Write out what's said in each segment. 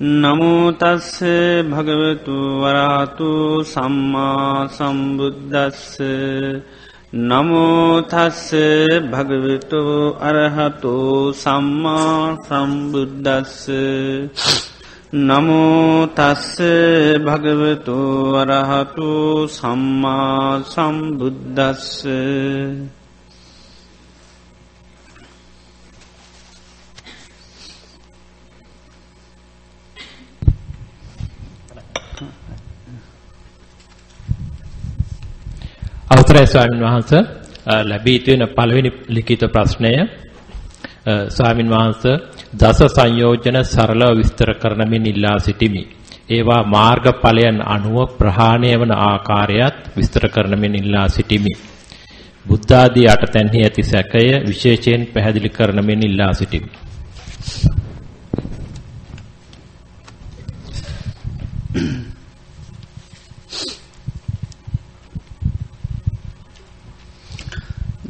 නමුතස්ස භගවතු වරහතු සම්මා සම්බුද්ධස්ස නමෝතස්ස භගවතු අරහතු සම්මා සම්බුද්ධස්ස නමෝතස්ස භගවතු වරහතු සම්මා සම්බුද්ධස්ස අවසරයි ස්වාමින් වහන්සේ ලැබී තියෙන පළවෙනි ලිඛිත ප්‍රශ්නය ස්වාමින් වහන්සේ දස සංයෝජන සරලව විස්තර කරන මෙන් ඉල්ලා සිටිමි. ඒවා මාර්ගඵලයන් අනුව ප්‍රහාණය වන ආකාරයත් විස්තර කරන මෙන් ඉල්ලා සිටිමි. බුද්ධ ආදී අටතැන්හි ඇති සැකය විශේෂයෙන් පැහැදිලි කරන මෙන් ඉල්ලා සිටිමි.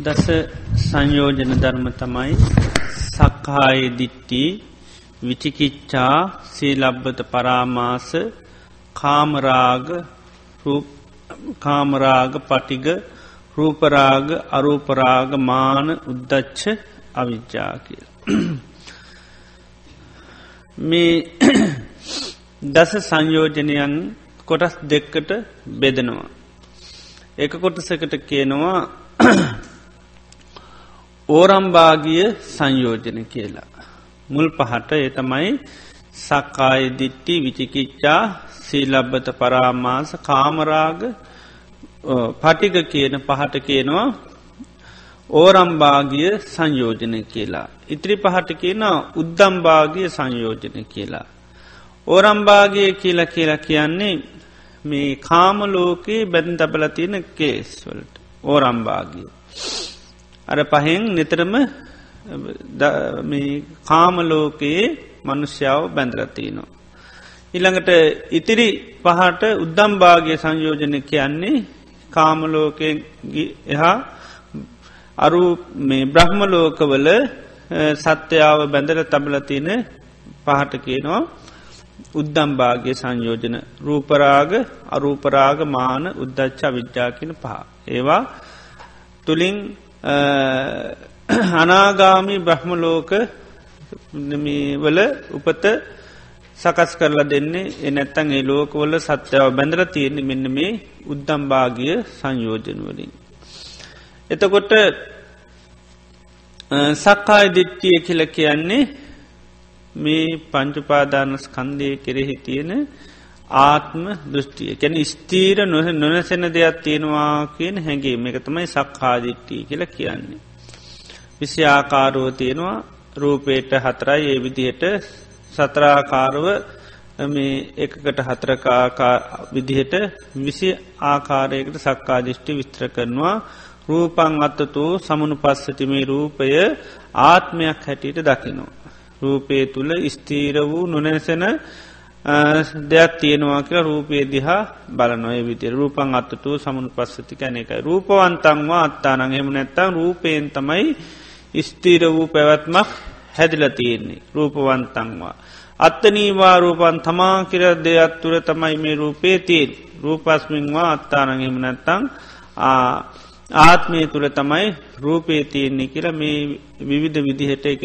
දස සංයෝජන ධර්ම තමයි සක්කාය දිට්ටි විචිකිච්චා සීලබ්බත පරාමාස කාමරාග කාමරාග පටිග රූපරාග අරූපරාග මාන උද්දච්ච අවිද්‍යා කියල. මේ දස සංයෝජනයන් කොටස් දෙක්කට බෙදනවා. එක කොටසකට කියනවා ඕරම්භාගිය සංයෝජන කියලා. මුල් පහට එතමයි සක්කාය දිට්ටි විචිකිච්චා සීලබ්බත පරාමාස කාමරාග පටික කියන පහට කියනවා ඕරම්භාගිය සංයෝජන කියලා. ඉත්‍රි පහට කියන උද්දම්භාගිය සංයෝජන කියලා. ඕරම්භාගය කියලා කියලා කියන්නේ මේ කාමලෝකයේ බැන් තබල තියෙන කේස්වලට ඕරම්භාගිය. අර පහෙන් නිතරම කාමලෝකයේ මනුෂ්‍යාව බැඳරතිනවා. ඉළඟට ඉතිරි පහට උද්දම්භාගය සංයෝජන කියන්නේ කාමලෝකය එහා අරු මේ බ්‍රහ්මලෝකවල සත්‍යාව බැඳර තබලතින පහට කියනවා උද්දම්භාගය සංයෝජන රූපරාග අරූපරාග මාන උද්දච්චා විද්‍යා කියන පහ. ඒවා තුළින් අනාගාමි බ්‍රහ්මලෝක වල උපත සකස් කරලා දෙන්නේ එනැත්තන් ඒ ලෝකවල සත්‍යාව බැඳර තියෙන මෙන්න මේ උද්දම්භාගිය සංයෝජනවලින්. එතකොට සක්කාය දිට්ටිය කියල කියන්නේ මේ පංචුපාදාන ස්කන්දය කෙරෙහි තියෙන ආත්ම දෘෂ්ටිය කැන ස්තීර නොහ නොනැසෙන දෙයක් තියෙනවා කියන හැඟීම එක තමයි සක්හාදිට්ටී කියල කියන්නේ. විසි ආකාරෝ තියෙනවා රූපේට හතරයි ඒ විදිහට සතරාකාරව මේ එකකට හතරකාකා විදිහට විසි ආකාරයකට සක්කාදිිෂ්ටි විස්ත්‍ර කරනවා රූපං අත්තතු සමනු පස්සතිමේ රූපය ආත්මයක් හැටියට දකිනවා. රූපය තුළ ස්තීර වූ නොනැසෙන දෙයක් තියෙනවා කියලා රූපය දිහා බලනොය විදිර රූපන් අත්තතු සමුණු පස්සති කැන එකයි රූපවන්තන්වා අත්තානං. එම නැත්තම් රූපයෙන් තමයි ස්තීර වූ පැවැත්මක් හැදිල තියෙන්නේ. රූපවන්තන්වා. අත්තනීවා රූපන් තමා කියර දෙයක් තුර තමයි මේ රූපේ තියෙන් රූපස්මින්වා අත්තානං. එම නැත්තං ආත්මය තුළ තමයි රූපේ තියෙන්නේ කියල මේ විවිධ විදිහට එක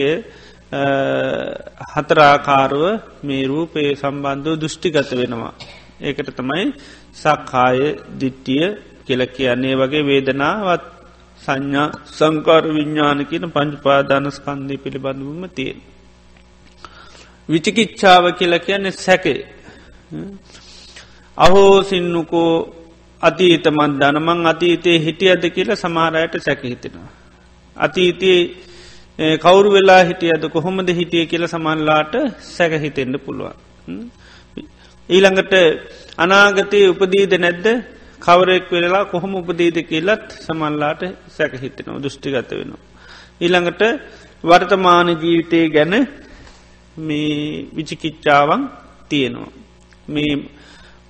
හතරාකාරුව මේ රූපයේ සම්බන්ධව දෘෂ්ටිගත වෙනවා. ඒකට තමයි සක්කාය දිට්ටිය කෙල කියන්නේ වගේ වේදනාවත් සංඥා සංකාර විඤ්ඥාන කියන පංචපාදානස්කන්ධය පිළිබඳවම තියෙන්. විචිකිච්ඡාව කියල කියන්නේ සැකේ. අහෝ සින්නකෝ අතීතමත් දනමං අතීතයේ හිටියද කියල සමහරයට සැක හිතෙනවා. අතීතයේ කවුරු වෙලා හිටියද කොහොමද හිටිය කියල සමන්ලාට සැක හිතෙන්ට පුළුවන්. ඊළඟට අනාගතය උපදීද නැද්ද කවරෙක් වෙලා කොහොම උපදීද කියලත් සමල්ලාට සැක හිතෙනවා දෘෂ්ටිගත වෙනවා. ඊළඟට වර්තමාන ජීවිතය ගැන මේ විචිකිච්චාවන් තියෙනවා. මේ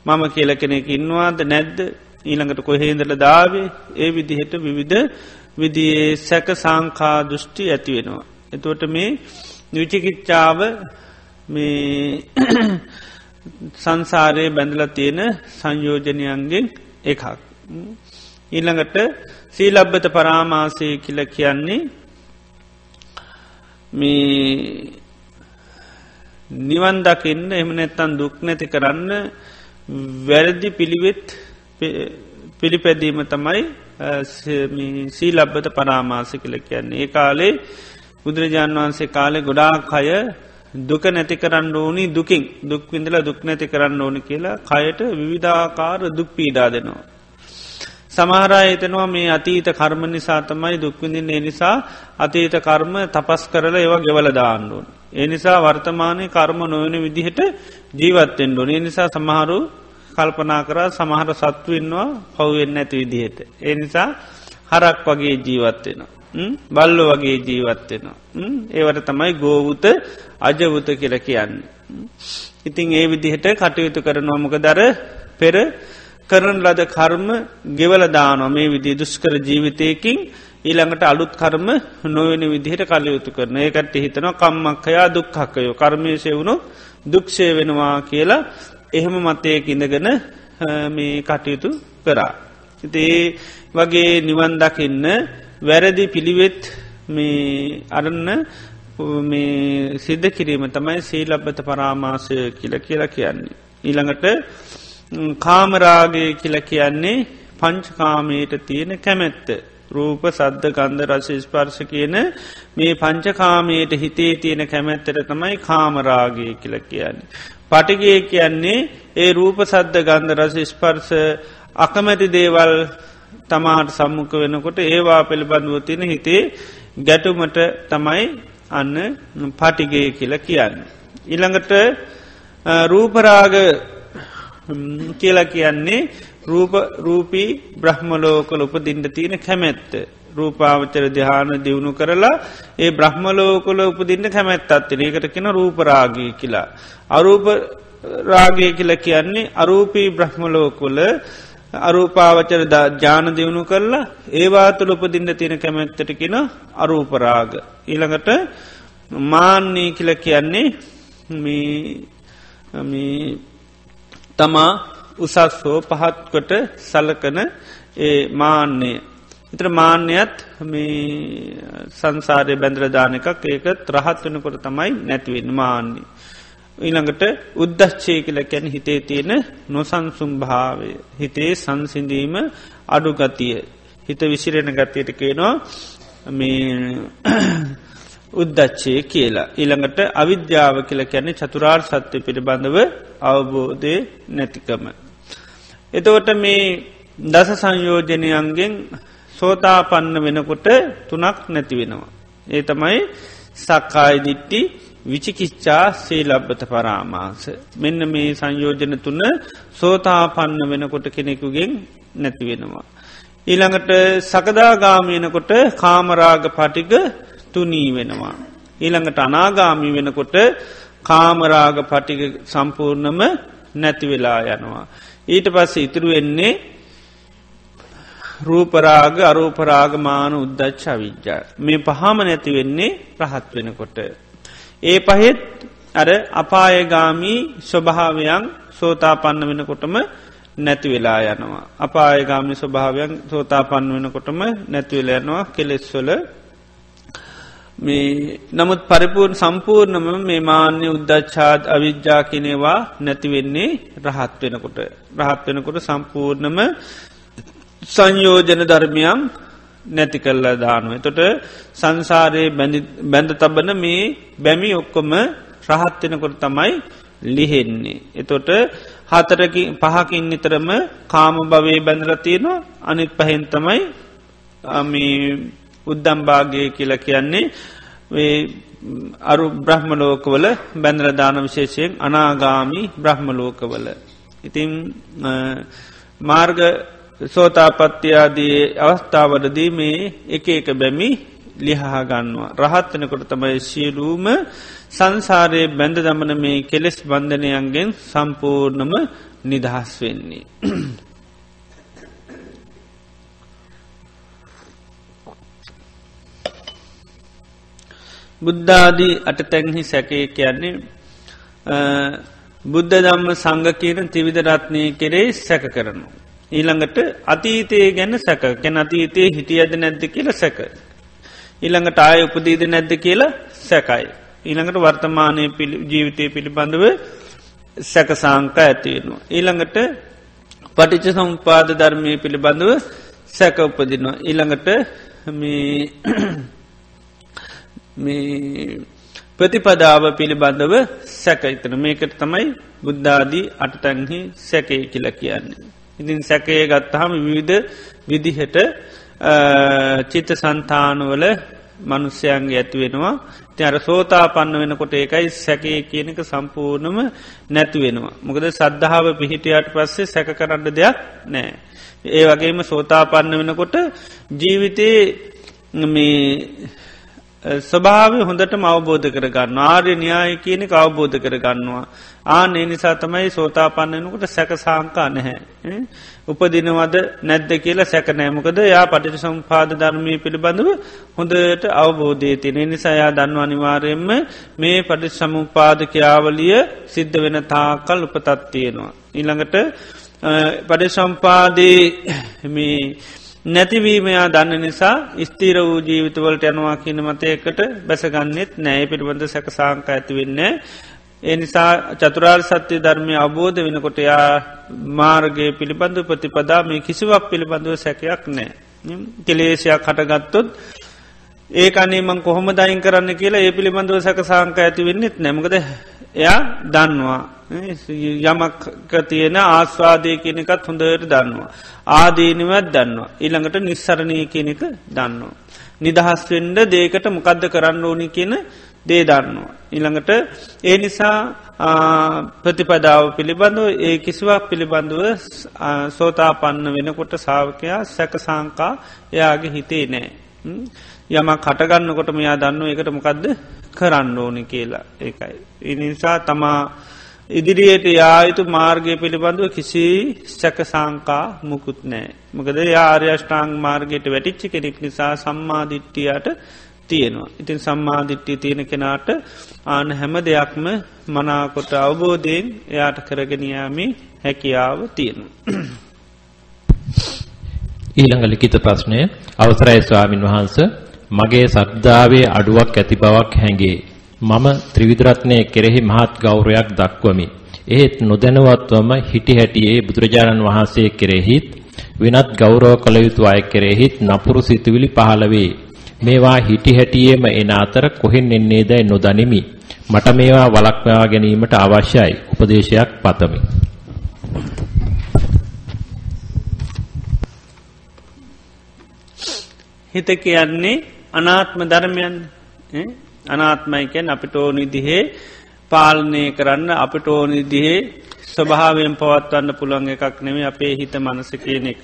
මම කියල කෙනෙක් ඉන්නවාද නැද්ද ඊළඟට කොහේදල දාවේ ඒ විදිහට විවිධ විදියේ සැක සංකා දෘෂ්ටි ඇතිවෙනවා. එතුවට මේ නිවිචිකිච්චාව මේ සංසාරයේ බැඳල තියෙන සංයෝජනයන්ගෙන් එකක්. ඊළඟට සීලබ්බත පරාමාසය කියල කියන්නේ මේ නිවන් දකින්න එම නැත්තන් දුක් නැති කරන්න වැරදි පිළිවෙත් පිළිපැදීම තමයි සීලබ්බත පරාමාස කළ කියන්නේ ඒ කාලේ බුදුරජාණන් වහන්සේ කාලෙ ගොඩාක් අය දුක නැති කරන්න ඕනි දුකින් දුක් විඳල දුක් නැති කරන්න ඕනි කියලා කයට විවිධාකාර දුක් පීඩා දෙනවා. සමහරා හිතනවා මේ අතීත කර්ම නිසා තමයි දුක්විඳින් ඒ නිසා අතීත කර්ම තපස් කරලා ඒවා ගෙවල දාන්නුවන්. ඒ නිසා වර්තමානය කර්ම නොවන විදිහට ජීවත්තෙන්ඩුව ඒ නිසා සමහරු කල්පනා කරා සමහර සත්තුවෙන්වා පව්වෙන්න ඇති විදිහට. ඒ නිසා හරක් වගේ ජීවත්වෙනවා. බල්ලො වගේ ජීවත්වෙනවා. ඒවට තමයි ගෝවුත අජවුත කියල කියන්න. ඉතින් ඒ විදිහට කටයුතු කරනවා මොක දර පෙර කරන ලද කර්ම ගෙවල දානවා මේ විදි දුෂ්කර ජීවිතයකින් ඊළඟට අලුත් කර්ම නොවන විදිහට කලයුතු කරන ඒකට හිතනවා කම්මක්කයා දුක්හක්කයෝ කර්මේශය වුණු දුක්ෂය වෙනවා කියලා එහෙම මතයක ඉඳගෙන මේ කටයුතු කරා. ඉතේ වගේ නිවන් දකින්න වැරදි පිළිවෙත් මේ අරන්න මේ සිද්ධ කිරීම තමයි සීලබ්බත පරාමාසය කියල කියලා කියන්නේ. ඊළඟට කාමරාගය කියල කියන්නේ පංචකාමයට තියෙන කැමැත්ත. රූප සද්ධ ගන්ධ රස ස්පර්ශ කියන මේ පංචකාමයට හිතේ තියෙන කැමැත්තට තමයි කාමරාගය කියල කියන්නේ. පටිගේ කියන්නේ ඒ රූප සද්ධ ගන්ධ රස ස්පර්ස අකමැති දේවල් තමාට සම්මුඛ වෙනකොට ඒවා පිළිබඳුව තියෙන හිතේ ගැටුමට තමයි අන්න පටිගේ කියල කියන්න. ඉළඟට රූපරාග කියලා කියන්නේ රූප රූපී බ්‍රහ්මලෝකල උපදින්ට තියෙන කැමැත්ත. රූපාවචර දිහාන දියුණු කරලා ඒ බ්‍රහ්මලෝකොල උපදින්න කැමැත් අත්තන ඒකට කෙන රූපරාගී කියලා. අරූප රාගය කියල කියන්නේ අරූපී බ්‍රහ්මලෝකොල අරූපාවචර ජාන දියුණු කරලා ඒවා තුළ උපදින්න තියෙන කැමැත්තට කෙන අරූපරාග. ඊළඟට මාන්නේ කියල කියන්නේ තමා උසස්හෝ පහත්කොට සලකන ඒ මාන්‍යය. ඉත්‍ර මාන්‍යයත් මේ සංසාරය බැන්ද්‍රධාන එකක් ඒකත් රහත් වනකොට තමයි නැතිවෙන් මාන්නේ. ඊළඟට උද්දශ්චය කියල කැන හිතේ තියෙන නොසන්සුම් භාවය හිතේ සංසිඳීම අඩුගතිය හිත විසිරෙන ගතියට කියනවා මේ උද්දච්චය කියලා. ඊළඟට අවිද්‍යාව කියල කැනෙ චතුරාර් සත්‍යය පිළිබඳව අවබෝධය නැතිකම. එතවට මේ දස සංයෝජනයන්ගෙන් සෝතාපන්න වෙනකොට තුනක් නැති වෙනවා. ඒ තමයි සක්කායිදිට්ටි විචිකිච්චා සේලබ්බත පරාමාස. මෙන්න මේ සංයෝජන තුන්න සෝතාපන්න වෙනකොට කෙනෙකුගෙන් නැති වෙනවා. ඊළඟට සකදාගාමයනකොට කාමරාග පටික තුනී වෙනවා. ඊළඟට අනාගාමි වෙනකොට කාමරාග පටික සම්පූර්ණම නැතිවෙලා යනවා. ඊට පස්ස ඉතුරු වෙන්නේ රූපරාග අරූපරාගමාන උද්දච්ච විද්‍යා. මේ පහම නැති වෙන්නේ රහත් වෙනකොට. ඒ පහෙත් අර අපායගාමී ස්වභාවයන් සෝතාපන්න වෙනකොටම නැති වෙලා යනවා. අපායගාමි ස්වභාවයන් සෝතාපන්න වෙනකොටම නැතිවෙලා යනවා කෙලෙස්වල මේ නමුත් පරිපූර්ණ සම්පූර්ණම මේ මාන්‍ය උද්දච්ඡාත් අවිද්‍යා කිනෙවා නැතිවෙන්නේ රහත් වෙනකොට. රහත් වෙනකොට සම්පූර්ණම සංයෝජන ධර්මයම් නැති කල්ලා දානුව. තොට සංසාරයේ බැඳ තබන මේ බැමි ඔක්කොම රහත්වෙනකොට තමයි ලිහෙන්නේ. එතොට හතරකි පහකින් නිතරම කාම භවය බැඳරතියනවා අනිත් පහෙන් තමයි උද්දම්භාගය කියල කියන්නේ අරු බ්‍රහ්මලෝකවල බැන්ද්‍රධාන විශේෂයෙන් අනාගාමි බ්‍රහ්මලෝකවල. ඉතින් මාර්ග සෝතාපත්තියාදී අවස්ථාවලදී මේ එක එක බැමි ලිහා ගන්නවා. රහත්වනකොට තමයි සියලූම සංසාරයේ බැඳ දමන මේ කෙලෙස් බන්ධනයන්ගෙන් සම්පූර්ණම නිදහස් වෙන්නේ. බුද්ධාදී අට තැන්හි සැකය කියන්නේ බුද්ධ දම්ම සංග කියන තිවිධ රත්නය කෙරේ සැක කරනවා. ඊළඟට අතීතය ගැන සැක කැන අතීතයේ හිටියද නැද්ද කියල සැක. ඊළඟට ආය උපදීද නැද්ද කියලා සැකයි. ඊළඟට වර්තමානය ජීවිතය පිළිබඳව සැක සාංක ඇතිවෙනවා. ඊළඟට පටිච සම්පාද ධර්මය පිළිබඳව සැක උපදිනවා. ඊළඟට මේ ප්‍රතිපදාව පිළිබඳව සැක ඉතන මේකට තමයි බුද්ධාදී අටතැන්හි සැකේ කියල කියන්නේ. ඉතින් සැකයේ ගත්තහම විවිධ විදිහට චිත්ත සන්තානවල මනුස්්‍යයන්ගේ ඇති වෙනවා ති අර සෝතා පන්න වෙනකොට ඒකයි සැකේ කියනක සම්පූර්ණම නැති වෙනවා. මොකද සද්ධාව පිහිටියට පස්සේ සැක කරන්න දෙයක් නෑ. ඒ වගේම සෝතා පන්න වෙනකොට ජීවිතයේ මේ ස්වභාව හොඳට අවබෝධ කරගන්න ආර්ය න්‍යාය කියන අවබෝධ කරගන්නවා. ආන ඒ නිසා තමයි සෝතා පන්නනකොට සැක සාංකා නැහැ. උපදිනවද නැද්ද කියලා සැකනෑමකද යා පටිට සම්පාද ධර්මය පිළිබඳව හොඳට අවබෝධය තිනේ නිසායා දන්ව අනිවාරයෙන්ම මේ පටි සමුපාද ක්‍යාවලිය සිද්ධ වෙන තාකල් උපතත් තියෙනවා. ඊළඟට පඩි සම්පාදී නැතිවීමයා දන්න නිසා ස්තීර වූ ජීවිතවලට යනවා කියන මතයකට බැසගන්නෙත් නෑ පිළිබඳ සැක සාංක ඇතිවෙන්න. ඒ නිසා චතුරාර් සත්‍යය ධර්මය අබෝධ වෙනකොට යා මාර්ගය පිළිබඳු ප්‍රතිපදා මේ කිසිවක් පිළිබඳව සැකයක් නෑ. කෙලේෂයක් කටගත්තොත් ඒ අනේමං කොහොම දයින් කරන්න කියලා ඒ පිළිබඳව සැක සාංක ඇති වෙන්නෙත් නැමකද එයා දන්නවා යමක් තියෙන ආස්වාදය කියනකත් හොඳට දන්නවා. ආදීනවත් දන්නවා. ඊළඟට නිස්සරණය කියනෙක දන්නවා. නිදහස්වෙන්ඩ දේකට මොකද්ද කරන්න ඕනි කියන දේ දන්නවා. ඊළඟට ඒ නිසා ප්‍රතිපදාව පිළිබඳව ඒ කිසිවක් පිළිබඳව සෝතා පන්න වෙනකොට සාාවකයා සැක සාංකා එයාගේ හිතේ නෑ. යම කටගන්නකොට මෙයා දන්න එකට මොකක්ද කරන්න ඕනි කියලා ඒකයි. ඉනිසා තමා ඉදිරියට යායුතු මාර්ගය පිළිබඳව කිසි සැක සංකා මුකුත් නෑ. මකද යාර්යෂ්ඨාං මාර්ගයට වැටිච්චි කෙනෙක් නිසා සම්මාධිට්ටියට තියෙනවා. ඉතින් සම්මාධිට්ටිය තියෙන කෙනාට ආන හැම දෙයක්ම මනාකොට අවබෝධයෙන් එයාට කරගෙනයාමි හැකියාව තියෙනවා. ඊළඟ ලිකිත ප්‍රශ්නය අවසරයි ස්වාමින් වහන්ස මගේ සද්ධාවේ අඩුවක් ඇති බවක් හැඟේ. මම ත්‍රිවිධ කෙරෙහි මහත් ගෞරවයක් දක්වමි. එහෙත් නොදැනුවත්වම හිටි හැටියේ බුදුරජාණන් වහන්සේ කෙරෙහිත් වෙනත් ගෞරව කළ යුතු අය කෙරෙහිත් නපුරු සිතුවිලි පහළ වේ. මේවා හිටි හැටියේම එන අතර කොහෙන් එන්නේදයි නොදනිමි. මට මේවා වළක්වා ගැනීමට අවශ්‍යයි. උපදේශයක් පතමි. හිත කියන්නේ අනාත්ම ධර්මයන් අනාත්මයිකැන් අපිට ඕනි දිහේ පාලනය කරන්න අපිට ඕනි දිහේ ස්වභාවයෙන් පවත්වන්න පුළුවන් එකක් නෙමේ අපේ හිත මනස කියන එක.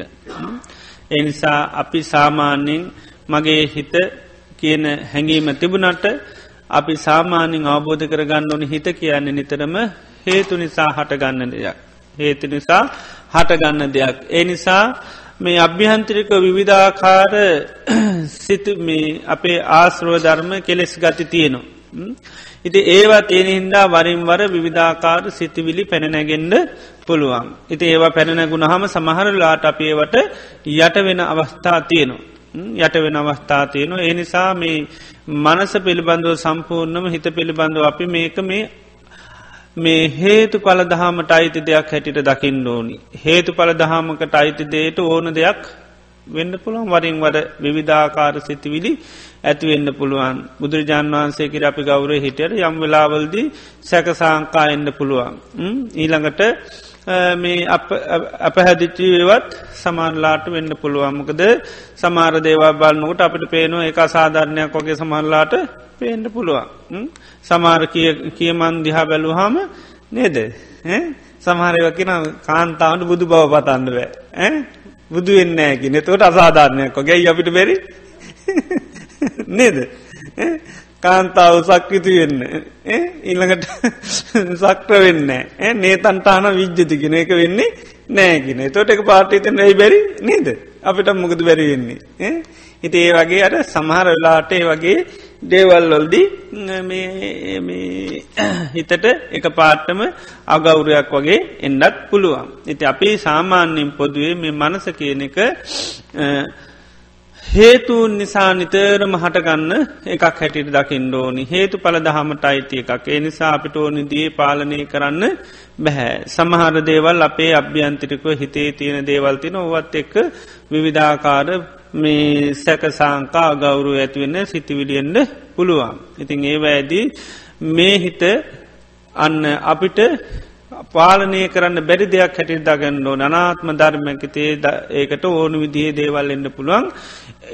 එනිසා අපි සාමාන්‍යෙන් මගේ හිත කියන හැඟීම තිබුණට අපි සාමාන්‍යින් අවබෝධ කරගන්න ඕනි හිත කියන්නේ නිතරම හේතු නිසා හටගන්න දෙයක්. හේතු නිසා හටගන්න දෙයක්. ඒ නිසා මේ අභ්‍යහන්තරික විවිධාකාර සිත අපේ ආශ්‍රව ධර්ම කෙලෙස් ගති තියෙනවා. ඉති ඒවා තියෙන හින්දා වරින්වර විවිධාකාර සිතිවිලි පැනනැගෙන්ඩ පුළුවන්. ඉති ඒවා පැනනැගුණ හම සමහරලාට අපේවට යට වෙන අවස්ථා තියෙනවා. යට වෙන අවස්ථා තියෙනවා. ඒ නිසා මේ මනස පිළිබඳව සම්පූර්ණම හිත පිළිබඳව අපි මේක මේ මේ හේතු පල දහමට අයිති දෙයක් හැටිට දකිින් ඕනි. හේතු පල දහමකට අයිති දේට ඕන දෙයක් වෙන්න පුළුවන් වරින් වඩ විවිධාකාර සිතිවිලි ඇතිවෙන්න පුළුවන් බුදුරජාන් වහන්සේ කිර අපි ගෞරය හිටියට යම් වෙලාවල්දී සැකසාංකා එන්න පුළුවන්. ඊළඟට මේ අපහැදිච්චිවත් සමාරලාට වෙන්න පුළුවන්මකද සමාර දේවා බලන්නකට අපිට පේනවා එක සාධාරණයක් වගේ සමරලාට පේන්ට පුළුවන්. සමාර කියමන් දිහා බැලූහම නේද? සමහරව කියෙන කාන්තාවට බුදු බව පතන්න බෑ. බුදු වෙන්න ඇකි නතවට අසාධාරණයක් ොගේ අපිට බැරි? නේද? කාන්තාව සක්විතු වෙන්න. ඊළඟට සක්්‍ර වෙන්න නේතන්ටාන විද්්‍යතිගෙන එක වෙන්නේ නෑගෙන තොට එක පාටිතන ඇයි බැරි නේද? අපිට මුකද බැරිවෙන්නේ හිට ඒ වගේ අර සමහර වෙලාට ඒ වගේ දේවල්ලොල්දී හිතට එක පාට්ටම අගෞරයක් වගේ එන්නත් පුළුවන්. ඉති අපි සාමාන්‍යයෙන් පොදුවේ මේ මනස කියන එක හේතුන් නිසා නිතරම හටගන්න එකක් හැටිට දකිින් ඕනි හේතු පල දහමට අයිති එකක් ඒ නිසා අපිට ඕනි දී පාලනය කරන්න බැහැ. සමහර දේවල් අපේ අභ්‍යන්තිරිකව හිතේ තියෙන දේවල්තින ඔවත් එක්ක විවිධාකාර මේ සැක සංකා ගෞරු ඇතිවෙන්න සිතිවිලියෙන්ට පුළුවන්. ඉතින් ඒ වැෑදී මේ හිත අන්න අපිට පාලනය කරන්න බැරි දෙයක් හැටි දගන්නෝ අනාත්ම ධර්මැකතේ ඒකට ඕනු විදිහේ දේවල් එන්න පුළුවන්.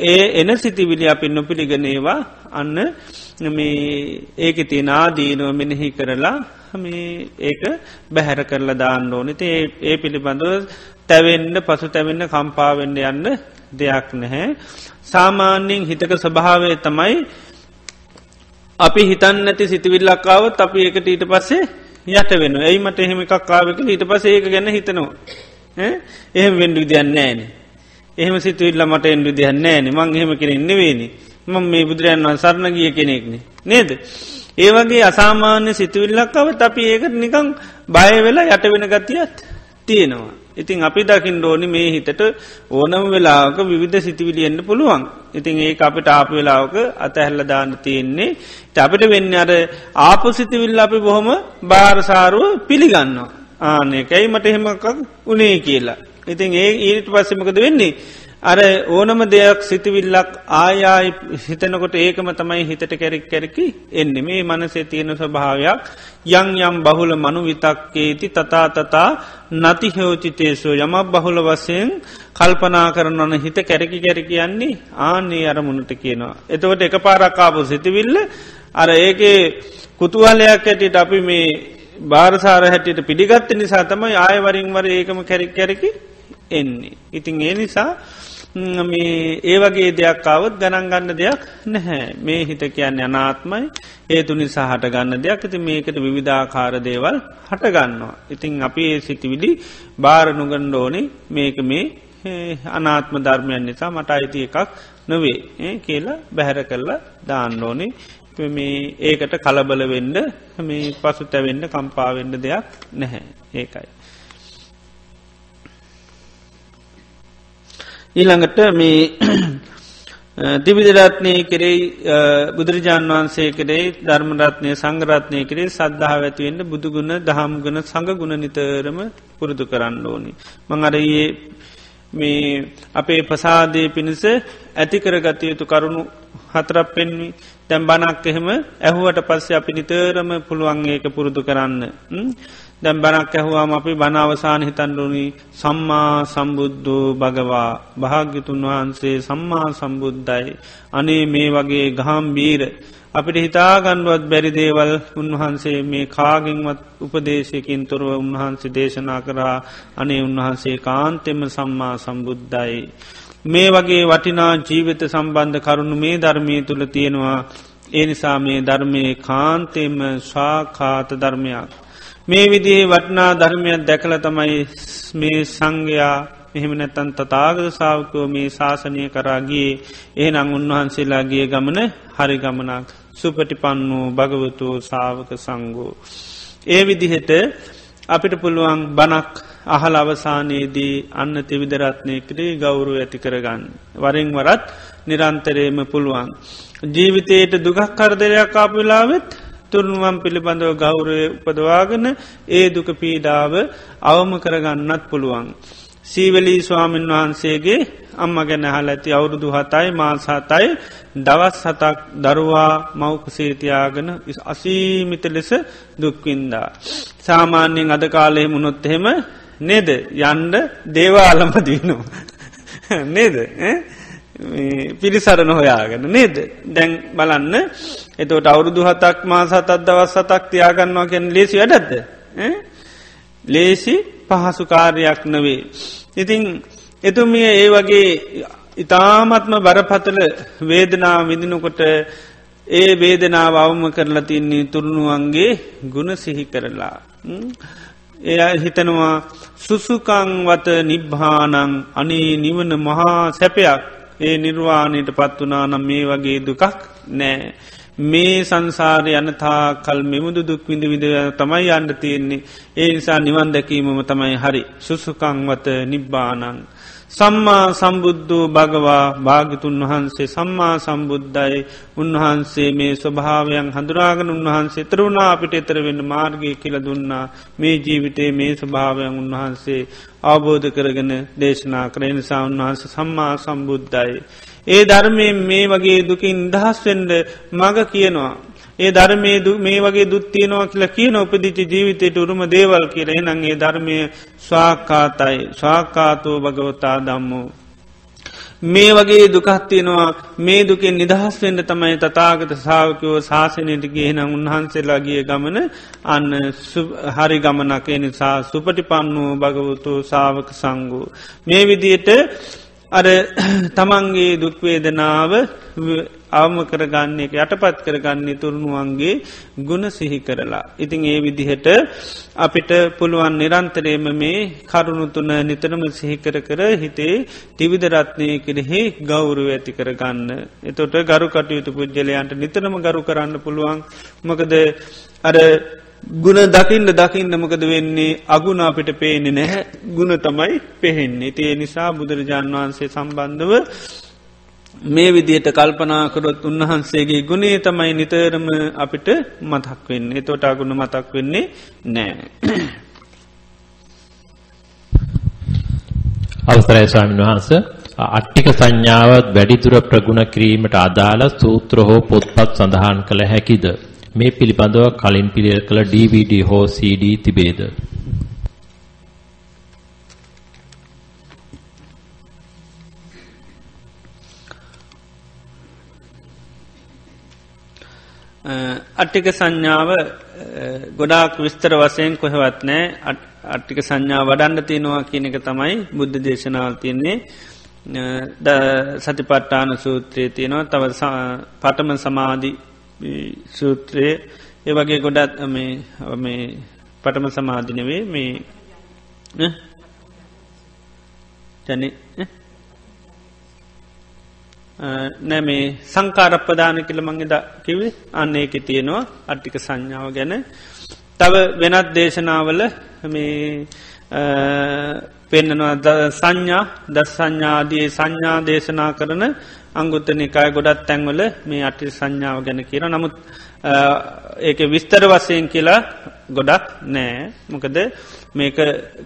ඒ එන සිතිවිලි අපි නොපිළිගනේවා අන්න මේ ඒක තිය නාදීනුව මෙනෙහි කරලා මේ ඒක බැහැර කරලා දාන්න ඕනති ඒ පිළිබඳව තැවෙන්න පසු තැවෙන්න කම්පාවෙන්න යන්න දෙයක් නැහැ. සාමාන්‍යයෙන් හිතක ස්වභාවය තමයි අපි හිතන්න ඇති සිතිවිල්ලක්කාවත් අපි ඒකට ඊට පස්සේ යට වෙන ඇයිමට එහෙම එකක් කාවක ඊට පස ඒක ගැන හිතනවා. එහෙම වෙන්ඩු දෙයන්න ෑන එහෙම සිතුවිල්ල මට එන්ඩු දෙයන්න ෑන මං එහෙම කෙනෙන්න වේනි මං මේ බුදුරයන් වන් සරණ ගිය කෙනෙක්න. නේද? ඒවගේ අසාමාන්‍ය සිතුවිල්ලක්කව අපි ඒකට නිකං බය වෙලා යට වෙන ගතියත් තියෙනවා. ඉතින් අපි දකිින් ඩෝනි මේ හිතට ඕනම වෙලාක විවිධ සිතිවිලියෙන්න්න පුළුවන්. ඉතින් ඒ අපිට ආප වෙලාවක අතැහැල්ල දාන්න තියෙන්නේ අපිට වෙන්න අර ආප සිතිවිල්ල අපි බොහොම භාරසාරුව පිළිගන්නවා. ආනයකැයි මට එහෙමකක් උනේ කියලා. ඉතින් ඒ ඊට පස්සෙමකද වෙන්නේ. අර ඕනම දෙයක් සිතිවිල්ලක් ආයායි හිතනකොට ඒකම තමයි හිතට කැරෙක් කැරකි එන්නේ මේ මනසේ තියෙන ස්වභාවයක් යං යම් බහුල මනු විතක්කේති තතා තතා නති හෝචිතේසෝ යමක් බහුල වසයෙන් කල්පනා කරනවන හිත කැරකි කැරි කියන්නේ ආන්නේ අරමුණට කියනවා. එතකොට එක පාරක්කාපු සිතිවිල්ල අර ඒකේ කුතුහලයක් ඇටිට අපි මේ භාරසාර හැටියට පිළිගත්ත නිසා තමයි ආයවරින් වර ඒකම කැරි කැරකි එන්නේ. ඉතින් ඒ නිසා මේ ඒ වගේ දෙයක් අවුත් ගණන් ගන්න දෙයක් නැහැ. මේ හිත කියන්නේ අනාත්මයි. ඒතු නිසා හට ගන්න දෙයක්. ඇති මේකට විවිධාකාර දේවල් හටගන්නවා. ඉතිං අපි ඒ සිතිවිලි භාරනුගණ්ඩ ඕනේ. මේක මේ අනාත්ම ධර්මයන් නිසා මට අයිති එකක් නොවේ කියලා බැහැර කරලා දාන්න ඕනේ. මේ ඒකට කලබල වෙන්ඩ මේ පසු තැවෙන්න කම්පාවෙන්ඩ දෙයක් නැහැ. ඒකයි. ඊළඟට මේ දිවිදරත්නය කෙරෙයි බුදුරජාන් වහන්සේ කරේ ධර්මරත්නය සංගරත්නය කරේ සද්ධාව ඇතිවෙන්න බුදුගුණ දහම්ගුණ සඟගුණ නිතරම පුරුදු කරන්න ඕනි. මං අරයේ මේ අපේ පසාදය පිණිස ඇතිකරගත යුතු කරුණු හතරක් පෙන්වි තැම් බනක් එහෙම ඇහුවට පස්සේ අපි නිතරම පුළුවන් ඒක පුරුදු කරන්න. දැම් බනක් ඇහුවාම අපි බනවසාන හිතන්ඩුනි සම්මා සම්බුද්ධූ භගවා. භාග්‍යතුන් වහන්සේ සම්මා සම්බුද්ධයි අනේ මේ වගේ ගහම් බීර අපිට හිතාගණ්ඩුවත් බැරිදේවල් උන්වහන්සේ මේ කාගෙන්වත් උපදේශයකින් තොරව උන්වහන්සේ දේශනා කරා. අනේ උන්වහන්සේ කාන්තෙම සම්මා සම්බුද්ධයි. මේ වගේ වටිනා ජීවිත සම්බන්ධ කරුණු මේ ධර්මය තුළ තියෙනවා. ඒ නිසා මේ ධර්මය කාන්තෙම ශාකාත ධර්මයක්. මේ විදිේ වටනා ධර්මයක් දැකල තමයි මේ සංඝයා මෙහෙම නැත්තන් තතාගත සාාවකෝ මේ ශාසනය කරාගේ ඒනම් උන්වහන්සේලාගේ ගමන හරි ගමනක් සුපටිපන්නූ භගවතු සාාවක සංගෝ. ඒ විදිහට අපිට පුළුවන් බනක් අහල අවසානයේදී අන්න තිවිදරත්නය කරේ ගෞරු ඇති කරගන්න. වරින් වරත් නිරන්තරයම පුළුවන්. ජීවිතයට දුගක් කරදරයක් ආපවෙලාවෙත් තුරුණුවම් පිළිබඳව ගෞරය උපදවාගන ඒ දුක පීඩාව අවම කරගන්නත් පුළුවන්. සීවලී ස්වාමීන් වහන්සේගේ අම්ම ගැන හල ඇති අවුරුදු හතයි මාසාතයි දවස් හතක් දරුවා මෞකසේතියාගෙන අසීමිත ලෙස දුක්වින්දා. සාමාන්‍යයෙන් අද කාලෙ මුණොත් එහෙම නේද යන්ඩ දේවාලම දීනවා. නේද පිරිසරණ හොයාගෙන නේද? දැන් බලන්න. එතවට අවුරුදු හතක් මා සතත් දවස් සතක් තියාගන්නවා කියෙන් ලේසි වැඩත්ද ලේසි පහසු කාර්යක් නවේ ඉතිං එතුමිය ඒ වගේ ඉතාමත්ම බරපතල වේදනා විදිනකොට ඒ වේදනාව අවම කරලා තින්නේ තුරුණුවන්ගේ ගුණ සිහි කරලා. එය හිතනවා සුසුකංවත නිබ්භානං අනේ නිවන මහා සැපයක්. ඒ නිර්වාණයට පත් වනා නම් මේ වගේ දුකක් නෑ. මේ සංසාරය යනතා කල් මෙමුදු දුක් විඳ විඳ තමයි අන්ඩ තියෙන්නේ ඒ නිසා නිවන් දැකීමම තමයි හරි සුසුකංවත නිබ්බානං. සම්මා සම්බුද්ධූ භගවා භාගිතුන් වහන්සේ සම්මා සම්බුද්ධයි උන්වහන්සේ මේ ස්වභාවයන් හඳුරාගන උන්වහන්සේ තරුණා අපිට එතර වෙන්න මාර්ගය කියල දුන්නා මේ ජීවිතේ මේ ස්වභාවයන් උන්වහන්සේ අවබෝධ කරගෙන දේශනා කරන නිසා උන්වහන්ස සම්මා සම්බුද්ධයි. ඒ ධර්මය මේ වගේ දුකින් දහස්වෙන්ඩ මග කියනවා. ඒ ධර්මය මේ වගේ දුත්තියනවා කියලා කියන උපදිචි ජීවිතයට උරුම දේවල් කියර නංගේ ධර්මය ස්වාකාතයි ස්වාකාතෝ භගවතා දම්මෝ. මේ වගේ දුකත්තියෙනවා මේ දුකෙන් නිදහස්වෙන්ට තමයි තතාගත සාාවකයෝ ශාසනයට ගේනම් උන්හන්සේලාගේ ගමන අන්න හරි ගමනක. නිසා සුපටි පන්නූ භගවතු සාවක සංගූ. මේ විදියට අර තමන්ගේ දුක්වේදනාව අවම කරගන්නේ යටපත් කරගන්නේ තුරුණුවන්ගේ ගුණ සිහි කරලා. ඉතිං ඒ විදිහට අපිට පුළුවන් නිරන්තරේම මේ කරුණුතුන නිතරම සිහිකර කර හිතේ තිවිදරත්නය කෙරෙහි ගෞරුව ඇති කරගන්න. එතොට ගරු කටයුතු පුද්ගලයන්ට නිතරම ගරු කරන්න පුළුවන් මොකද අර ගුණ දකින්න දකින්න මොකද වෙන්නේ අගුණ අපිට පේනෙ නැහැ ගුණ තමයි පෙහෙන්නේ. තිය නිසා බුදුරජාණන් වහන්සේ සම්බන්ධව මේ විදියට කල්පනාකරොත් උන්වහන්සේගේ ගුණේ තමයි නිතරම අපිට මතක් වෙන්නේ. තොට අගුණ මතක් වෙන්නේ නෑ. අවසරයි ස්වාමීන් වහන්ස අට්ටික සංඥාවත් වැඩිදුර ප්‍රගුණ කිරීමට අදාළ සූත්‍ර හෝ පොත්පත් සඳහන් කළ හැකිද? මේ පිළිබඳව කලින් පිළියෙල කළ DVD හෝ CD තිබේද? අට්ටික සංඥාව ගොඩාක් විස්තර වසයෙන් කොහෙවත් නෑ. අට්ටික සංඥා වඩන්ඩ තියෙනවා කියන එක තමයි බුද්ධ දේශනාවල් තියන්නේ. සතිපට්ටාන සූත්‍රයේ තියෙනවා. තව පටම සමාධි සූත්‍රයේ. ඒ වගේ ගොඩත් මේ පටම සමාධිනවේ මේ ජන නෑ මේ සංකාරප්පදාන කියල මංගෙද කිවේ අන්න ඒක තියෙනවා අට්ටික සංඥාව ගැන. තව වෙනත් දේශනාවල මේ පෙන්නවා සංඥා දස් සංඥාදී සංඥා දේශනා කරන අංගුත්තනිකාය ගොඩත් තැන්වල මේ අටි සංඥාව ගැන කියර නමුත් ඒක විස්තර වසයෙන් කියලා ගොඩක් නෑ. මොකද මේක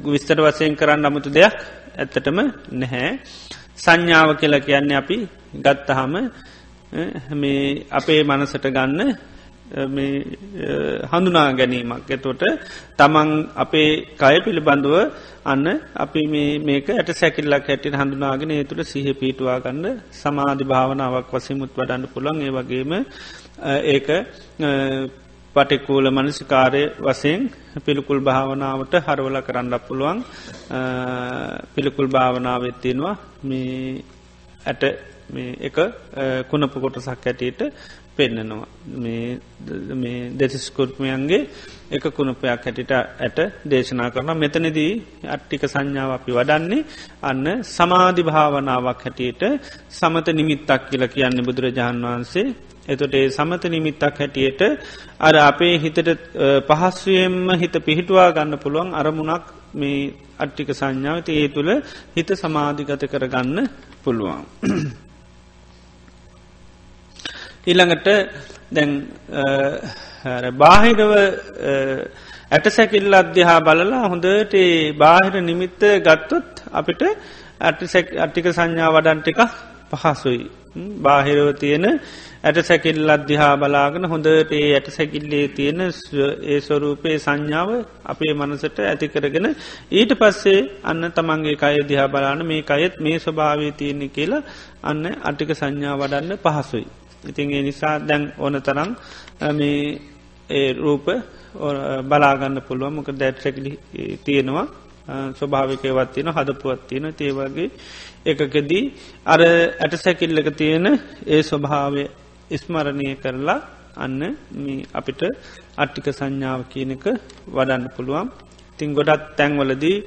විස්තර වසයෙන් කරන්න අමුතු දෙයක් ඇත්තටම නැහැ. සංඥාව කියලා කියන්නේ අපි ගත්තහම මේ අපේ මනසට ගන්න හඳුනා ගැනීමක්. එතොට තමන් අපේ කය පිළිබඳුව අන්න අපි මේක ඇට සැකිල්ලක් හැටින් හඳුනාගෙන ඒ තුළ සිහ පීටවා ගන්න සමාධි භාවනාවක් වසමුත් වඩන්න පුළන් ඒ වගේම ඒක පටිකූල මනසිකාරය වසයෙන් පිළිකුල් භාවනාවට හරවල කරන්න පුළුවන්. පිළිකුල් භාවනාවත්තියෙනවා මේ ඇට එක කුණපු කොටසක් ඇටට පෙන්නනවා. මේ දෙසිස්කුර්මයන්ගේ එක කුණපයක් හැටිට ඇට දේශනා කරන මෙතනදී අට්ටික සංඥාව අපි වඩන්නේ අන්න සමාධි භාවනාවක් හැටියට සමත නිමිත්තක් කියල කියන්න බුදුරජාණන් වහන්සේ. එතොට ඒ සමත නිමිත්තක් හැටියට අර අපේ හිතට පහස්වයෙන්ම හිත පිහිටවා ගන්න පුළුවන් අරමුණක් මේ අට්ටික සංඥාවත ඒ තුළ හිත සමාධිගත කරගන්න පුළුවන්. ඊළඟට දැන් බාහිරව ඇට සැකිල්ල අධ්‍යහා බලලා හොඳට බාහිර නිමිත්ත ගත්තොත් අපිට අට්ටික සංඥා වඩන්ටික පහසුයි. බාහිරව තියෙන ඇට සැකිල් අධ්‍යහා බලාගෙන හොඳට ඒ ඇට සැකිල්ලේ තියෙන ඒ ස්වරූපයේ සංඥාව අපේ මනසට ඇති කරගෙන ඊට පස්සේ අන්න තමන්ගේ කය දිහා බලාන මේ අයත් මේ ස්වභාවය තියෙන්නේ කියලා අන්න අටික සංඥා වඩන්න පහසුයි. ඉතින් ඒ නිසා දැන් ඕන තරම් මේ ඒ රූප බලාගන්න පුළුව මොක දැට්සැකිලි තියෙනවා. ස්වභාවිකයවත් තියෙන හදපුවත් තියෙන තේවගේ එකකදී අර ඇට සැකිල්ලක තියෙන ඒ ස්වභාවය ඉස්මරණය කරලා අන්න අපිට අට්ටික සංඥාව කියනක වඩන්න පුළුවන්. තිං ගොඩත් තැන්වලදී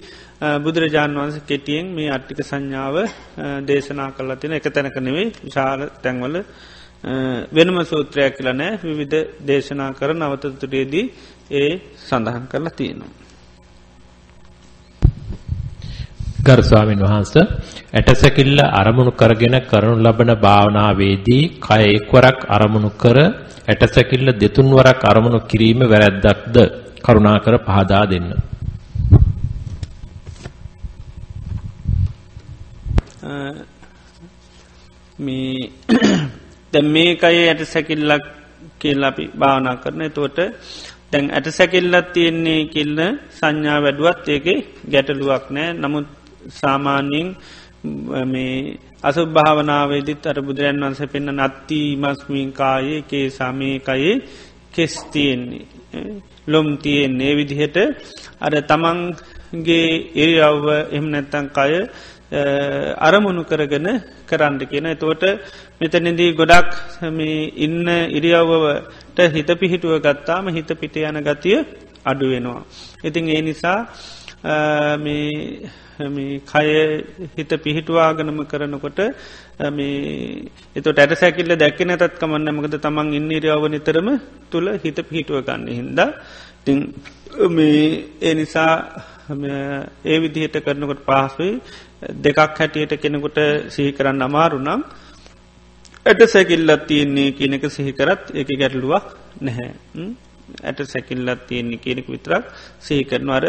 බුදුරජාණන් වන්ස කෙටියෙන් මේ අට්ටික සංඥාව දේශනා කල්ලා තින එක තැනක නෙවෙයි විශාල තැන්වල වෙනම සූත්‍රයක් කියල නෑ විවිධ දේශනා කර නවතතුරේදී ඒ සඳහන් කරලා තියෙනවා. ගර්ස්වාමින් වහන්ස ඇටසැකිල්ල අරමුණු කරගෙන කරනු ලබන භාවනාවේදී කය එක්වරක් අරමුණු කර ඇටසැකිල්ල දෙතුන්වරක් අරමුණු කිරීම වැරැද්දක්ද කරුණාකර පහදා දෙන්න. මේ දැ මේකයි ඇට සැකිල්ලක් කියල් අපි භාවනා කරන. තෝට දැන් ඇට සැකිල්ලත් තියෙන්නේ කිල්ල සංඥා වැඩුවත් ඒක ගැටලුවක් නෑ. නමුත් සාමාන්‍යයෙන් මේ අසු භාවනාවේදිත් අර බුදුරන් වන්ස පෙන්න්න නත්ති මස්මින් කායේ කේ සමයකයේ කෙස් තියෙන්නේ. ලොම් තියෙන්නේ. විදිහට අර තමන්ගේ එරියව්ව එහම නැත්තන් කය අරමුණු කරගෙන කරන්න කියන. එතුවට මෙතනදී ගොඩක් ඉන්න ඉරියව්වට හිත පිහිටුව ගත්තාම හිත පිට යන ගතිය අඩුවෙනවා. ඉතින් ඒ නිසා කය හිත පිහිටවාගනම කරනකොට එතට ඇට සැකිල්ල දැක්ක නැතත් කමන්න මකද තමන් ඉන්නරියාව නිතරම තුළ හිත පිහිටුව ගන්න හින්ද. තිං ඒ නිසා ඒ විදිහට කරනකොට පහසුයි. දෙකක් හැටියට කෙනෙකුට සිහි කරන්න අමාරුනම් ඇට සැකිල්ලත් තියෙන්නේ කියනක සිහිකරත් එක ගැටලුවක් නැහැ. ඇට සැකිල්ලත් තියෙන්නේ කියනෙක විතරක් සහිකරනවර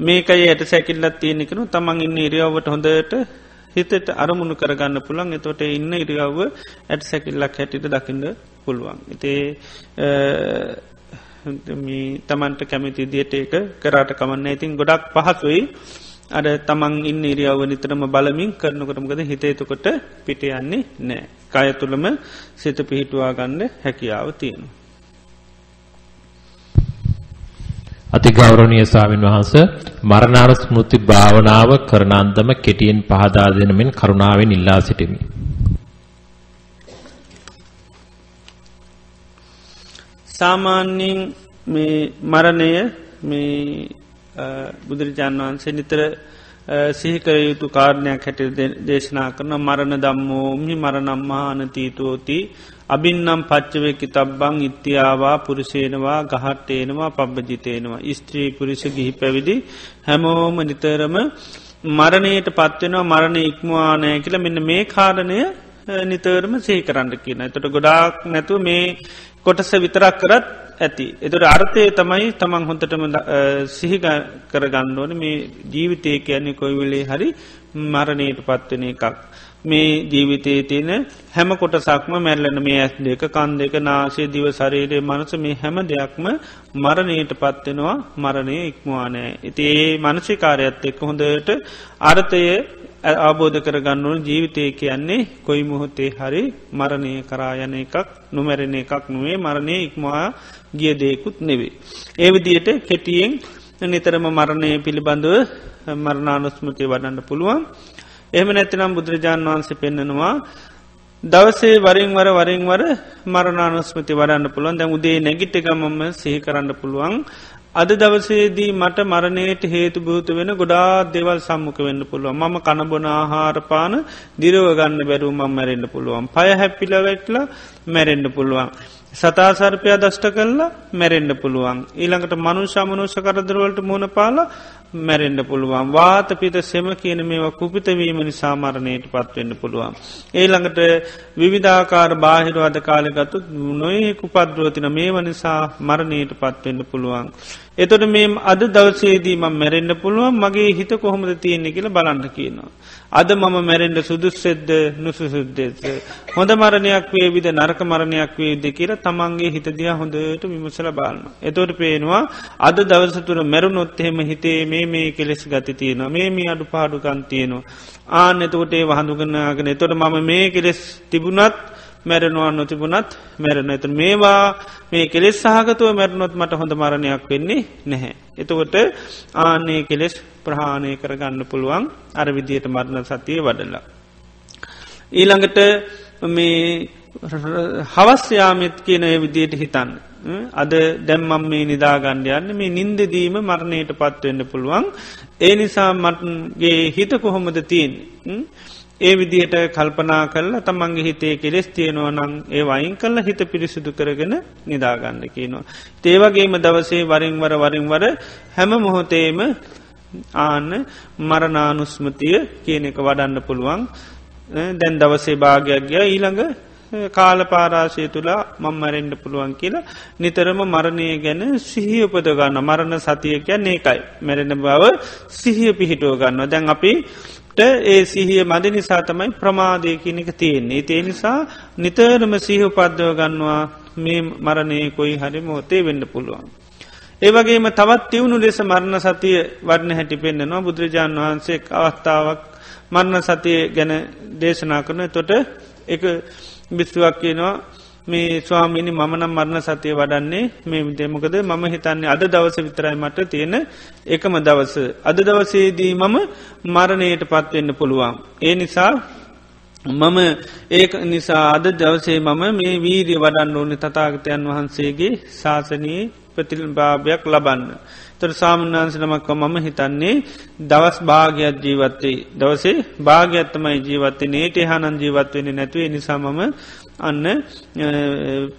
මේකයි ඇයට සැකිල්ලත් තියෙනෙකනු තමන් ඉන්න ඉරියාවට හොඳට හිතට අරමුණු කරගන්න පුළන් එතොට ඉන්න ඉරියාව ඇට සැකිල්ලක් හැටිට දකින්න පුළුවන්. ඉතේ තමන්ට කැමති දියට ඒක කරාට කමන්න ඉතින් ගොඩක් පහසුයි අඩ තමන් ඉන්න ඉරියාව නිතරම බලමින් කරනකොටමකද හිතේතුකොට පිට යන්නේ නෑ. කය තුළම සිත පිහිටුවා ගන්න හැකියාව තියෙනවා. අතිගෞරවනීය ස්වාමින් වහන්සේ මරණාර ස්මෘති භාවනාව කරන අන්දම කෙටියෙන් පහදා දෙනමින් කරුණාවෙන් ඉල්ලා සිටිමි. සාමාන්‍යයෙන් මේ මරණය මේ බුදුරජාණන් වහන්සේ නිතර සිහිකර යුතු කාරණයක් හැට දේශනා කරන මරණ දම්මෝමි මරණම්මානතීතෝති අබින්නම් පච්චවයකි තබ්බං ඉත්තියාවා පුරුෂේනවා ගහට්ටේනවා පබ්බජිතේනවා. ස්ත්‍රී පුරුෂ ගිහි පැවිදි හැමෝම නිතරම මරණයට පත්වෙනවා මරණ ඉක්මවානය කියලා මෙන්න මේ කාරණය නිතරම සේ කරන්න කියන. එතට ගොඩාක් නැතුව මේ කොටස විතරක් කරත් ඇති. එතුට අර්ථය තමයි තමන් හොඳටම සිහි කරගන්නඕන මේ ජීවිතය කියන්නේ කොයිවෙලේ හරි මරණයට පත්වන එකක්. මේ ජීවිතයේ තියෙන හැම කොටසක්ම මැල්ලන මේ ඇස් දෙක කන් දෙක නාසේ දිව සරේරයේ මනස මේ හැම දෙයක්ම මරණයට පත්වෙනවා මරණය ඉක්මවානෑ. ඉති ඒ මනසිකාරයත් එක්ක හොඳට අර්ථය අවබෝධ කරගන්නුවන ජීවිතය කියන්නේ කොයි මුහොතේ හරි මරණය කරායන එකක් නොමැරෙන එකක් නොවේ මරණය ඉක්මවා ගිය දෙයකුත් නෙවේ. ඒ විදියට කෙටියෙන් නිතරම මරණය පිළිබඳව මරණානුස්මෘතිය වඩන්න පුළුවන්. එහෙම නැතිනම් බුදුරජාණන් වහන්සේ පෙන්නෙනවා දවසේ වරින්වර වරින්වර මරණානුස්මති වරන්න පුළුවන්. දැ උදේ නැගිට්ටගමම සිහි කරන්න පුළුවන්. අද දවසේදී මට මරණයට හේතු භූත වෙන ගොඩා දෙවල් සම්මුක වෙන්න පුළුවන්. මම කණබොන ආහාරපාන දිරව ගන්න බැරුම් මම් මැරෙන්න්න පුළුවන්. පය හැපිල වැටලා මැරෙන්ඩ පුළුවන්. සතාසර්පය දෂ්ට කල්ලා මැරෙන්ඩ පුළුවන් ඊළඟට මනුෂ්‍යමනුෂ කරදරවලට මුණ පාලා මැරෙන්ඩ පුළුවන් වාත පිත සෙම කියන මේවා කුපිතවීම නිසාමරණයට පත්වෙන්න පුළුවන්. ඒළඟට විවිධාකාර බාහිරවාද කාලෙගතු නොයේ කුපද්රුවතින මේ වනිසා මරණයට පත්වෙන්න පුළුවන්. එතොට මේ අද දවසේදී ම මැරෙන්න්න පුළුවන් මගේ හිත කොහොමද තියෙන්නේ කියල බලන්න කියනවා. අද මම මැරෙන්ඩ සුදුස්සෙද්ද නුසුසුද්දෙස. හොඳ මරණයක් වේවිද නරක මරණයක් වේද කියර තමන්ගේ හිතදිය හොඳට විමසල බාලන්න. එතොට පේනවා අද දවසතුර මැරුණොත්හෙම හිතේ මේ මේ කෙලෙස් ගති තියෙනවා මේ මේ අඩු පාඩුකන් තියෙනවා. ආන එතකොට ඒ වහඳුගනාගෙන තොට මම මේ කෙලෙස් තිබුණත් මැරෙනවා නොතිබුණත් මැරෙන ඇත මේවා මේ කෙලෙස් සහගතුව මැරණොත් මට හොඳ මරණයක් වෙන්නේ නැහැ. එතකොට ආනේ කෙලෙස් ප්‍රහාණය කරගන්න පුළුවන් අර විදියට මරණ සතිය වඩලා. ඊළඟට මේ හවස්යාමිත් කියන විදියට හිතන්න. අද දැම්මම් මේ නිදාගණ්ඩයන්න මේ නින්දදීම මරණයට පත්වවෙන්න පුළුවන් ඒ නිසා මටගේ හිත කොහොමද තියෙන් ඒ විදිහට කල්පනා කල්ලා තමන්ගේ හිතේ කෙලෙස් තියෙනවා නං ඒ වයින් කල්ල හිත පිරිසිදු කරගෙන නිදාගන්න කියනවා. ඒවගේම දවසේ වරින්වර වරින්වර හැම මොහොතේම ආන්න මරනානුස්මතිය කියන එක වඩන්න පුළුවන්. දැන් දවසේ භාගයක් ගිය. ඊළඟ කාල පාරාශය තුළා මංමරෙන්ඩ පුළුවන් කියලා නිතරම මරණය ගැන සිහිය උපදගන්න මරණ සතිය කියැන් ඒකයි. මැරෙන බව සිහිය පිහිටුව ගන්න දැන් අපි ඒ සිහිය මද නිසා තමයි ප්‍රමාදය කියනක තියෙන්නේ. ඒ නිසා නිතරම සිහ උපද්දව ගන්නවා මේ මරණය කොයි හරි මොහොතේ වෙන්න පුළුවන්. ඒවගේම තවත් තිවුණු ලෙස මරණ සතිය වර්ණ හැටි පෙන්න්නනවා බුදුරජාණන් වහන්සේ අවස්ථාවක් මරණ සතිය ගැන දේශනා කරන තොට එක බිස්තුවක් කියනවා. මේ ස්වාමිනි මනම් මරණ සතිය වඩන්නේ මේ විදේමකද මම හිතන්නේ අද දවස විතරයි මට තියෙන එකම දවස. අද දවසේදී මම මරණයට පත්වෙන්න පුළුවන්. ඒ නිසා මම ඒක නිසා අද දවසේ මම මේ වීරිය වඩන්න ඕන තතාගතයන් වහන්සේගේ ශාසනයේ ප්‍රතිල්භාභයක් ලබන්න. තොර සාමන්වන්ස නමක්ව මම හිතන්නේ දවස් භාගයක් ජීවත්තේ දවසේ භාගත්තමයි ජීවත්තේ නේට හනන් ජීවත්වෙන නැතුවේ නිසාමම අන්න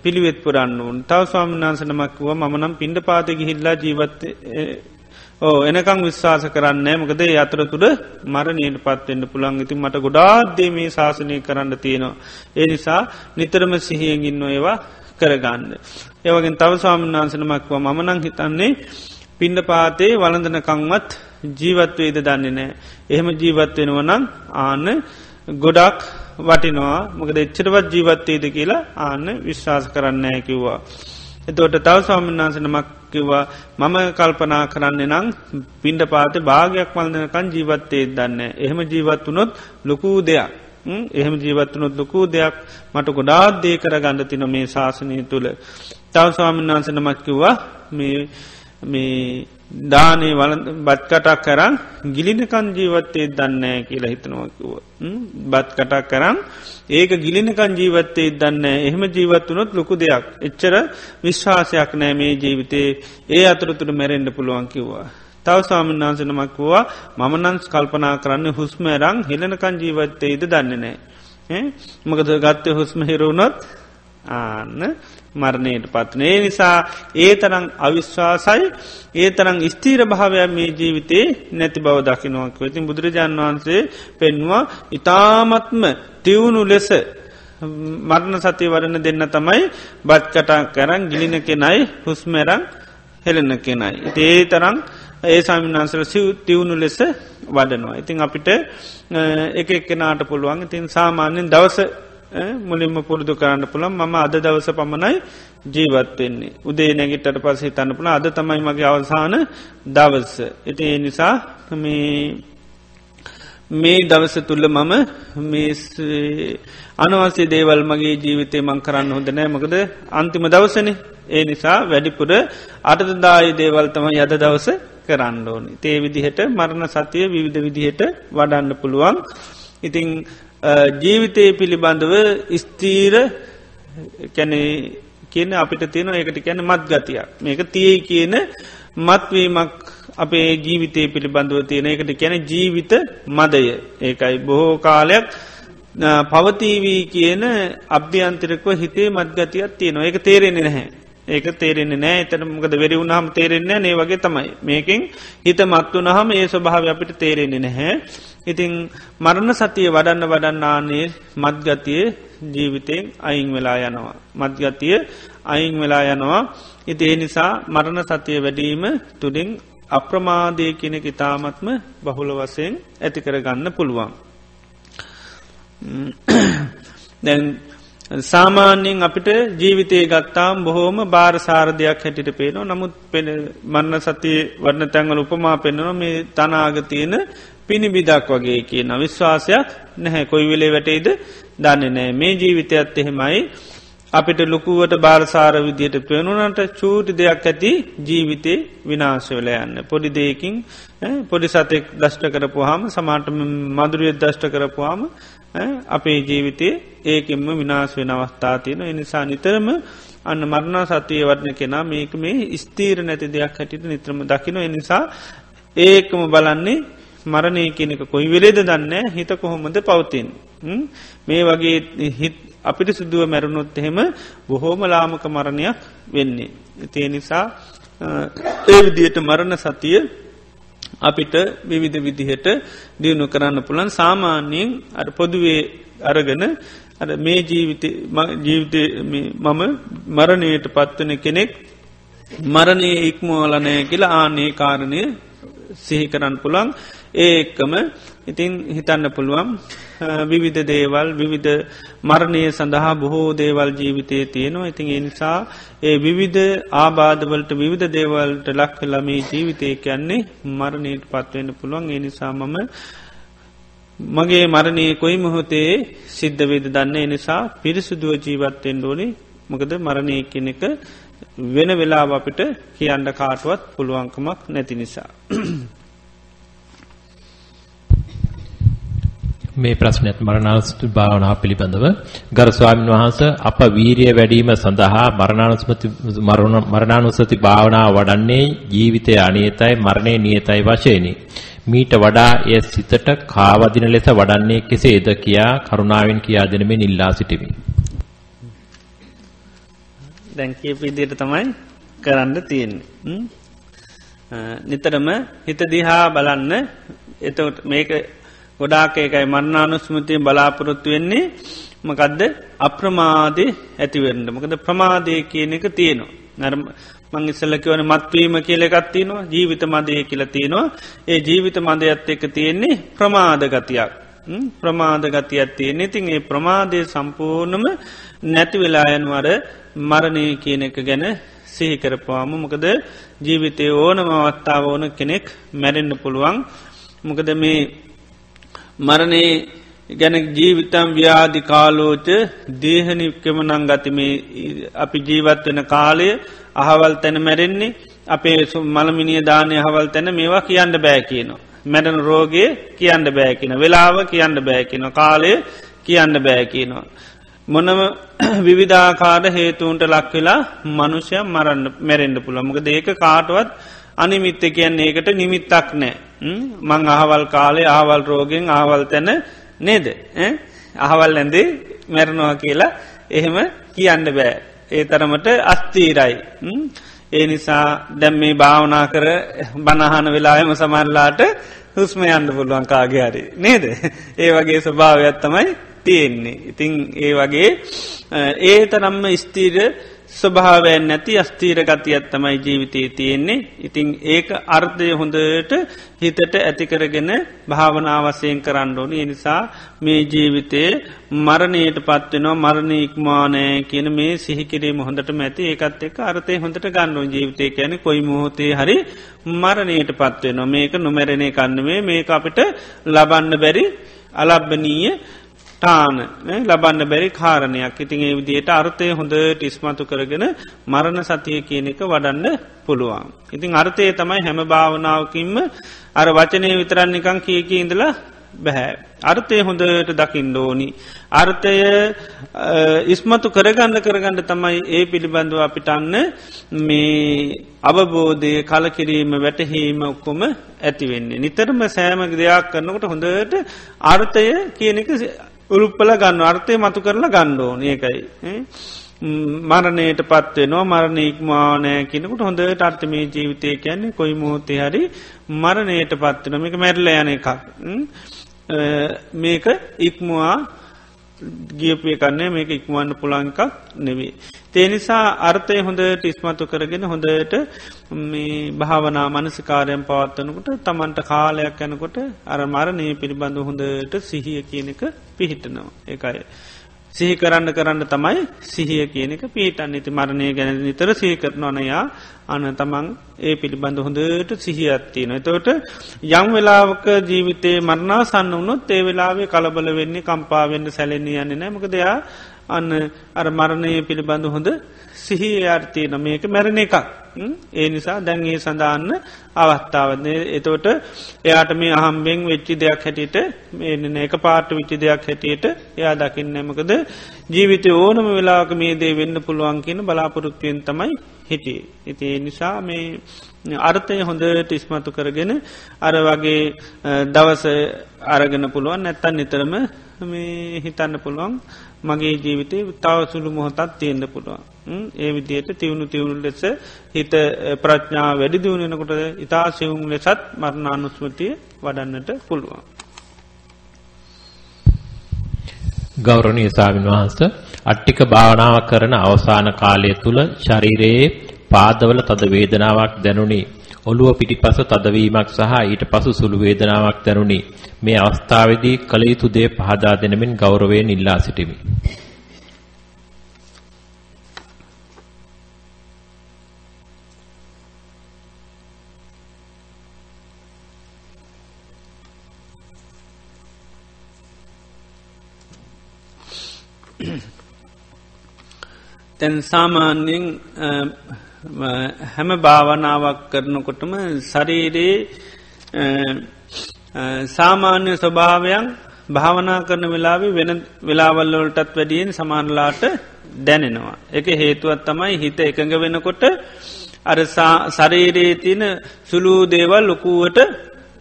පිළිවෙත් පුරන්න වූන් තව ස්වාමන්වන්ස නමක්ව මනම් පින්ඩ පාත ගිහිල්ලා ජීවත්ත ඕ එනකං විශ්වාස කරන්න මකද අතර තුළ මරණයට පත්වෙන්න්න පුළන් ඉතින් මට ගොඩාත්දේ මේ ශාසනය කරන්න තියෙනවා. ඒ නිසා නිතරම සිහියෙන් ඉන්න ඒවා කරගන්න. ඒවගෙන් තව ස්වාමන් වන්සනමක්ව මනං හිතන්නේ පින්ඩ පාතේ වලඳනකංවත් ජීවත්වේද දන්නේ නෑ. එහෙම ජීවත්වෙනවනං ආන්න ගොඩක් වටිනවා මොකද එච්චරවත් ජීවත්තේද කියලා ආන්න විශ්වාස කරන්නෑ කිව්වා. එතෝට තව ස්වාමින්නාසනමක් කිව්වා මම කල්පනා කරන්න නම් පින්ඩ පාත භාගයක් වලදනකන් ජීවත්තේ දන්න. එහෙම ජීවත් වනොත් ලොකූ දෙයක්. එහෙම ජීවත්වනොත් ලොකූ දෙයක් මට ගොඩාත් දේ කර ගණඩ තින මේ ශාසනය තුළ. තව ස්වාමින්නාසනමක් කිව්වා මේ මේ දානේ වල බත් කටක් කරන්න ගිලිනකන් ජීවත්තේ දන්නෑ කියලා හිතනවකිව. බත් කටක් කරම් ඒක ගිලිනකන් ජීවත්තේ දන්න එහෙම ජීවත්වනොත් ලොකු දෙයක්. එච්චර විශ්වාසයක් නෑ මේ ජීවිතේ ඒ අතුරතුර මැරෙන්ඩ පුළුවන් කිව්වා. තව සාමන්නාසනමක් වවා මමනන්ස් කල්පනා කරන්න හුස්මරං හෙලනකන් ජීවත්තේද දන්න නෑ. මකද ගත්ත හුස්ම හිරුණොත් ආන්න මරණයට පත්න. ඒ නිසා ඒ තරං අවිශ්වාසයි ඒ තරං ස්තීර භාවයක් මේ ජීවිතේ නැති බව දකිනවක් වෙතින් බුදුරජාණන් වහන්සේ පෙන්වා ඉතාමත්ම තිවුණු ලෙස මරණ සති වරණ දෙන්න තමයි බත් කටා කරන් ගිලින කෙනයි හුස්මරං හෙලෙන කෙනයි. ඒ තරං ඒ සාමිනාන්සර සිව් තිවුණු ලෙස වඩනවා. ඉතින් අපිට එක එක්කෙනාට පුළුවන් ඉතින් සාමාන්‍යෙන් දවස මුලින්ම පුරුදු කරන්න පුළන් මම අද දවස පමණයි ජීවත්වෙන්නේ. උදේ නැගිටට පස හිතන්න පුළ අද තමයි මගේ අවසාන දවස්ස. ඉති ඒ නිසා මේ දවස තුල්ල මම අනවසේ දේවල් මගේ ජීවිතය මං කරන්න හොඳ නෑ මකද අන්තිම දවසන ඒ නිසා වැඩිපුර අටදදායි දේවල් තම යද දවස කරන්න ඕනි. තේ විදිහට මරණ සතිය විවිධ විදිහට වඩන්න පුළුවන්. ඉතිං ජීවිතය පිළිබඳව ස්තීර කැනේ කියන අපිට තියෙන ඒකට කියැන මත් ගතියක්. මේක තියයි කියන මත්වීමක් අපේ ජීවිතය පිළිබඳව තියෙන. එකට කැන ජීවිත මදය. ඒකයි බොහෝ කාලයක් පවතීවී කියන අභ්‍යන්තරකව හිතේ මත්ගතියක් තියෙනවා. ඒක තේරෙන්නේ නැහැ. ඒක තේරෙන්නේ නෑ එතන මොකද වෙරි වුණහම තේරෙන්නේ නේ වගේ තමයි. මේකින් හිත මත්තු නහම ඒ ස්වභාව අපිට තේරෙන්නේ නැහැ. ඉතිං මරණ සතිය වඩන්න වඩන්නානේ මත්ගතිය ජීවිතයෙන් අයින් වෙලා යනවා. මත්ගතිය අයින් වෙලා යනවා. ඉති ඒ නිසා මරණ සතිය වැඩීම තුළින් අප්‍රමාදය කෙනෙ ඉතාමත්ම බහුල වසයෙන් ඇති කරගන්න පුළුවන්. දැන් සාමාන්‍යයෙන් අපිට ජීවිතය ගත්තාම් බොහෝම බාර සාරධයක් හැටිට පේනවා නමුත් පෙන මන්න සති වර්ණ තැන්වල උපමා පෙන්නවා මේ තනාගතියන පිණිබිදක් වගේ කියන විශ්වාසයක් නැහැ. කොයි වෙලේ වැටේද? දන්න නෑ මේ ජීවිතයත් එහෙමයි. අපිට ලොකුවට බාරසාර විදියට පෙනුනට චූටි දෙයක් ඇති ජීවිතේ විනාශවල යන්න. පොඩි දෙයකින් පොඩි සතෙක් දෂ්ට කරපුහම සමාට මදුරියත් දෂ්ට කරපුහම අපේ ජීවිතේ ඒකෙන්ම විනාශ වෙන අවස්ථා තියෙන එනිසා නිතරම අන්න මරණා සතිය වටන කෙනා මේක මේ ස්තීර නැති දෙයක් හැටිට නිත්‍රම දකින එනිසා ඒකම බලන්නේ මරණය කියනක කොයි වෙලේද දන්න හිත කොහොමද පවතින් මේ වගේ හිත් අපිට සිදුව මැරුණොත් එහෙම බොහෝම ලාමක මරණයක් වෙන්නේ. තිය නිසා ඒ විදියට මරණ සතිය අපිට විවිධ විදිහට දියුණු කරන්න පුළන් සාමාන්‍යයෙන් අ පොදුවේ අරගන මේ ජීවිත මම මරණයට පත්වන කෙනෙක් මරණය ඉක්මෝලනය කියලා ආනේ කාරණය සිහි කරන්න පුළන් ඒ එක්කම ඉතින් හිතන්න පුළුවන් විවිධ දේවල් විවිධ මරණය සඳහා බොහෝ දේවල් ජීවිතය තියෙනවා. ඉතින් එනිසා ඒ විවිධ ආබාධවලට විවිධ දේවල්ට ලක් ළමේ ජීවිතය කියන්නේ මරණයට පත්වෙන්න පුළුවන්. එනිසා මම මගේ මරණය කොයි මොහොතේ සිද්ධ වේද දන්න. එනිසා පිරිසුදුව ජීවත්තෙන් ඩෝනේ මකද මරණය කෙනෙක වෙන වෙලා අපිට කියන්න කාටුවත් පුළුවන්කමක් නැති නිසා. මේ ප්‍රශ්නයත් මරණානුස්සති භාවනාව පිළිබඳව ගරු ස්වාමීන් වහන්ස අප වීරිය වැඩිම සඳහා මරණානුස්සති මරණානුස්සති භාවනාව වඩන්නේ ජීවිතය අනියතයි මරණය නියතයි වශයෙනි. මීට වඩා එය සිතට කාවදින ලෙස වඩන්නේ කෙසේද කියා කරුණාවෙන් කියා දෙනමින් ඉල්ලා සිටිමි. දැන් කියපු විදිහට තමයි කරන්න තියෙන්නේ. නිතරම හිත දිහා බලන්න. එතකොට මේක ගොඩාක එකයි මරණානුස්මතිය බලාපොරොත්තු වෙන්නේ. මකදද? අප්‍රමාදය ඇතිවෙරට මොකද ප්‍රමාදය කියන එක තියෙනවා. නරම මං ඉස්සල්ලකිවන මත්වීම කියල එකත්තිනවා ජීවිත මදය කියල තියෙනවා. ඒ ජීවිත මදයත් එක තියෙන්නේ ප්‍රමාදගතියක් ප්‍රමාදගතියක් තියෙන්නේ. ඉතින් ඒ ප්‍රමාදය සම්පූර්ණම නැති වෙලායන්වර මරණය කියන එක ගැන සිහිකරපුවාම මොකද ජීවිතය ඕනම අවත්තාව ඕන කෙනෙක් මැරෙන්න්න පුළුවන්. මොකද මේ මරණයේ ගැන ජීවිතම් ව්‍යාධි කාලෝච දේහනික්කම නං ගතිමේ අපි ජීවත් වෙන කාලය අහවල් තැන මැරෙන්නේ. අපේ මළමිනිය දානය හවල් තැන මේවා කියන්න බෑ කියනවා. මැඩන රෝගය කියන්න බෑකින වෙලාව කියන්න බෑකින කාලය කියන්න බෑකිනවා. මොනම විවිධාකාර හේතුන්ට ලක්වෙලා මනුෂ්‍යය මරන්න මැරෙන්ඩ පුළමක දේක කාටවත් අනිමිත්ත කියන්නේ ඒකට නිමිත්තක් නෑ. මං අහවල් කාලේ ආවල් රෝගෙන් ආවල් තැන නේද? අහවල් ඇඳේ මැරණවා කියලා එහෙම කියන්න බෑ. ඒ තරමට අස්තීරයි. ඒ නිසා දැම් මේ භාවනා කර බණහන වෙලායම සමරලාට හුස්ම යන්න පුළුවන් කාගයාරි නේද? ඒ වගේ ස්වභාවයක් තමයි තියෙන්නේ. ඉතිං ඒ වගේ ඒ තරම්ම ස්තීර ස්වභාවයෙන් නැති අස්තීර ගතියත් තමයි ජීවිතයේ තියෙන්නේ. ඉතිං ඒක අර්ථය හොඳට හිතට ඇතිකරගෙන භාවනාවසයෙන් කරන්න ඕනි. නිසා මේ ජීවිතයේ මරණයට පත්වෙනවා මරණ ඉක්මානෑ කියන මේ සිහිකිරීම හොඳට මැති ඒකත් එක් අර්ථය හොඳට ගන්නඩුව ජීවිතය කියන කොයි මොහොතේ හරි මරණයට පත්වෙනවා මේක නොමැරණය කන්නවේ මේ අපිට ලබන්න බැරි අලබ්බනීය ටාන ලබන්න බැරි කාරණයක් ඉතින් ඒ විදියට අර්ථය හොඳට ඉස්මතු කරගෙන මරණ සතිය කියන එක වඩන්න පුළුවන්. ඉතින් අර්ථය තමයි හැම භාවනාවකින්ම අර වචනය විතරන්නිකං කියක ඉඳලා බැහැ. අර්ථය හොඳට දකිින් ඕෝනි. අර්ථය ඉස්මතු කරගන්න කරගන්න තමයි ඒ පිළිබඳව අපිටන්න මේ අවබෝධය කලකිරීම වැටහීම ඔක්කොම ඇතිවෙන්නේ. නිතරම සෑම දෙයක් කරනකොට හොඳට අර්ථය කියනෙක උරුප්පල ගන්න අර්ථය මතු කරලා ගණ්ඩෝන ඒකයි. මරණයට පත්වෙනවා මරණ ඉක්මානෑ කියනකට හොඳට අර්ථමේ ජීවිතය කියන්නේ කොයි මෝතේ හරි මරණයට පත්වෙන මේක මැරල යන එකක්. මේක ඉක්මවා ගියපය කන්නේ මේක ඉක්මවන්න පුළංකක් නෙවේ. තේනිසා අර්ථය හොඳට ඉස්මතු කරගෙන හොඳට මේ භාවනා මනසිකාරයන් පවත්වනකොට තමන්ට කාලයක් යැනකොට අර මරණය පිළිබඳ හොඳට සිහිය කියනක පිහිටනවා ඒකයි. සිහි කරන්න කරන්න තමයි සිහිය කියනක පීටන් ඉති මරණය ගැන නිතර සීකරනවනයා අන තමන් ඒ පිළිබඳ හොඳට සිහියත්තියන. එතවට යම් වෙලාවක ජීවිතේ මරණා සන්න වුණොත් ඒ වෙලාවේ කලබල වෙන්නේ කම්පාවෙන්න සැලෙන්නේ යන්න නෑමක දෙයා අන්න අර මරණය පිළිබඳ හොඳ සිහි ආර්ථයන මේක මැරණ එකක්. ඒ නිසා දැන්ගේ සඳන්න අවස්ථාවන්නේ එතෝට එයාට මේ අහම්බෙන් වෙච්චි දෙයක් හැටියට මේන එක පාට විච්චි දෙයක් හැටියට එයා දකින්න නැමකද ජීවිතය ඕනම වෙලාක මේ දේ වෙන්න පුළුවන් කියන බලාපොරොත්තුවෙන් තමයි හිටිය. ඉති නිසා මේ අර්ථය හොඳට ඉස්මතු කරගෙන අර වගේ දවස අරගෙන පුළුවන්. නැත්තන් නිතරම මේ හිතන්න පුළුවන්. මගේ ජීවිතය තව සුළු මොහොතත් තියෙන්න්න පුළුවන්. ඒ විදියට තිවුණු තිවුණු ලෙස හිත ප්‍රඥා වැඩි දියුණෙනකොට ඉතා සිවුම් ලෙසත් මරණානුස්මතිය වඩන්නට පුළුවන්. ගෞරවනීය ස්වාමීන් වහන්ස අට්ටික භාවනාව කරන අවසාන කාලය තුල ශරීරයේ පාදවල තද වේදනාවක් දැනුනි. ඔළුව පිටිපස තදවීමක් සහ ඊට පසු සුළු වේදනාවක් දැනුනි. මේ අවස්ථාවේදී කල යුතු දේ පහදා දෙනමින් ගෞරවයෙන් ඉල්ලා සිටිමි. තැන් සාමාන්‍යෙන් හැම භාවනාවක් කරනකොටම ශරීරයේ සාමාන්‍ය ස්වභාවයන් භාවනා කරන වෙලාවේ වෙන වෙලාවල්ලොලටත් වැඩියෙන් සමානලාට දැනෙනවා. එක හේතුවත් තමයි හිත එකඟ වෙනකොට අර සරීරයේ තියන සුළු දේවල් ලොකුවට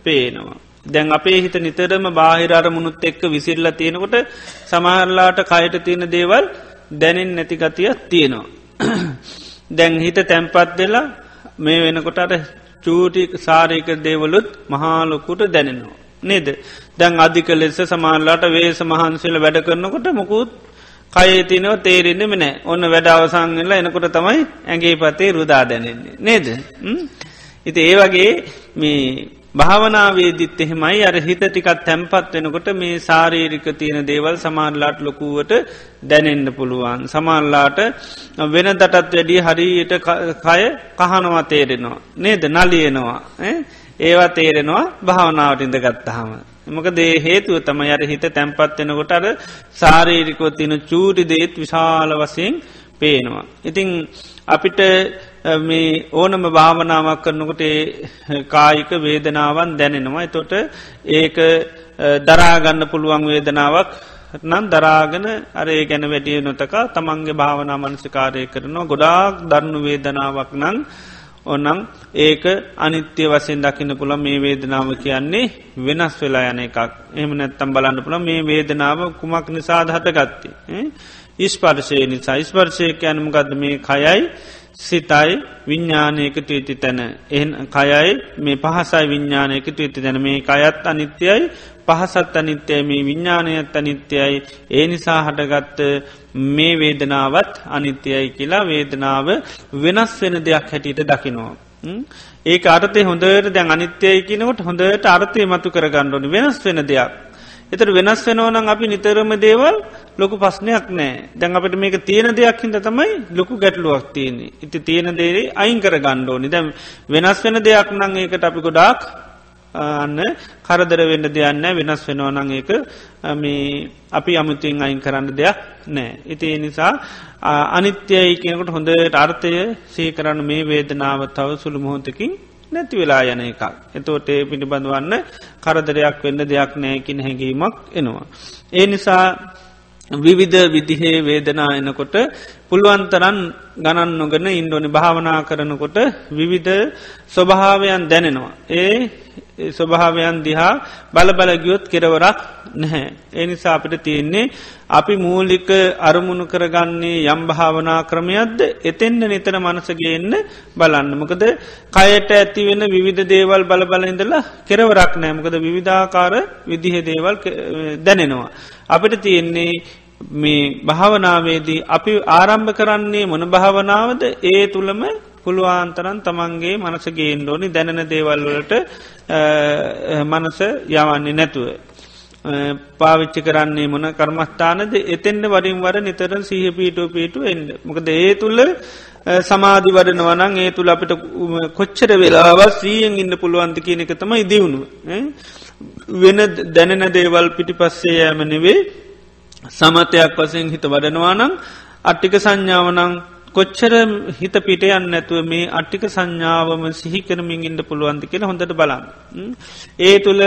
පේනවා. දැන් අපේ හිත නිතරම බාහිර අරමුණුත් එක්ක විසිල්ල තියෙනකොට සමහරලාට කයට තියෙන දේවල් දැනෙන් නැතිගතියක් තියෙනවා. දැන් හිත තැම්පත් දෙලා මේ වෙනකොට අර චූටි සාරීක දේවලුත් මහාලොකුට දැනෙනවා. නේද. දැන් අධික ලෙස සමාල්ලාට වේස මහන්සේල වැඩ කරනකොට මොකුත් කයේ තිනව තේරෙන්නෙම නෑ ඔන්න වැඩ අවසංගල එනකොට තමයි ඇගේ පතේ රුදා දැනෙන්නේ. නේද. ඉති ඒ වගේ මේ භාවනාවේදිත් එහෙමයි අර හිත ටිකත් තැම්පත් වෙනකොට මේ සාරීරික තියෙන දේවල් සමාන්ලාට ලොකුවට දැනෙන්න්න පුළුවන්. සමාන්ලාට වෙන දටත් වැඩිය හරියට කය කහනවා තේරෙනවා. නේද නලියනවා. ඒවා තේරෙනවා භාවනාවට ඉඳ ගත්තහම. මොක දේ හේතුව තම අර හිත තැම්පත් වෙනකොට අර සාරීරිකෝ තින චූටි දේත් විශාල වසයෙන් පේනවා. ඉතිං අපිට මේ ඕනම භාවනාවක් කරනකොට කායික වේදනාවන් දැනෙනවා. එතොට ඒක දරාගන්න පුළුවන් වේදනාවක් නම් දරාගන අරේ ගැන වැඩිය නොතක තමන්ගේ භාවනා මනසිකාරය කරනවා. ගොඩාක් දරණු වේදනාවක් නං ඔන්නම් ඒක අනිත්‍ය වසෙන් දකින්න පුළ මේ වේදනාව කියන්නේ වෙනස් වෙලා යන එකක්. එහම නැත්තම් බලන්න පුළ මේ වේදනාව කුමක් නිසාද හටගත්ති. ඉස්පර්ශය නිසා. ඉස්පර්ශය යනමගද මේ කයයි සිතයි විඤ්ඥානයකට ඇති තැන. එහන් කයයි මේ පහසයි විඤ්ඥානයකට ඇති තැන. මේ කයත් අනිත්‍යයි පහසත් අනිත්‍යය මේ විඤ්ඥානයත් අනිත්‍යයි. ඒ නිසා හටගත්ත මේ වේදනාවත් අනිත්‍යයි කියලා වේදනාව වෙනස් වෙන දෙයක් හැටියට දකිනවා. ඒ අර්තය හොඳට දැන් අනිත්‍යය කියනකොට හොඳට අර්ථය මතු කරගන්නඩනි වෙනස් වෙන දෙයක්. එතර වෙනස් වෙනවනම් අපි නිතරම දේවල් ලොකු පස්්නයක් නෑ. දැන් අපට මේක තියෙන දෙයක් හිද තමයි ලොකු ගැටලුවක් තියන්නේ. ඉති තියෙන දේරේ අයින් කර ගණ්ඩෝනි දැම් වෙනස් වෙන දෙයක් නං ඒකට අපි ගොඩාක් අන්න කරදර වෙන්න දෙයන්න වෙනස් වෙනවා නං ඒක මේ අපි අමුතින් අයින් කරන්න දෙයක් නෑ. ඉති නිසා අනිත්‍යයි කියනකට හොඳ අර්ථය සී කරන්න මේ වේදනාව තව සුළු මොහොතකින් නැති වෙලා යන එකක්. එතෝට ඒ පිළිබඳවන්න කරදරයක් වෙන්න දෙයක් නෑකින් හැඟීමක් එනවා. ඒ නිසා විවිධ විදිහේ වේදනා එනකොට පුළුවන්තරන් ගණන් නොගන ඉන්ඩෝනි භාවනා කරනකොට විවිධ ස්වභාවයන් දැනෙනවා. ඒ ස්වභාවයන් දිහා බලබල ගියොත් කෙරවරක් නැහැ. එනිසා අපිට තියෙන්නේ අපි මූලික අරමුණු කරගන්නේ යම් භාවනා ක්‍රමයක්ද එතෙන්න්න නිතර මනසගේන්න බලන්න. මොකද කයට ඇති වෙන විවිධ දේවල් බලබල ඉඳලා කෙරවරක් නෑමකද විවිධාකාර විදිහ දේවල් දැනෙනවා. අපිට තියෙන්නේ මේ භාවනාවේදී අපි ආරම්භ කරන්නේ මොන භාවනාවද ඒ තුළම පුළුවන්තරන් තමන්ගේ මනසගේෙන් ඕනි දැනෙන දේවල්වලට මනස යවන්නේ නැතුව. පාවිච්චි කරන්නේ මොන කර්මස්ථානද එතෙන්ට වරින් වර නිතරන් සහ පීටෝ පීටු එන්න මොකද ඒ තුල්ල සමාධි වඩනවනං ඒ තුළ අපිට කොච්චර වෙලාවත් සීයෙන් ඉන්න පුළුවන්ති කියන එක තමයි දියුණු. වෙන දැනෙන දේවල් පිටි පස්සේ යෑම නෙවේ සමතයක් වසයෙන් හිත වඩනවානං අට්ටික සංඥාවනං කොච්චර හිත පිටයන් නැතුව මේ අට්ටික සංඥාවම සිහිකරමින් ඉන්න පුළුවන්ද කියලා හොඳට බලන්න. ඒ තුළ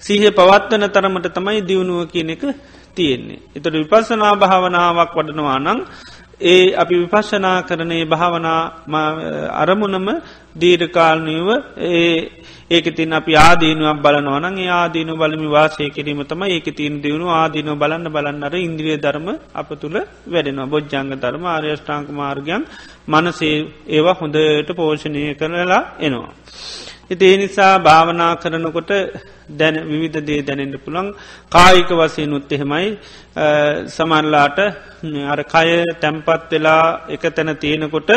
සීහ පවත්වන තරමට තමයි දියුණුව කියන එක තියෙන්නේ. එතට විපස්සනා භාවනාවක් වඩනවා නං ඒ අපි විපශ්ෂනා කරනේ භාවනා අරමුණම දීර්කාල්නීව ඒ ඒක තින් අපි ආදීනුවක් බලනවන ඒ ආදීනු බලමි වාසය කිරීම තම ඒක තින් දියුණු ආදීනු බලන්න බලන්නර ඉන්ද්‍රිය ධර්ම අප තුළ වැඩෙනවා බොජ්ජංග ධර්ම ආර්යෂ්ඨාංක මාර්ගයන් මනසේ ඒවා හොඳට පෝෂණය කරලා එනවා. ඉති නිසා භාවනා කරනකොට දැන විවිධ දේ දැනෙන්ට පුළන් කායික වසයෙන් උත් එහෙමයි සමන්ලාට අර කය තැම්පත් වෙලා එක තැන තියෙනකොට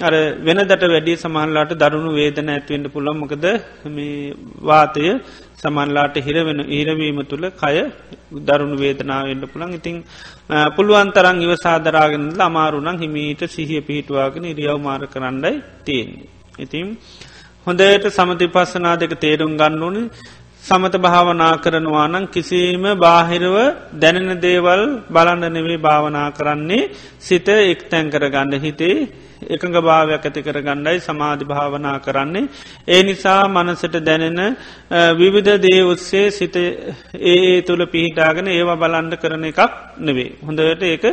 අර වෙනදට වැඩි සමහන්ලාට දරුණු වේදන ඇත්වෙන්ට පුළන් මොකද මේ වාතය සමන්ලාට හිරවෙන ඉරවීම තුළ කය දරුණු වේදනාවෙන්ට පුළන් ඉතිං පුළුවන්තරං ඉව සාදරාගෙනල අමාරුණං හිමීට සිහිය පිහිටවාගෙන ඉරියව් මාර කරන්නයි තියෙන්නේ. ඉතින් හොඳයට සමතිපස්සනා දෙක තේරුම් ගන්න ඕනි සමත භාවනා කරනවා නම් කිසිීම බාහිරව දැනෙන දේවල් බලන්න නෙවේ භාවනා කරන්නේ සිත එක් තැන් කරගන්න හිතේ එකඟ භාවයක් ඇති කර ගණ්ඩයි සමාධි භාවනා කරන්නේ. ඒ නිසා මනසට දැනෙන විවිධ දේ ඔස්සේ සිත ඒ තුළ පිහිටාගෙන ඒවා බලන්ඩ කරන එකක් නෙවේ. හොඳට ඒක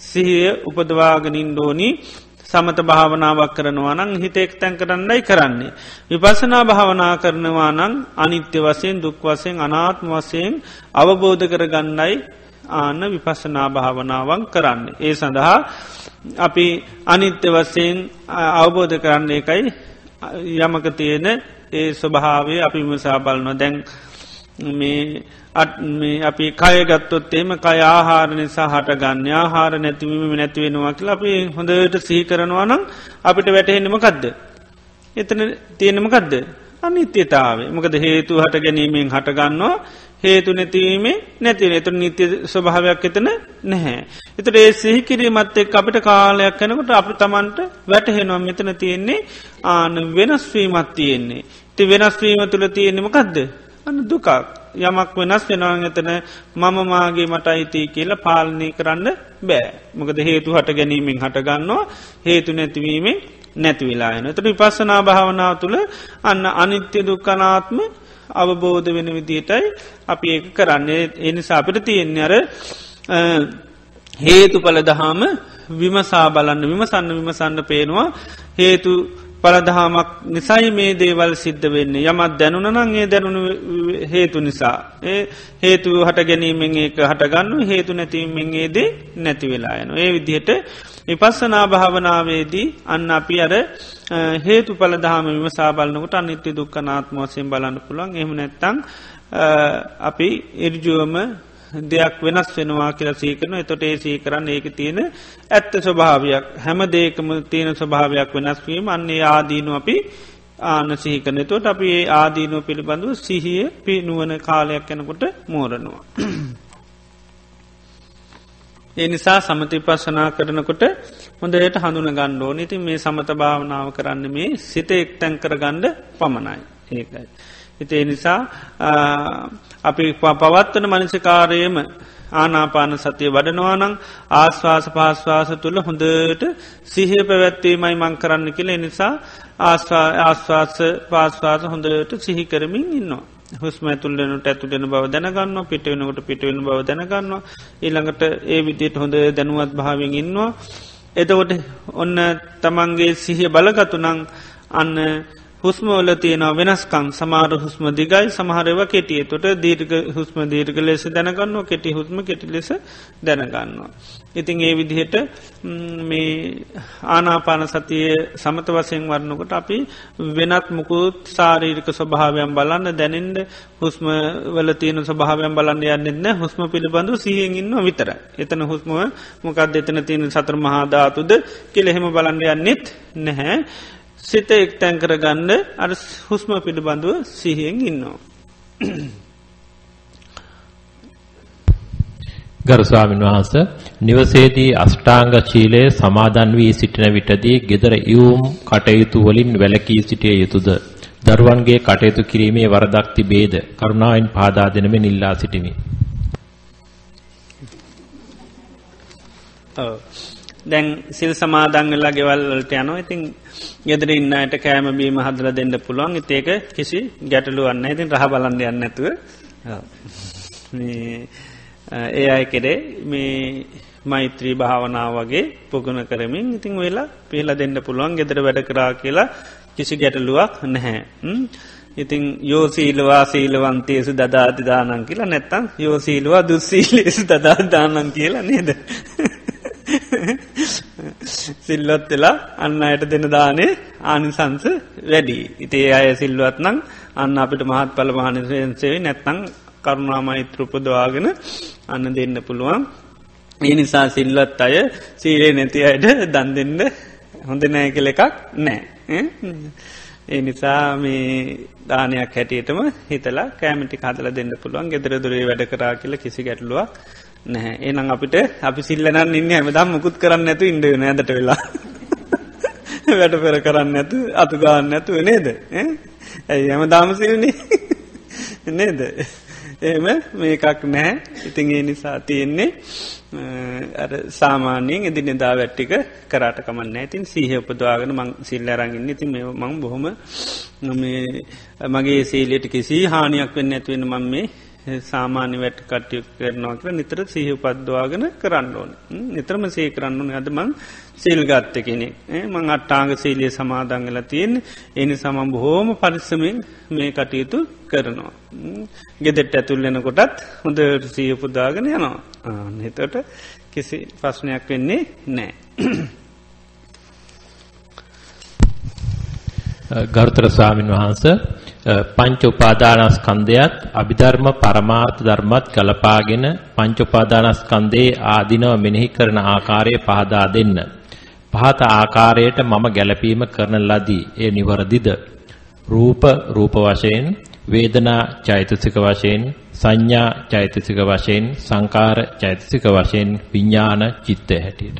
සිහිය උපදවාගනින් ඩෝනී සමත භාවනාවක් කරනවා නං හිතෙක් තැන් කරන්නයි කරන්නේ. විපසනා භාවනා කරනවා නං අනිත්‍ය වසයෙන් දුක් වසයෙන් අනාත්ම වසයෙන් අවබෝධ කරගන්නයි ආන්න විපස්සනා භාවනාවන් කරන්න. ඒ සඳහා අපි අනිත්‍ය වසයෙන් අවබෝධ කරන්නේ එකයි යමක තියෙන ඒ ස්වභාවේ අපි විමසා බලන දැන් මේ අපි කයගත්තොත් එම කය ආහාර නිසා හටගන්න ආහාර නැතිවීම නැතිවෙනවා කියලා අපි හොඳට සිහි කරනවා නම් අපිට වැටහෙන්නම කදද. එතන තියෙනම කදද. අනිත්‍යතාවේ මොකද හේතු හට ගැනීමෙන් හටගන්නවා හේතු නැතිවීමේ නැතිව එතුර නිත්‍ය ස්වභාවයක් එතන නැහැ. එතට ඒ සිහිකිරීමත් එක් අපිට කාලයක් කනකට අපි තමන්ට වැටහෙනවා මෙතන තියෙන්නේ ආන වෙනස්වීමත් තියෙන්නේ. ති වෙනස්වීම තුළ තියෙනෙමකක්ද. අන්න දුකක් යමක් වෙනස් වෙනවාන් එතන මම මාගේ මට අයිතිය කියලා පාලනය කරන්න බෑ. මොකද හේතු හට ගැනීමෙන් හටගන්නවා හේතු නැතිවීමෙන් නැතිවිලායන තට විපස්සනා භාවනාව තුළ අන්න අනිත්‍ය දුක්කනාත්ම අවබෝධ වෙන විදියටයි අපි ඒක කරන්නේ. එනිසා අපිට තියෙන්නේ අර හේතු පල දහාම විමසා බලන්න විමසන්න විමසන්න පේනවා. හේතු පලදහමක් නිසයි මේ දේවල් සිද්ධ වෙන්නේ යමත් දැනුනනන්ගේ දැනුණු හේතු නිසා. ඒ හේතු හට ගැනීමෙන් ඒක හටගන්න හේතු නැතිීමෙන්ගේදේ නැති වෙලා යන. ඒ විදිහට විපස්සනා භාවනාවේදී අන්න අපි අර හේතු පලදහම විමසා බලන්නකට අනිත්‍ය දුක්කනාත්ම වසයෙන් බලන්න පුළන් එහම නැත්තං අපි ඉර්ජුවම දෙයක් වෙනස් වෙනවා කියලා සීකරන එතොට ඒ සී කරන්න ඒක තියෙන ඇත්ත ස්වභාවයක්. හැම දේකම තියෙන ස්වභාවයක් වෙනස්වීම අන්නේ ආදීනු අපි ආන සිහිකන තොට අපි ඒ ආදීනුව පිළිබඳව සිහිය පි නුවන කාලයක් යැනකොට මෝරනවා. ඒ නිසා සමතිපස්සනා කරනකොට හොඳයට හඳුන ගණ්ඩෝ නති මේ සමත භාවනාව කරන්න මේ සිත එක්තැන් කරගණ්ඩ පමණයි. ඒකයි. හිතේ නිසා අපි පවත්වන මනසිකාරයම ආනාපාන සතිය වඩනවානං ආශ්වාස පාශ්වාස තුළ හොඳට සිහය පැවැත්වීමයි මං කරන්න කියල නිසා ආශ්වාස පාශ්වාස හොඳට සිහි කරමින් ඉන්නවා. හුස්ම ඇතුල්ලනට ඇතුළෙන බව දැනගන්න පිටවෙනකට පිටවෙන බව දැනගන්න ඊළඟට ඒ විදියට හොඳ දැනුවත් භාවෙන් ඉන්නවා. එතකොට ඔන්න තමන්ගේ සිහිය බලගතුනං අන්න හුස්මවල තියෙනවා වෙනස්කං සමාර හුස්ම දිගයි සමහරව කෙටිය තොට දීර්ග හුස්ම දීර්ග ලෙස දැනගන්න කෙටි හුස්ම කෙටි ලෙස දැනගන්නවා. ඉතින් ඒ විදිහට මේ ආනාපාන සතිය සමත වසයෙන් වරන්නකොට අපි වෙනත් මුකුත් සාරීරික ස්වභාවයන් බලන්න දැනෙන්ට හුස්ම වල තියෙන ස්වභාවයන් බලන්න යන්නෙන්න හුස්ම පිළිබඳු සිහෙන් ඉන්න විතර. එතන හුස්ම මොකක්ද එතන තියෙන සතර මහාධාතුද කෙලෙහෙම බලන්න යන්නෙත් නැහැ. සිත එක්තැන් කරගන්න අර හුස්ම පිළිබඳුව සිහියෙන් ඉන්නවා. ගරු ස්වාමීන් වහන්ස නිවසේදී අෂ්ටාංග ශීලයේ සමාදන් වී සිටින විටදී gedara ඉවුම් කටයුතු වලින් වැළකී සිටිය යුතුයද දරුවන්ගේ කටයුතු කිරීමේ වරදක් තිබේද කරුණාවෙන් පාදා දෙනමින් ඉල්ලා සිටිමි. දැන් සිල් සමාදංගලා ගෙවල්වලට යනවා. ඉතින් ගෙදර ඉන්නයට කෑම බීම හදල දෙන්න පුළුවන්. ඉතේක කිසි ගැටලුවන්න ඉතින් රහ බලන්ඩ යන්න ඇතුව ඒ අය කෙරේ මේ මෛත්‍රී භාවනාව වගේ පුගුණ කරමින් ඉතිං වෙලා පිහල දෙන්න පුළුවන්. ගෙදර වැඩ කරා කියලා කිසි ගැටලුවක් නැහැ. ඉතිං යෝසීලවා සීලවන්තයසු දදාති දානන් කියලා නැත්තම් යෝසීලවා දුස්සීලෙසු දදාදානන් කියලා නේද. සිල්ලොත් වෙලා අන්න අයට දෙන දානේ ආනිසංස වැඩි. ඉතේ අය සිල්වත් නං අන්න අපිට මහත් පල මහනිසේවේ නැත්තං කරුණාමයිත්‍රපදවාගෙන අන්න දෙන්න පුළුවන්. ඒ නිසා සිල්ලත් අය සීලේ නැති අයට දන් දෙන්න හොඳ නෑ කළ එකක් නෑ. ඒ නිසා මේ දානයක් හැටියටම හිතලා කෑමිටි හදල දෙන්න පුළුවන් ගෙදර දුරේ වැඩ කරා කියල කිසි ගැටලුවක් නැහැ. ඒනම් අපිට අපි සිල්ලනන් ඉන්න හැමදම් මුකුත් කරන්න ඇතු ඉන්ඩ නැදට වෙලා. වැඩ පෙර කරන්න ඇතු අතු ගාන්න ඇතුව නේද? ඇයි හැම දාමසිල්න්නේ නේද? ඒම මේකක් නැහැ. ඉතින් ඒ නිසා තියෙන්නේ සාමානයෙන් එදි නිදා වැට්ටික කරාට කමන්න ඇතින් සීහ උපදවාගෙන මං සිල්ල අරගන්න ඉතින් මේ මං බොහොම මගේ සීලයට කිසි හානියක් වෙන්න ඇත්වෙන මං මේ සාමාන්‍ය වැට් කට්ටිය කරනවා කර නිතර සීහ උපද්දවාගෙන කරන්න ඕන. නිතරම සේ කරන්න ඕන. අද මං සිල් ගත්ත කෙනෙ මං අට්ටාංග සීලිය සමාදංගල තියෙන එනි සමම් බොහෝම පරිස්සමෙන් මේ කටයුතු කරනවා. ගෙදෙට්ට ඇතුල්ලෙන කොටත් හොඳ සීහ පුදාගෙන යනවා. හිතට කිසි ප්‍රශ්නයක් වෙන්නේ නෑ. ගරුතර ස්වාමින් වහන්ස පංච උපාදානස්කන්ධයත් අභිධර්ම පරමාර්ථ ධර්මත් ගලපාගෙන පංච උපාදානස්කන්ධයේ ආධිනව මෙනෙහි කරන ආකාරය පහදා දෙන්න. පහත ආකාරයට මම ගැළපීම කරන ලදී. ඒ නිවරදිද? රූප රූප වශයෙන්, වේදනා චෛතසික වශයෙන්, සංඥා චෛතසික වශයෙන්, සංකාර චෛතසික වශයෙන්, විඥාන චිත්ත හැටියට.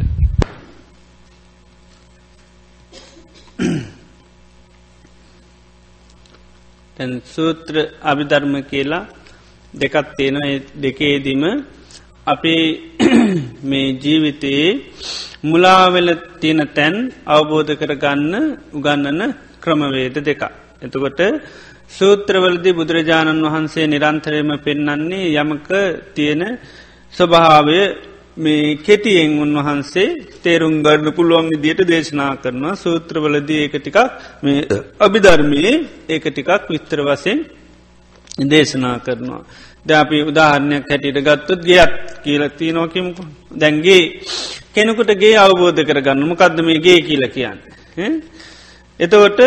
සූත්‍ර අභිධර්ම කියලා දෙකත් තියෙන දෙකේදීම අපේ මේ ජීවිතයේ මුලාවෙල තියෙන තැන් අවබෝධ කරගන්න උගන්නන ක්‍රමවේද දෙක. එතකොට සූත්‍රවලදි බුදුරජාණන් වහන්සේ නිරන්තරයම පෙන්නන්නේ යමක තියෙන ස්වභාවය මේ කෙටියෙන් උන්වහන්සේ තේරුම් ගන්න පුළුවන් විදියට දේශනා කරනවා සූත්‍රවලද ඒක ටිකක් මේ අභිධර්මයේ ඒක ටිකක් විස්තර වසයෙන් දේශනා කරනවා. ද අපි උදාහරණයක් හැටියට ගත්තොත් ගියත් කියලති නොකිමකු දැන්ගේ කෙනෙකුටගේ අවබෝධ කරගන්න මොකක්ද මේ ගේ කියල කියන්න. එතකොට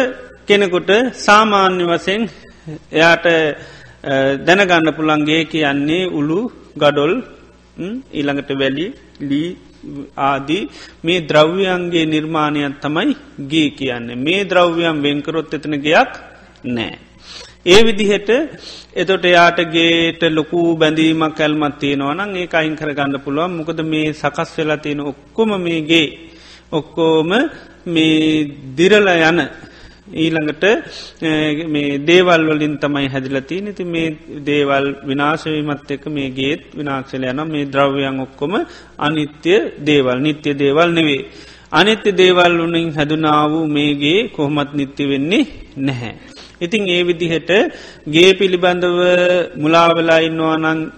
කෙනෙකුට සාමාන්‍ය වසයෙන් එයාට දැනගන්න පුළන්ගේ කියන්නේ උළු ගඩොල් ඊළඟට වැලි ලී ආදී මේ ද්‍රව්‍යයන්ගේ නිර්මාණයක් තමයි ගේ කියන්නේ. මේ ද්‍රව්‍යයන් වෙන්කරොත් එතන ගයක් නෑ. ඒ විදිහට එතොට යාටගේට ලොකු බැඳීමක් කැල්මත් තියෙනවනම් ඒ අයින් කරගන්න පුළුවන්. මොකද මේ සකස් වෙලා තියෙන ඔක්කොම මේගේ ඔක්කෝම මේ දිරල යන ඊළඟට මේ දේවල් වලින් තමයි හැදිලති නති මේ දේවල් විනාශවීමත් එක මේ ගේත් විනාක්ෂල යන මේ ද්‍රව්‍යයන් ඔක්කොම අනිත්‍ය දේවල් නිත්‍ය දේවල් නෙවේ. අනිත්‍ය දේවල් වනින් හැදුනාව මේගේ කොහොමත් නිත්‍ය වෙන්නේ නැහැ. ඉතිං ඒ විදිහට ගේ පිළිබඳව මුලාවෙලා ඉන්නවානං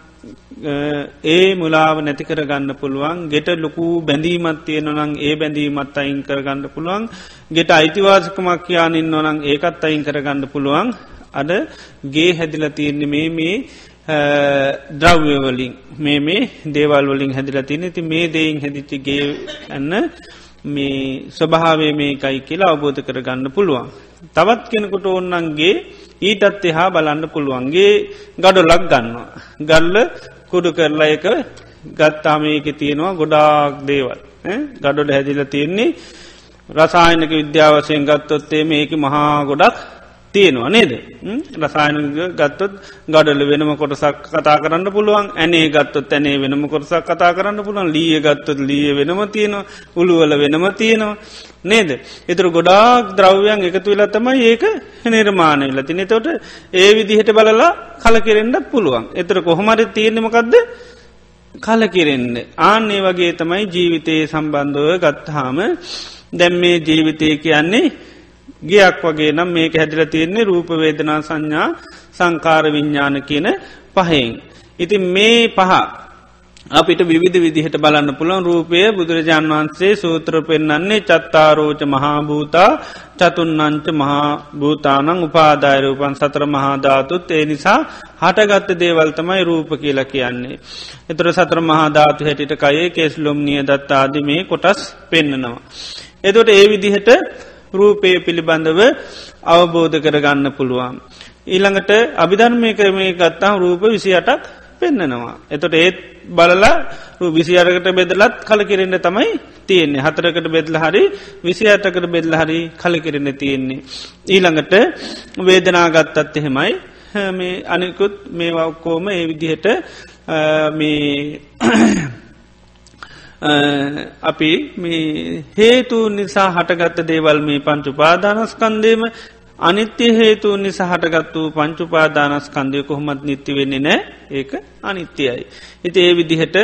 ඒ මුලාව නැති කරගන්න පුළුවන්. ගෙට ලොකු බැඳීමත් තියෙනනං ඒ බැඳීමත් අයින් කරගන්න පුළුවන්. ගෙට අයිතිවාසකමක් යානින් නොනං ඒකත් අයින් කරගන්න පුළුවන්. අඩ ගේ හැදිල තියන්නේ මේ මේ ද්‍රව්‍යවලින් මේ මේ දේවල් වලින් හැදිල තින ති මේ දෙයින් හැදිච්චිගේ ඇන්න මේ ස්වභාවේ මේකයි කියලා අවබෝධ කරගන්න පුළුවන්. තවත් කෙනෙකුට ඔන්නන්ගේ ඊටත් එහා බලන්න පුළුවන්ගේ ගඩොලක් ගන්නවා. ගල්ල කුඩු කරලා එක ගත්තාමේක තියෙනවා ගොඩාක් දේවල් ගඩොඩ හැදිල තියෙන්නේ රසායනක විද්‍යාවසයෙන් ගත්තොත්තේ මේක මහා ගොඩක් තියෙනවා නේද? රසායන ගත්තොත් ගඩල වෙනම කොටසක් කතා කරන්න පුළුවන් ඇනේ ගත්තොත් ඇනේ වෙනම කොටසක් කතා කරන්න පුළුවන් ලිය ගත්තොත් ලිය වෙනම තියෙනවා උළුවල වෙනම තියෙනවා නේද? එතුර ගොඩාක් ද්‍රව්‍යයන් එකතු වෙලා තමයි ඒක නිර්මාණය ලති නතොට ඒ විදිහට බලලා කලකිරෙන්ඩක් පුළුවන්. එතර කොහොමරි තියෙනෙමකක්ද කලකිරෙන්න. ආන්නේ වගේ තමයි ජීවිතයේ සම්බන්ධව ගත්හාම දැම් මේ ජීවිතය කියන්නේ ගියක් වගේ නම් මේක හැදිල තියෙන්නේ රූපවේදනා සංඥා සංකාර විඤ්ඥාන කියන පහෙන්. ඉතින් මේ පහ අපිට විවිධ විදිහට බලන්න පුළන් රූපය බුදුරජාන් වහන්සේ සූත්‍ර පෙන්න්නන්නේ චත්තාරෝච මහාභූතා චතුන්නංච මහාභූතානං උපාදායරූපන් සතර මහාධාතුත් ඒ නිසා හටගත්ත දේවල්තමයි රූප කියලා කියන්නේ. එතුර සතර මහාධාතු හැටිට කයේ කෙස්ලොම්නිය දත්තාද මේ කොටස් පෙන්න්නනවා. එතොට ඒ විදිහට රූපය පිළිබඳව අවබෝධ කරගන්න පුළුවන්. ඊළඟට අභිධර්මය කරමය ගත්තාම් රූප විසි අටක් පෙන්නනවා. එතොට ඒත් බලලා විසි අරකට බෙදලත් කලකිරෙන්ට තමයි තියෙන්නේ හතරකට බෙදල හරි විසි අටකට බෙදල හරි කලකිරෙන්න තියෙන්නේ. ඊළඟට වේදනාගත්තත් එහෙමයි මේ අනිකුත් මේ වක්කෝම ඒ විදිහට මේ අපි මේ හේතු නිසා හටගත්ත දේවල් මේ පංචු පාදානස්කන්දේම අනිත්‍ය හේතුන් නිසා හටගත් වූ පංචුපාදානස්කන්දය කොහොමත් නිත්ති වෙන්නේ නෑ ඒක අනිත්‍යයයි. හිති ඒ විදිහට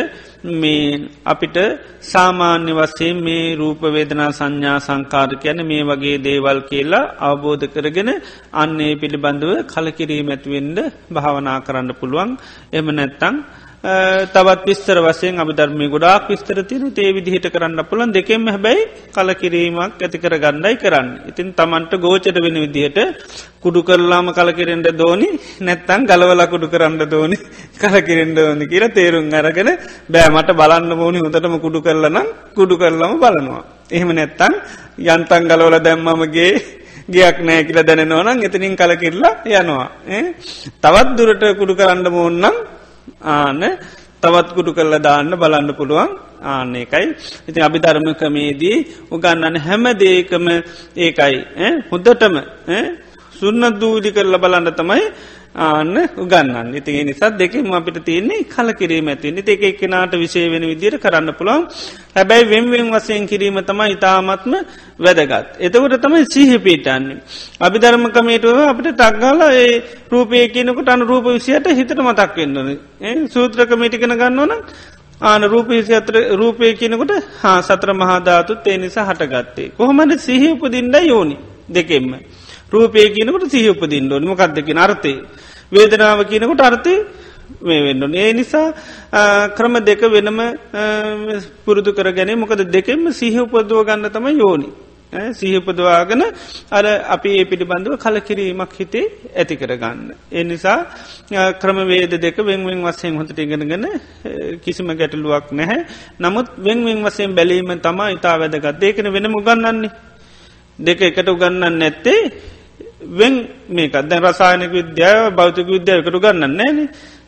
මේ අපිට සාමාන්‍ය වස්සේ මේ රූපවේදනා සංඥා සංකාර කියන මේ වගේ දේවල් කියලා අවබෝධ කරගෙන අන්නේ පිළිබඳව කලකිරීම ඇතිවෙන්ඩ භාවනා කරන්න පුළුවන් එම නැත්තං තවත් විස්තර වසයෙන් අභධර්මය ගොඩාක් විස්තර තින ඒ විදිහට කරන්න පුළන් දෙකෙම හැබැයි කලකිරීමක් ඇතිකර ගණ්ඩයි කරන්න. ඉතින් තමන්ට ගෝචට වෙන විදිහට කුඩු කරලාම කලකිරෙන්ට දෝනි නැත්තං ගලවල කුඩු කරන්න දෝනි කලකිරෙන්ඩ ඕනි කියලා තේරුම් අරගෙන බෑමට බලන්න ඕනි හොතටම කුඩු කරලනම් කුඩු කරලම බලනවා. එහෙම නැත්තං යන්තන් ගලවල දැම්මමගේ ගයක් නෑ කියල දැනනවනම් එතනින් කලකිරලා යනවා. තවත් දුරට කුඩු කරන්න ඕන්නම් ආන තවත් කුටු කරල දාන්න බලන්න පුළුවන්. ආන්න එකයි. ඉති අභි ධර්මකමේදී උගන්නන්න හැම දේකම ඒකයි. හොද්දටම සුන්න දූදි කරල බලන්න තමයි ආන්න උගන්නන්න ඉති නිසාත් දෙකම අපිට තියන්නේ කල කිරීම ඇතින් එක එක්කෙනට විශේ වෙන විදිර කරන්න පුළොන් හැබැයි වෙන්වෙන් වසයෙන් කිරීම තමයි ඉතාමත්ම වැදගත්. එතකොට තමයි සීහ පීටන්නේ. අපි ධර්මකමේටුව අපිට ටක්ගල ඒ රූපය කියනකට අනු රූප විසියට හිතට මතක් වෙන්නන සූත්‍රකමේටිකන ගන්නවන ආන රූපීසි අතර රූපය කියනකොට හා සත්‍ර මහාධාතුත් ඒ නිසා හටගත්තේ. කොහොමට සිහි උපදින්ඩ යෝනි දෙකෙන්ම. රූපය කියනකට සිහි උපදින්න ඕනි මොකක්දකින අර්ථය. වේදනාව කියනකොට අර්ථය මේ වෙන්න. ඒ නිසා ක්‍රම දෙක වෙනම පුරුදු කර ගැනේ මොකද දෙකෙම සිහ උපදුව ගන්න තම යෝනි. සිහපදවාගෙන අර අපි ඒ පිළිබඳව කලකිරීමක් හිතේ ඇති කරගන්න. ඒ නිසා ක්‍රමවේද දෙක වෙන්වෙන් වසයෙන් හොඳට ඉගෙනගෙන කිසිම ගැටලුවක් නැහැ. නමුත් වෙන්වෙන් වසයෙන් බැලීම තමා ඉතා වැදගත් දෙකන වෙන මුගන්නන්නේ. දෙක එකට උගන්නන්න නැත්තේ වෙන් මේකත් දැන් රසායනක විද්‍යාව භෞතික විද්‍යාවකට ගන්න නෑන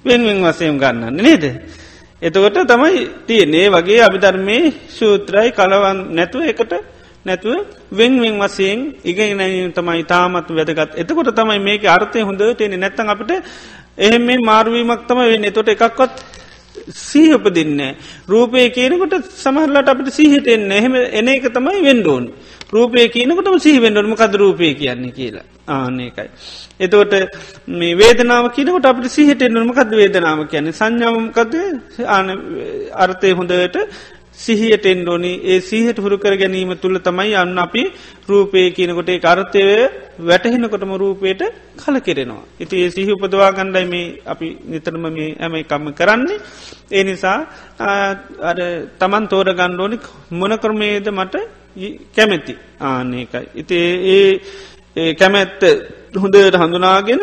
වෙන්වෙන් වසයම් ගන්නන්න නේද. එතකොට තමයි තියනේ වගේ අභිධර්මය සූත්‍රයි කලවන් නැතුව එකට නැතුව වෙන්වෙන් වසයෙන් ඉගෙනැනීම තමයි තාමත් වැදගත්. එතකොට තමයි මේක අර්ථය හොඳට එන්නේ නැත්තන් අපට එහෙම මේ මාර්වීමක් තම වෙන්න. තොට එකක්වත් සීහපදින්න රූපය කියනකොට සමහරලට අපට සිහිට එන්න එහෙම එන එක තමයි වෙන්ඩෝන් රූපය කියනකොටම සිහිවෙන්ඩොන්ම කද රූපය කියන්නේ කියලා? ආනකයි. එතවට මේ වේදනාව කියනකට අපට සිහිට එන්නම කද වේදනාව කියන්නේ? සංඥාවමකද අර්ථය හොඳට සිහියට එන්ඩෝනි ඒ සිහට හුරු කර ගැනීම තුළ තමයි යන්න අපි රූපය කියනකොට ඒ අර්ථය වැටහෙනකොටම රූපයට කල කෙරෙනවා. ඉති ඒ සිහි උපදවා ගණ්ඩයි මේ අපි නිතරම මේ ඇමයි කම්ම කරන්නේ. ඒ නිසා තමන් තෝර ගණ්ඩෝනි මොන කරමේද මට කැමැති ආනකයි. ඉති ඒ කැමැත්ත හොඳට හඳුනාගෙන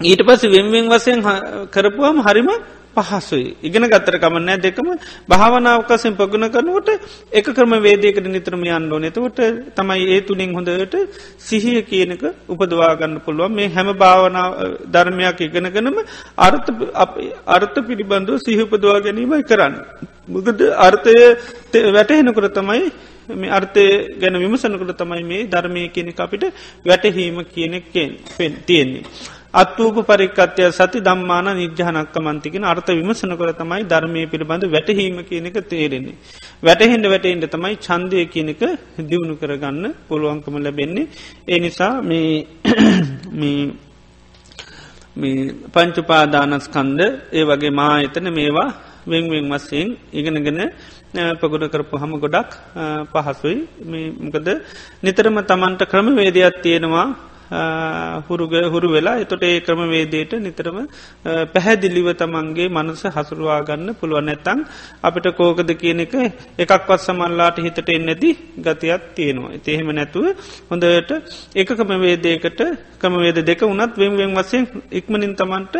ඊට පස වෙන්වෙන් වසයෙන් කරපුවාම හරිම පහසුයි ඉගෙන ගත්තර කමන්නෑ දෙකම භාවනාවකසෙන් පගුණ කරනුවට එක කරම වේදයකට නිතරම යන්න නතවට තමයි ඒ තුළින් හොඳට සිහිය කියනක උපදවාගන්න පුළුවන් මේ හැම භාවනාව ධර්මයක් ඉගෙනගනම අර්ථ අර්ථ පිළිබඳව සිහිපදවා ගැනීමයි කරන්න. මුකද අර්ථය වැටහෙනකර තමයි මේ අර්ථය ගැන විමසනකට තමයි මේ ධර්මය කියනෙ අපිට වැටහීම කියනෙක්ෙන් පෙන් තියෙන්නේ. අත්වූප පරික්කත්වය සති දම්මාන නිජ්‍යානක්ක මන්තිකෙන අර්ථ විමසන කර තමයි ධර්මය පිළිබඳ වැටහීම කියනක තේරෙන්නේ. වැටහෙන්ට වැටෙන්ට තමයි චන්දය කියනක දියුණු කරගන්න පුළුවන්කම ලැබෙන්නේ. ඒ නිසා මේ පංචුපාදානස්කන්ද ඒ වගේ මා එතන මේවා වෙංවෙන් වස්සයෙන් ඉගෙනගෙන පගුණ කරපු හම ගොඩක් පහසුයි මොකද නිතරම තමන්ට ක්‍රම වේදයක් තියෙනවා හුරුග හුරු වෙලා එතොට ඒ ක්‍රම වේදයට නිතරම පැහැදිලිව තමන්ගේ මනස හසුරුවාගන්න පුළුවන් නැත්තං අපිට කෝකද කියන එක එකක්වත් සමල්ලාට හිතට එන්නැති ගතියක් තියෙනවා. එතිහෙම නැතුව හොඳට එකකම වේදයකට ක්‍රමවේද දෙක වනත් වෙන්වෙන් වසයෙන් ඉක්මනින් තමන්ට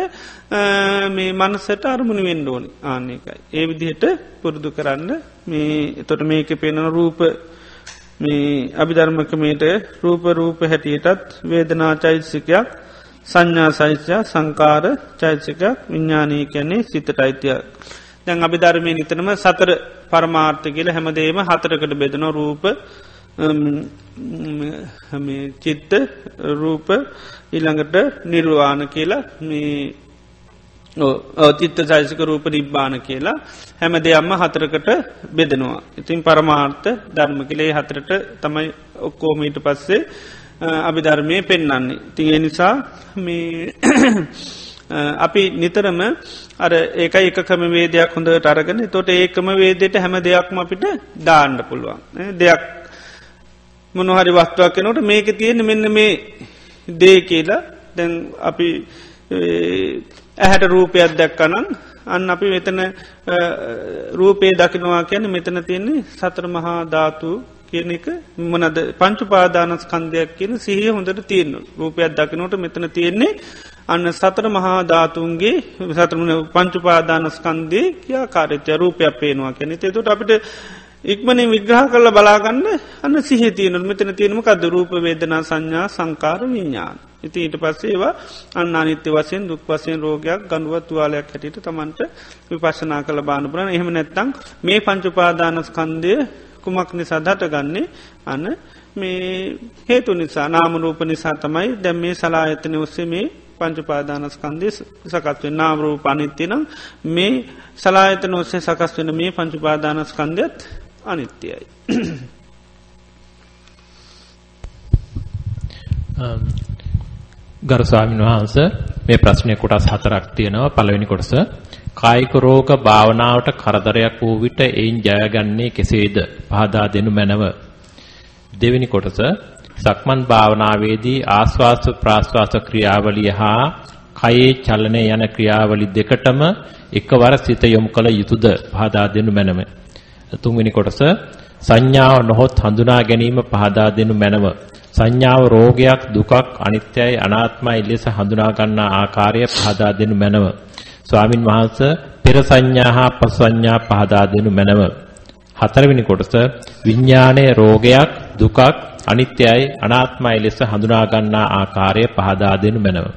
මේ මනසට අරමුණ වෙන්න ඕනි ආන්නේකයි. ඒ විදිහට පුරුදු කරන්න මේ එතොට මේක පෙනෙන රූප මේ අභිධර්මකමේට රූප රූප හැටියටත් වේදනා චෛත්සිකයක් සංඥා සෛත්‍යය සංකාර චෛත්සිකයක් විඤ්ඥානී කැන්නේ සිතට අයිතියක්. දැන් අභිධර්මය නිතනම සතර පරමාර්ථ කියල හැමදේම හතරකට බෙදන රූප චිත්ත රූප ඉළඟට නිර්වාණ කියලා මේ චිත්ත ජයිසික රූප නිබ්බාන කියලා හැම දෙයම්ම හතරකට බෙදනවා. ඉතින් පරමාර්ථ ධර්ම කලේ හතරට තමයි ඔක්කෝමීට පස්සේ අභිධර්මය පෙන්නන්නේ. තිය නිසා මේ අපි නිතරම අර ඒක එකකම වේදයක් හොඳට අරගෙන තොට ඒකම වේදයට හැම දෙයක්ම අපිට දාණ්ඩ පුළුවන්. දෙයක් මොනහරි වස්තුවක් කෙනොට මේක තියෙන මෙන්න මේ දේ කියලා දැන් අපි ඇහැට රූපයක් දැක්කනම් අන්න අපි මෙතන රූපේ දකිනවා කියන මෙතන තියෙන්නේ සතර මහා ධාතු කියන එක මොනද? පංචු පාදානස් කන්දයක් කියන සිහිය හොඳට තියෙන රූපයක් දකිනට මෙතන තියෙන්නේ අන්න සතර මහා ධාතුන්ගේ සතරමන පංචු පාදානස්කන්දේ කියා කාරත්‍ය රූපයක් පේනවා කැනෙ තුට අපිට ඉක්මනින් විග්‍රහ කරල බලාගන්න අන්න සිහ තියනු මෙතන තියෙනම කද රූප වේදනා සංඥා සංකාර විඤ්ඥාන්. ඉති ඊට පස්සේවා අන්න අනිත්‍ය වසයෙන් දුක් වසයෙන් රෝගයක් ගනුව තුවාලයක් හැටියට තමන්ට විපශනා කළ බානුපරන එහෙම නැත්තං මේ පංචුපාදානස්කන්දය කුමක් නිසා දට ගන්නේ අන්න මේ හේතු නිසා නාමරූප නිසා තමයි. දැම් මේ සලා ඇතන ඔස්සේ මේ පංචුපාදානස්කන්දය සකස්වෙන් නාමරූ පනිත්තිනම් මේ සලායතන ඔස්සේ සකස් වෙන මේ පංචුපාදානස්කන්දයත් අනිත්‍යයයි. ගරු ස්වාමීන් වහන්ස මේ ප්‍රශ්නය කොටස් හතරක් තියෙනවා. පළවෙනි කොටස කායික රෝග භාවනාවට කරදරයක් වූ විට එයින් ජයගන්නේ කෙසේද? පහදා දෙනු මැනව. දෙවෙනි කොටස සක්මන් භාවනාවේදී ආස්වාස ප්‍රාස්වාස ක්‍රියාවලිය හා කයේ චලනය යන ක්‍රියාවලි දෙකටම එකවර සිත යොමු කළ යුතුයද පහදා දෙනු මැනව. තුන්වෙනි කොටස සංඥාව නොහොත් හඳුනා ගැනීම පහදා දෙනු මැනව සංඥාව රෝගයක් දුකක් අනිත්‍යයි අනාත්මයි ලෙස හඳුනා ගන්නා ආකාරය පහදා දෙනු මැනව. ස්වාමින් වහන්සේ පෙර සංඥා හා පසංඥා පහදා දෙනු මැනව. හතරවෙනි කොටස විඥානයේ රෝගයක් දුකක් අනිත්‍යයි අනාත්මයි ලෙස හඳුනා ගන්නා ආකාරය පහදා දෙනු මැනව.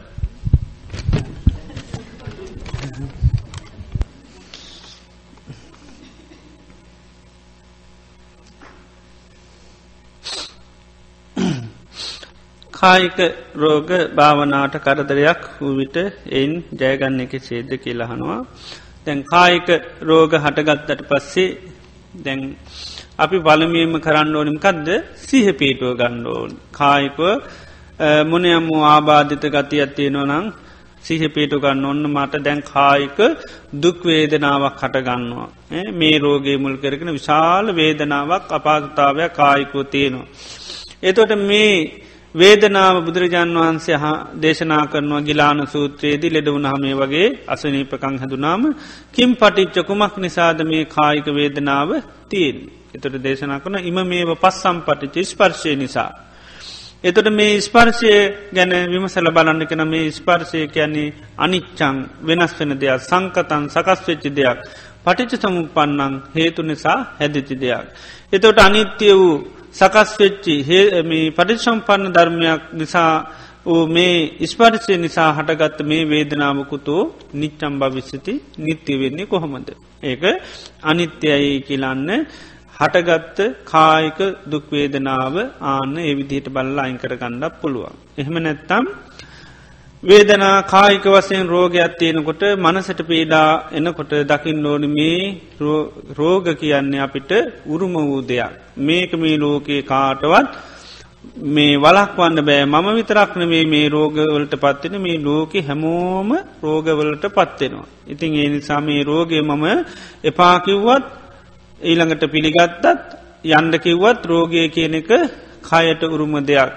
කායික රෝග භාවනාට කරදරයක් වූ විට එයින් ජයගන්න එක සේද කියලහනවා. දැන් කායික රෝග හටගත්තට පස්සේ දැන් අපි බලමියම කරන්න ඕනිමකක්ද සිහ පීටුව ගණ්ඩෝන්. කායිකව මොනයම්ම ආබාධිත ගති ඇත්තියෙනවා නං සිහ පීටු ගන්න ඔන්න මට දැන් කායික දුක්වේදනාවක් හටගන්නවා. මේ රෝගේ මුල් කරගෙන විශාල වේදනාවක් අපාධතාවයක් කායිකෝ තියෙනවා. එතොට මේ වේදනාව බුදුරජාණන් වහන්සේ හා දේශනා කරනවා ගිලාන සූත්‍රයේදී ලෙඩවුණහමේ වගේ අසනීපකං හැදුනාම කිම් පටිච්ච කුමක් නිසාද මේ කායික වේදනාව තියෙන්. එතොට දේශනා කරන ඉම මේව පස්සම් පටිච ස්පර්ශය නිසා. එතොට මේ ස්පර්ශය ගැන විමසල බලන්න කන මේ ස්පර්ශය කියන්නේ අනිච්චං වෙනස් වෙන දෙයක් සංකතන් සකස් වෙච්චි දෙයක්. පටිච සමුපන්නං හේතු නිසා හැදිචි දෙයක්. එතොට අනිත්‍ය වූ සකස් වෙච්චි මේ පටිසම්පන්න ධර්මයක් නිසා වූ මේ ස්පර්ශය නිසා හටගත්ත මේ වේදනාවකුතෝ නිච්චම් භවිස්සති නිත්‍ය වෙන්නේ කොහොමද. ඒක අනිත්‍යයි කියලන්න හටගත්ත කායික දුක්වේදනාව ආන්න එවිදිහට බල්ලා අයිංකර ගණ්ඩක් පුළුවන්. එහෙම නැත්තම් වේදනා කායික වසයෙන් රෝගයක් තියෙනකොට මනසට පීඩා එනකොට දකිින් ඕන මේ රෝග කියන්නේ අපිට උරුම වූ දෙයක්. මේක මේ ලෝකයේ කාටවත් මේ වලක්වන්න බෑ මම විතරක්න මේ මේ රෝගවලට පත්වෙන මේ ලෝක හැමෝම රෝගවලට පත්වෙනවා. ඉතින් ඒ නිසා මේ රෝගය මම එපාකිව්වත් ඊළඟට පිළිගත්තත් යන්ඩ කිව්වත් රෝගය කියන එක කයට උරුම දෙයක්.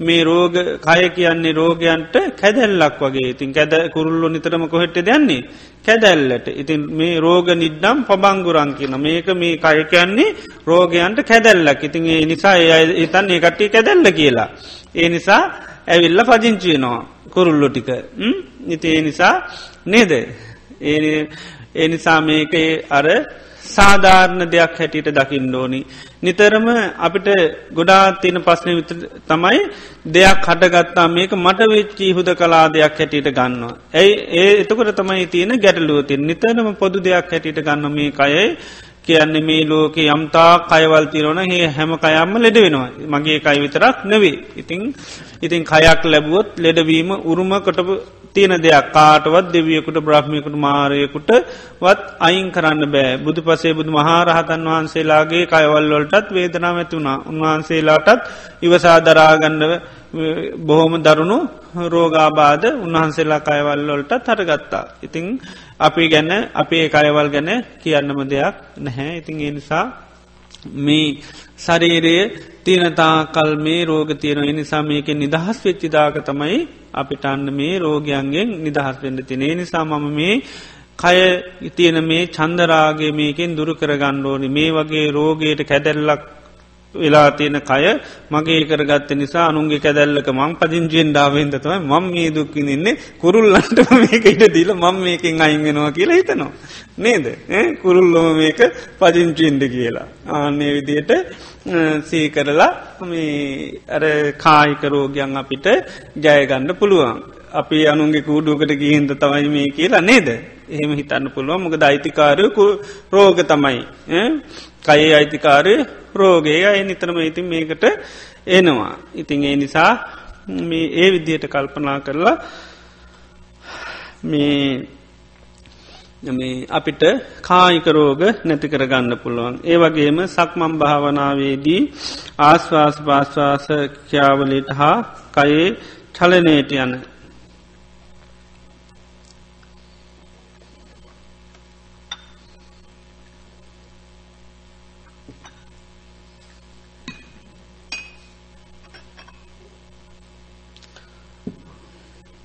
මේ රෝග කය කියන්නේ රෝගයන්ට කැදැල්ලක් වගේ. ඉතින් කැද කුරුල්ලො නිතරම කොහෙට දැන්නේ කැදැල්ලට. ඉතින් මේ රෝග නිඩ්ඩම් පබංගුරන් කියන මේක මේ කය කියන්නේ රෝගයන්ට කැදැල්ලක්. ඉතින් ඒ නිසා ඒ ඉතන් ඒ කට්ටි කැදැල්ල කියලා. ඒ නිසා ඇවිල්ල පජංචියනවා කුරුල්ලො ටික. ඉති ඒ නිසා නේද? ඒ නිසා මේක අර සාධාරණ දෙයක් හැටියට දකිින් ඕනි. නිතරම අපිට ගොඩා තියෙන පස්්න විත තමයි දෙයක් හටගත්තා මේක මට වෙච්චී හුද කලා දෙයක් හැටියට ගන්නවා. ඇයි ඒ එතකොට තමයි තියෙන ගැටලුවතින් නිතරම පොදු දෙයක් හැටියට ගන්න මේ කයයි කියන්නේ මේ ලෝක යම්තා කයවල් තිරෝන ඒ හැම කයම්ම ලෙඩ වෙනවා. මගේ කයි විතරක් නෙවේ ඉතිං ඉතින් කයක් ලැබුවොත් ලෙඩවීම උරුම කොටපු තියෙන දෙයක්. කාටවත් දෙවියකුට බ්‍රහ්මියකුට මාරයකුට වත් අයින් කරන්න බෑ. බුදු පසේ බුදු මහාරහතන් වහන්සේලාගේ කයවල්වලටත් වේදනාව ඇතිවුණා උන්වහන්සේලාටත් ඉවසාදරාගන්නව බොහොම දරුණු රෝගාබාධ උන්වහන්සේලා කයවල්ලොලට හටගත්තා. ඉතිං අපි ගැන අපේ කයවල් ගැන කියන්නම දෙයක් නැහැ. ඉතිං ඒ නිසා මේ ශරීරය තියනතා කල් මේ රෝග තියෙන නිසා මේක නිදහස් වෙච්චිදාක තමයි අපිට අන්න මේ රෝගයන්ගෙන් නිදහස් වෙන්න තිනේ නිසා මම මේ කය තියෙන මේ චන්දරාගේ මේකෙන් දුරු කරගණ්ඩෝනි මේ වගේ රෝගයට කැදැල්ලක් වෙලා තියෙන කය මගේ කරගත්ත නිසා අනුන්ගේ කැදැල්ලක මං පදිංචියෙන් ඩාවෙන්දතම මං මේ දුක්කිනින්නේ කුරුල්ලන්ට මේක ඉට දීල මං මේකින් අයිගෙනවා කියලා හිතනවා. නේද කුරුල්ලොම මේක පදිංචින්ඩ කියලා. ආන්නේ විදියට සීකරලා මේ අර කායිකරෝගයන් අපිට ජයගණ්ඩ පුළුවන්. අපි අනුන්ගේ කූඩුවකට ගිහින්ද තමයි මේ කියලා නේද. එහෙම හිතන්න පුළුවන් මොක දෛතිකාරයකු රෝග තමයි. කයේ අයිතිකාරය රෝගය අය නිතරම ඉතින් මේකට එනවා. ඉතින් ඒ නිසා මේ ඒ විදියට කල්පනා කරලා මේ මේ අපිට කායික රෝග නැති කරගන්න පුළුවන්. ඒ වගේම සක්මම් භාවනාවේදී ආශ්වාස පාශ්වාස ක්‍යාවලට හා කයේ චලනයට යන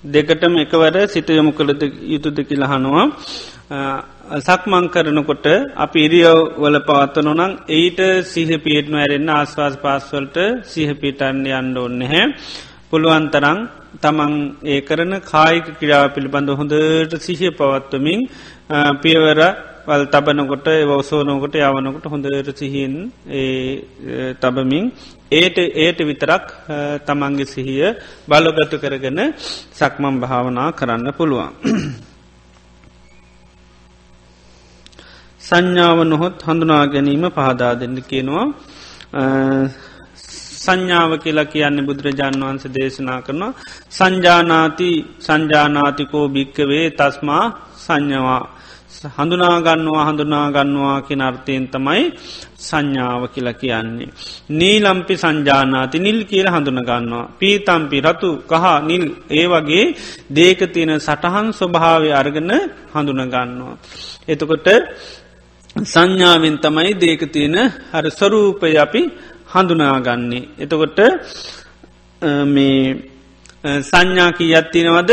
දෙකටම එකවර සිත යොමු කළද යුතුද කියලහනවා සක්මං කරනකොට අපි ඉරියව් වල පවත්තනො නං එයිට සිහ පියටනු ඇරෙන්න්න ආස්වාස් පාස්වලට සිහ පිටන්න යන්න ඔන්න හැ පුළුවන්තරං තමන් ඒ කරන කායික කිරාව පිළිබඳ හොඳට සිහිය පවත්වමින් පියවර වල් තබනකොට වසෝනෝකට යවනකොට හොඳට සිහින් තබමින් ඒට ඒට විතරක් තමන්ගේ සිහිය බලගතු කරගෙන සක්මම් භාවනා කරන්න පුළුවන්. සංඥාව නොහොත් හඳුනා ගැනීම පහදා දෙන්න කියනවා සංඥාව කියලා කියන්නේ බුදුරජාණන් වහන්ස දේශනා කරනවා සංජානාති සංජානාතිකෝ භික්කවේ තස්මා සංඥවා හඳුනාගන්නවා හඳුනාගන්නවා කියෙන අර්ථයෙන් තමයි සංඥාව කියලා කියන්නේ. නීලම්පි සංජානාති නිල් කියල හඳුනගන්නවා. පීතම්පි රතු කහ නිල් ඒ වගේ දේක තියෙන සටහන් ස්වභාවය අර්ගන හඳුනගන්නවා. එතකොට සංඥාවෙන් තමයි දේක තියෙන හර ස්වරූපය අපි හඳුනාගන්නේ. එතකොට මේ සංඥා කී අත්තිනවද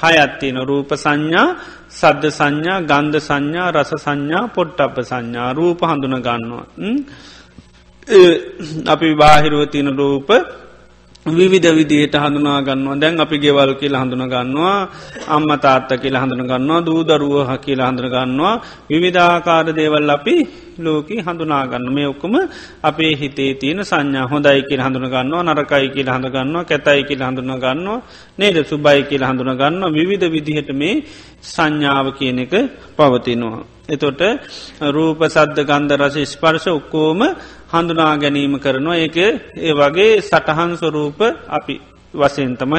හයත්තින රූප සංඥා සද්ධ සංඥා ගන්ධ සංඥා රස සංඥා පොට්ටප සංඥා රූප හඳුන ගන්නවා. අපි බාහිරුවතින රූප විවිධ විදියට හඳුනා ගන්නවා. දැන් අපි ගෙවල් කියල හඳුන ගන්නවා අම්ම තාත්ත කියල හඳුන ගන්නවා දූදරුව කියල හඳුන ගන්නවා. විවිධාකාර දේවල් අපි ලෝක හඳුනාගන්න මේ ඔක්කම අපේ හිතේ තියෙන සංඥා. හොඳයි කියල හඳුන ගන්නවා නරකයි කියල හඳ ගන්නවා කැතයි කියල හඳුන ගන්නවා නේද? සුබයි කියල හඳුන ගන්න විවිධ විදිහට මේ සංඥාව කියන එක පවතිනවා. එතොට රූප සද්ධ ගන්ධ රස ස්පර්ශ ඔක්කෝම හඳුනා ගැනීම කරනවා. ඒක ඒ වගේ සටහන් ස්වරූප අපි වසයෙන් තම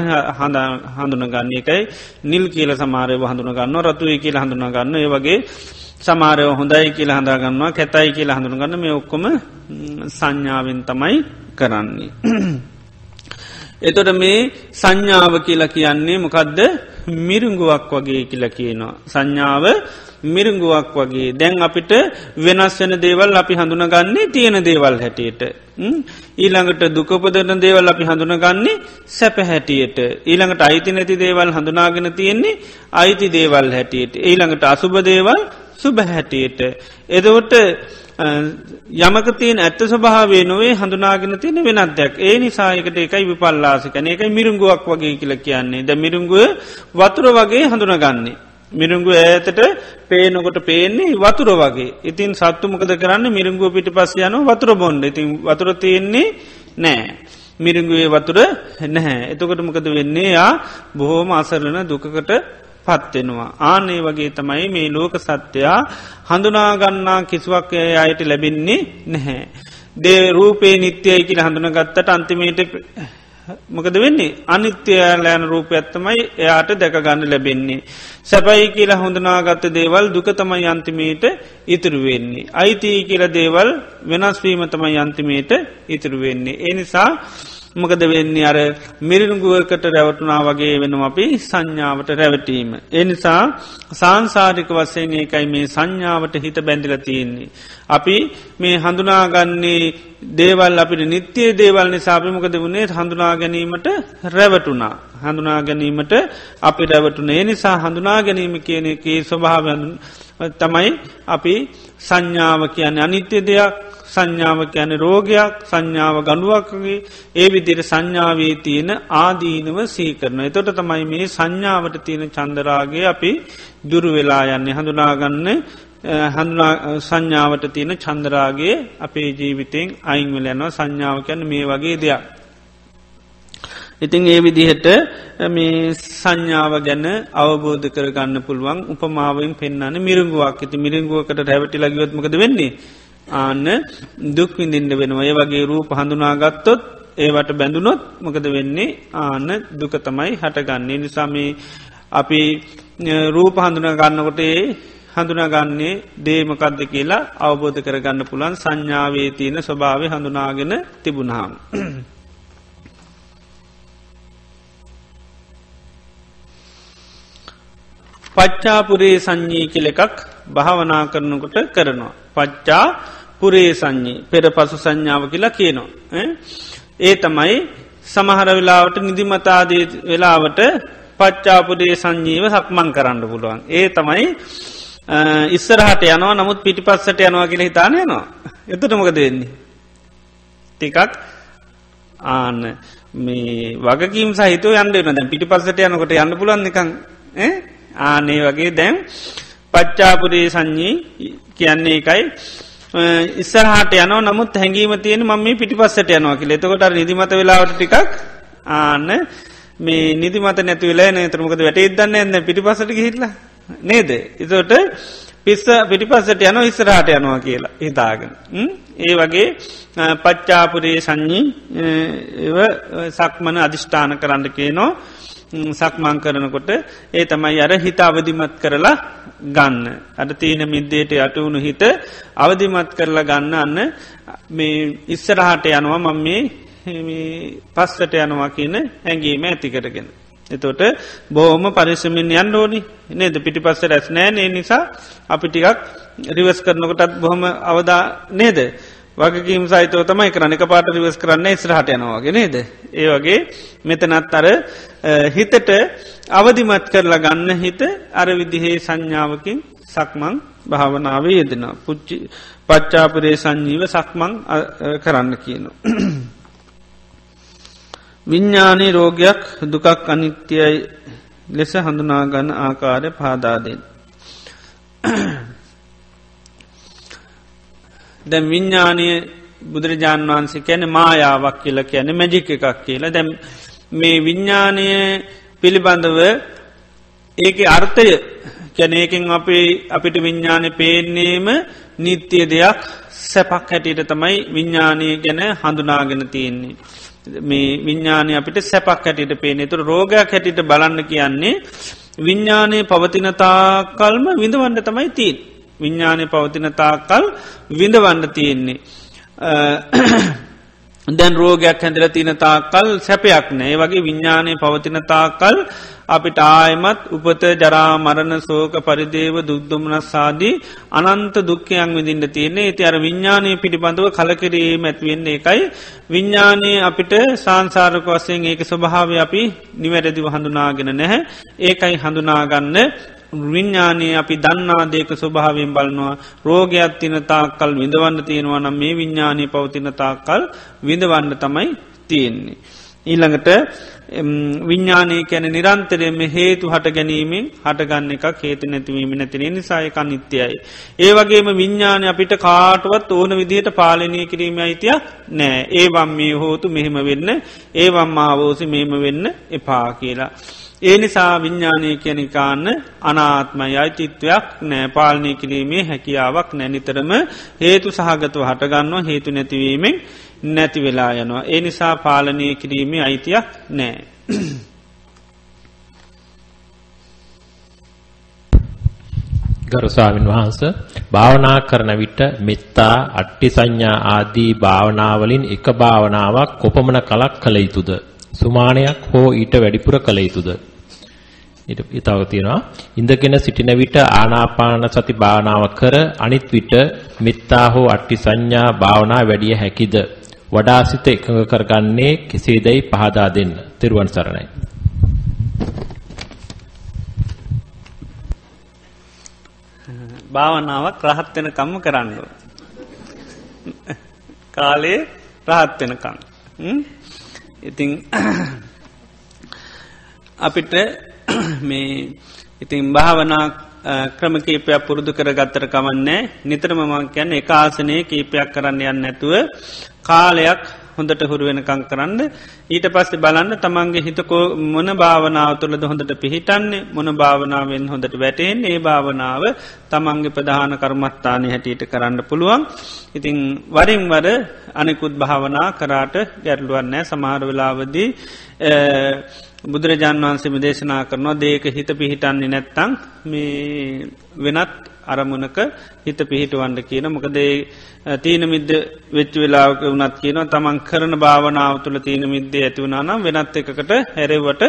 හඳුන ගන්න එකයි නිල් කියල සමාරය හඳුන ගන්න රතුයි කියල හඳුන ගන්න ඒ වගේ සමාරයව හොඳයි කියල හඳගන්නවා කැතයි කියලා හඳුන ගන්න මේ ඔක්කොම සංඥාවෙන් තමයි කරන්නේ. එතොට මේ සංඥාව කියලා කියන්නේ මොකදද මිරුංගුවක් වගේ කියල කියනවා. සංඥාව මිරුංගුවක් වගේ දැන් අපිට වෙනස් වෙන දේවල් අපි හඳුනගන්නේ තියෙන දේවල් හැටියට. ඊළඟට දුකපදන දේවල් අපි හඳුනගන්නේ සැප හැටියට. ඊළඟට අයිති නැති දේවල් හඳුනාගෙන තියෙන්නේ අයිති දේවල් හැටියට. ඊළඟට අසුභ දේවල් සුභ හැටියට. එදවට යමක තියන් ඇත්ත ස්වභාවේ නොවේ හඳුනාගෙන තියෙන වෙනත්දයක් ඒ නිසායකට එකයි විපල්ලාසිකන එකයි මිරුංගුවක් වගේ කියල කියන්නේ. ද මිරුංගුව වතුර වගේ හඳුනගන්නේ. මිරුංගු ඇතට පේනකොට පේන්නේ වතුර වගේ. ඉතින් සත්තුමකද කරන්න? මිරුංගුව පිටි පස්ස යන වතුර බොන්්ඩ ඉතින් වතුර තියෙන්නේ නෑ. මිරිංගුවේ වතුර නැහැ. එතකොට මොකද වෙන්නේ? යා බොහෝම අසරලන දුකකට පත්වෙනවා. ආනේ වගේ තමයි මේ ලෝක සත්‍යයා හඳුනාගන්නා කිසිවක් අයට ලැබෙන්නේ නැහැ. දේ රූපේ නිත්‍යයයි කියල හඳුන ගත්තට අන්තිමේට මොකද වෙන්නේ අනිත්‍යයාලෑන රූපයත්තමයි එයාට දැකගන්න ලැබෙන්නේ. සැපයි කියලා හොඳනාගත්ත දේවල් දුක තමයි යන්තිමේට ඉතුරු වෙන්නේ. අයිතිී කියල දේවල් වෙනස්වීම තමයි යන්තිමේට ඉතුරු වෙන්නේ. එනිසා මොකද වෙන්නේ අර මිරිරුගුවකට රැවටුනා වගේ වෙනවා අපි සංඥාවට රැවටීම. එනිසා සංසාරික වස්සයෙන් ඒකයි මේ සංඥාවට හිත බැඳිල තියෙන්නේ. අපි මේ හඳුනාගන්නේ දේවල් අපිට නිත්‍යය දේවල් නිසාපිමකද වුණේ හඳුනා ගැනීමට රැවටුනා. හඳුනා ගැනීමට අපි රැවටුන ඒ නිසා හඳුනා ගැනීම කියන එකේ ස්වභාවයන් තමයි අපි සංඥාව කියන අනිත්‍ය දෙයක් සංඥාව කියන රෝගයක් සංඥාව ගඩුවක්ගේ ඒ විදිර සංඥාවේ තියෙන ආදීනව සීකරන. එතොට තමයි මේ සංඥාවට තියෙන චන්දරාගේ අපි දුරු වෙලා යන්නේ හඳුනාගන්න හඳුනා සංඥාවට තියෙන චන්දරාගේ අපේ ජීවිතෙන් අයිංවල යනවා සංඥාව කියන්න මේ වගේ දෙයක්. ඉතිං ඒ විදිහට මේ සංඥාව ගැන අවබෝධ කරගන්න පුළුවන් උපමාවෙන් පෙන්න්නන මිරුගුවක් ඇති මිරිංගුවකට රැවටි ලගවත්මකද වෙන්නේ. ආන්න දුක් විඳින්ට වෙනවා ඒ වගේ රූප හඳුනාගත්තොත් ඒවට බැඳුනොත් මොකද වෙන්නේ ආන්න දුක තමයි හටගන්නේ නිසාමේ අපි රූප හඳුන ගන්නකොටේ හඳුනාගන්නේ දේමකක්ද කියලා අවබෝධ කරගන්න පුළන් සංඥාවේ තියෙන ස්වභාව හඳුනාගෙන තිබුණහම්. පච්චාපුරේ සංඥී කෙල එකක් භාවනා කරනකොට කරනවා. පච්චා පුරේ සංඥී පෙර පසු සංඥාව කියලා කියනවා. ඒ තමයි සමහර වෙලාවට නිදිමතාදී වෙලාවට පච්චාපුරේ සංජීව සක්මං කරන්න පුළුවන්. ඒ තමයි ඉස්සරහට යනවා නමුත් පිටි පස්සට යනවා කියල හිතාන යනවා. එතට මොකද වෙන්නේ. ටිකක් ආන්න මේ වගකීම් සහිතව යන්න න පිටි පස්සට යනකොට යන්න පුලන් නිකං ආනේ වගේ දැම් පච්චාපුරේ සංඥී කියන්නේ එකයි ඉස්සරහට යන නමුත් හැඟීම තියෙන මම මේ පිටිපස්සට යනවා කියල. එතකොට නිදිමත වෙලාවට ටිකක් ආන්න මේ නිදිමත නැති වෙලා නතරමකද වැට ඉදන්න ඇන්න පිටිපසට හිල්ල නේද? එතට පිස්ස පිටිපස්සට යන ඉස්සරහට යනවා කියලා හිතාගෙන. ඒ වගේ පච්චාපුරේ සංඥී සක්මන අධිෂ්ඨාන කරන්න කියනවා. සක්මං කරනකොට ඒ තමයි අර හිත අවදිමත් කරලා ගන්න. අට තීන මිද්දේට යටවුණු හිත අවදිමත් කරලා ගන්න අන්න මේ ඉස්සරහට යනවා මං මේ පස්සට යනවා කියන හැඟීම ඇති කරගෙන. එතොට බෝම පරිසමින් යන්න ඕනි නේද පිටි පස්ස රැස් නෑ ඒ නිසා අපි ටිකක් රිවස් කරනකොටත් බොහොම අවදා නේද. වගකීම් සයිතව තමයි කරන එක පාට රිවස් කරන්න ඉස්රහට යනවාගේ නේද. ඒ වගේ මෙතනත් අර හිතට අවදිමත් කරලා ගන්න හිත අර විදිහේ සංඥාවකින් සක්මං භාවනාව යෙදෙන පුච්චි පච්චාපරේ සංජීව සක්මං කරන්න කියනවා. විඤ්ඥානී රෝගයක් දුකක් අනිත්‍යයි ලෙස හඳුනාගන්න ආකාරය පාදාදෙන්. දැ විඤ්ඥානය බුදුරජාණන් වහන්සේ කැන මායාවක් කියලා කියන මැජික එකක් කියලා දැම් මේ විඤ්ඥානය පිළිබඳව ඒක අර්ථය කැනේකින් අපේ අපිට විඤ්ඥානය පේන්නේම නිත්‍යය දෙයක් සැපක් හැටියට තමයි විඤ්ඥානය ගැන හඳුනාගෙන තියෙන්නේ. මේ විඤ්ඥානය අපිට සැපක් හැටියට පේනේ තුර රෝගයක් හැටියට බලන්න කියන්නේ විඤ්ඥානය පවතිනතා කල්ම විඳවන්න තමයි තිීන්. විඤ්ඥානය පවතින තාකල් විඳවන්න තියෙන්නේ. දැන් රෝගයක් හැඳල තින තාකල් සැපයක් නෑ. වගේ විඤ්ඥානය පවතින තාකල් අපිට ආයමත් උපත ජරා මරණ සෝක පරිදේව දුක්දුමනස්සාදී අනන්ත දුක්කයන් විදින්න තියන්නේ. ඇති අර විඤ්ඥානය පිළිබඳව කලකිරීම ඇත්වෙන්නේ එකයි විඤ්ඥානය අපිට සංසාරක වසයෙන් ඒක ස්වභාව අපි නිවැරදිව හඳුනාගෙන නැහැ. ඒකයි හඳුනාගන්න විඤ්ඥානයේ අපි දන්නා දේක ස්වභාවෙන් බලනවා රෝගයක් තින තාකල් විඳවන්න තියෙනවා නම් මේ විඤ්ඥානය පවතින තාකල් විඳවන්න තමයි තියෙන්නේ. ඊළඟට විඤ්ඥානය කැන නිරන්තරයම හේතු හට ගැනීමෙන් හටගන්න එක හේතු නැතිවීම නැතින නිසායක නිත්‍යයයි. ඒ වගේම විඤ්ඥානය අපිට කාටුවත් ඕන විදිහට පාලනය කිරීම අයිතියක් නෑ ඒවම් මේ හෝතු මෙහෙම වෙන්න ඒවම් ආවෝසි මෙහෙම වෙන්න එපා කියලා. ඒ නිසා විඤ්ඥානය කියනිකාන්න අනාත්මයි අයිතිත්වයක් නෑ පාලනය කිරීමේ හැකියාවක් නැනිතරම හේතු සහගතව හටගන්නවා හේතු නැතිවීමෙන් නැති වෙලා යනවා. ඒ නිසා පාලනය කිරීමේ අයිතියක් නෑ. ගරුස්වාමින් වහන්ස භාවනා කරන විට මෙත්තා අට්ටි සංඥා ආදී භාවනාවලින් එක භාවනාවක් කොපමණ කලක් කළ යුතුද සුමානයක් හෝ ඊට වැඩිපුර කළ යුතුද ඊට තව තියෙනවා ඉඳගෙන සිටින විට ආනාපාන සති භාවනාව කර අනිත් විට මෙත්තා හෝ අට්ටි සංඥා භාවනා වැඩිය හැකිද වඩා සිත එකඟ කරගන්නේ කෙසේදයි පහදා දෙන්න. තෙරුවන් සරණයි. භාවනාවක් රහත් වෙනකම්ම කරන්න කාලේ රහත් වෙනකම්. ඉතින් අපිට මේ ඉතින් භාවනා ක්‍රම කීපයක් පුරුදු කර ගත්තර කවන්නේ නිතරම මං කියන්න එක ආසනය කීපයක් කරන්න යන්න ඇතුව කාලයක් හොඳට හුරු වෙනකං කරන්න. ඊට පස්සේ බලන්න තමන්ගේ හිතකෝ මොන භාවනාව තුළද හොඳට පිහිටන්නේ මොන භාවනාවෙන් හොඳට වැටෙන් ඒ භාවනාව තමන්ගේ ප්‍රධාන කර්මත්තානය හැටියට කරන්න පුළුවන්. ඉතිං වරින් වර අනෙකුත් භාවනා කරාට ගැටලුවන්නෑ සමහර වෙලාවදී බුදුරජාන් වහන්සේම දේශනා කරනවා දේක හිත පිහිටන්නේ නැත්තං මේ වෙනත් අරමුණක හිත පිහිටවන්ඩ කියන මොකදේ තීන මිද්ද වෙච්ච වෙලාක වනත් කියන තමන් කරන භාවනාව තුළ තීන මිද්ද ඇතිවුණනම් වෙනත් එකකට හැරවට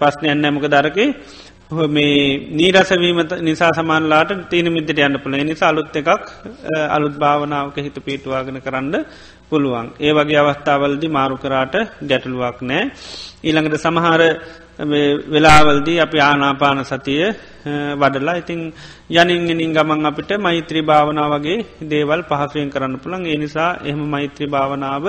පස්්නයන්න ඇමක දරක මේ නීරසවීම නිසා සමාන්ලාට තීන මිද්දට යන්න පුළ නිසා අලුත් එකක් අලුත් භාවනාවක හිත පිටවාගෙන කරන්න පුළුවන්. ඒ වගේ අවස්ථාවල්දි මාරු කරාට ගැටලුවක් නෑ. ඊළඟට සමහර වෙලාවල්දී අපි ආනාපාන සතිය වඩලා ඉතිං යනින්ගෙනින් ගමන් අපිට මෛත්‍රී භාවනා වගේ දේවල් පහසුවෙන් කරන්න පුළන් ඒ නිසා එහම මෛත්‍රී භාවනාව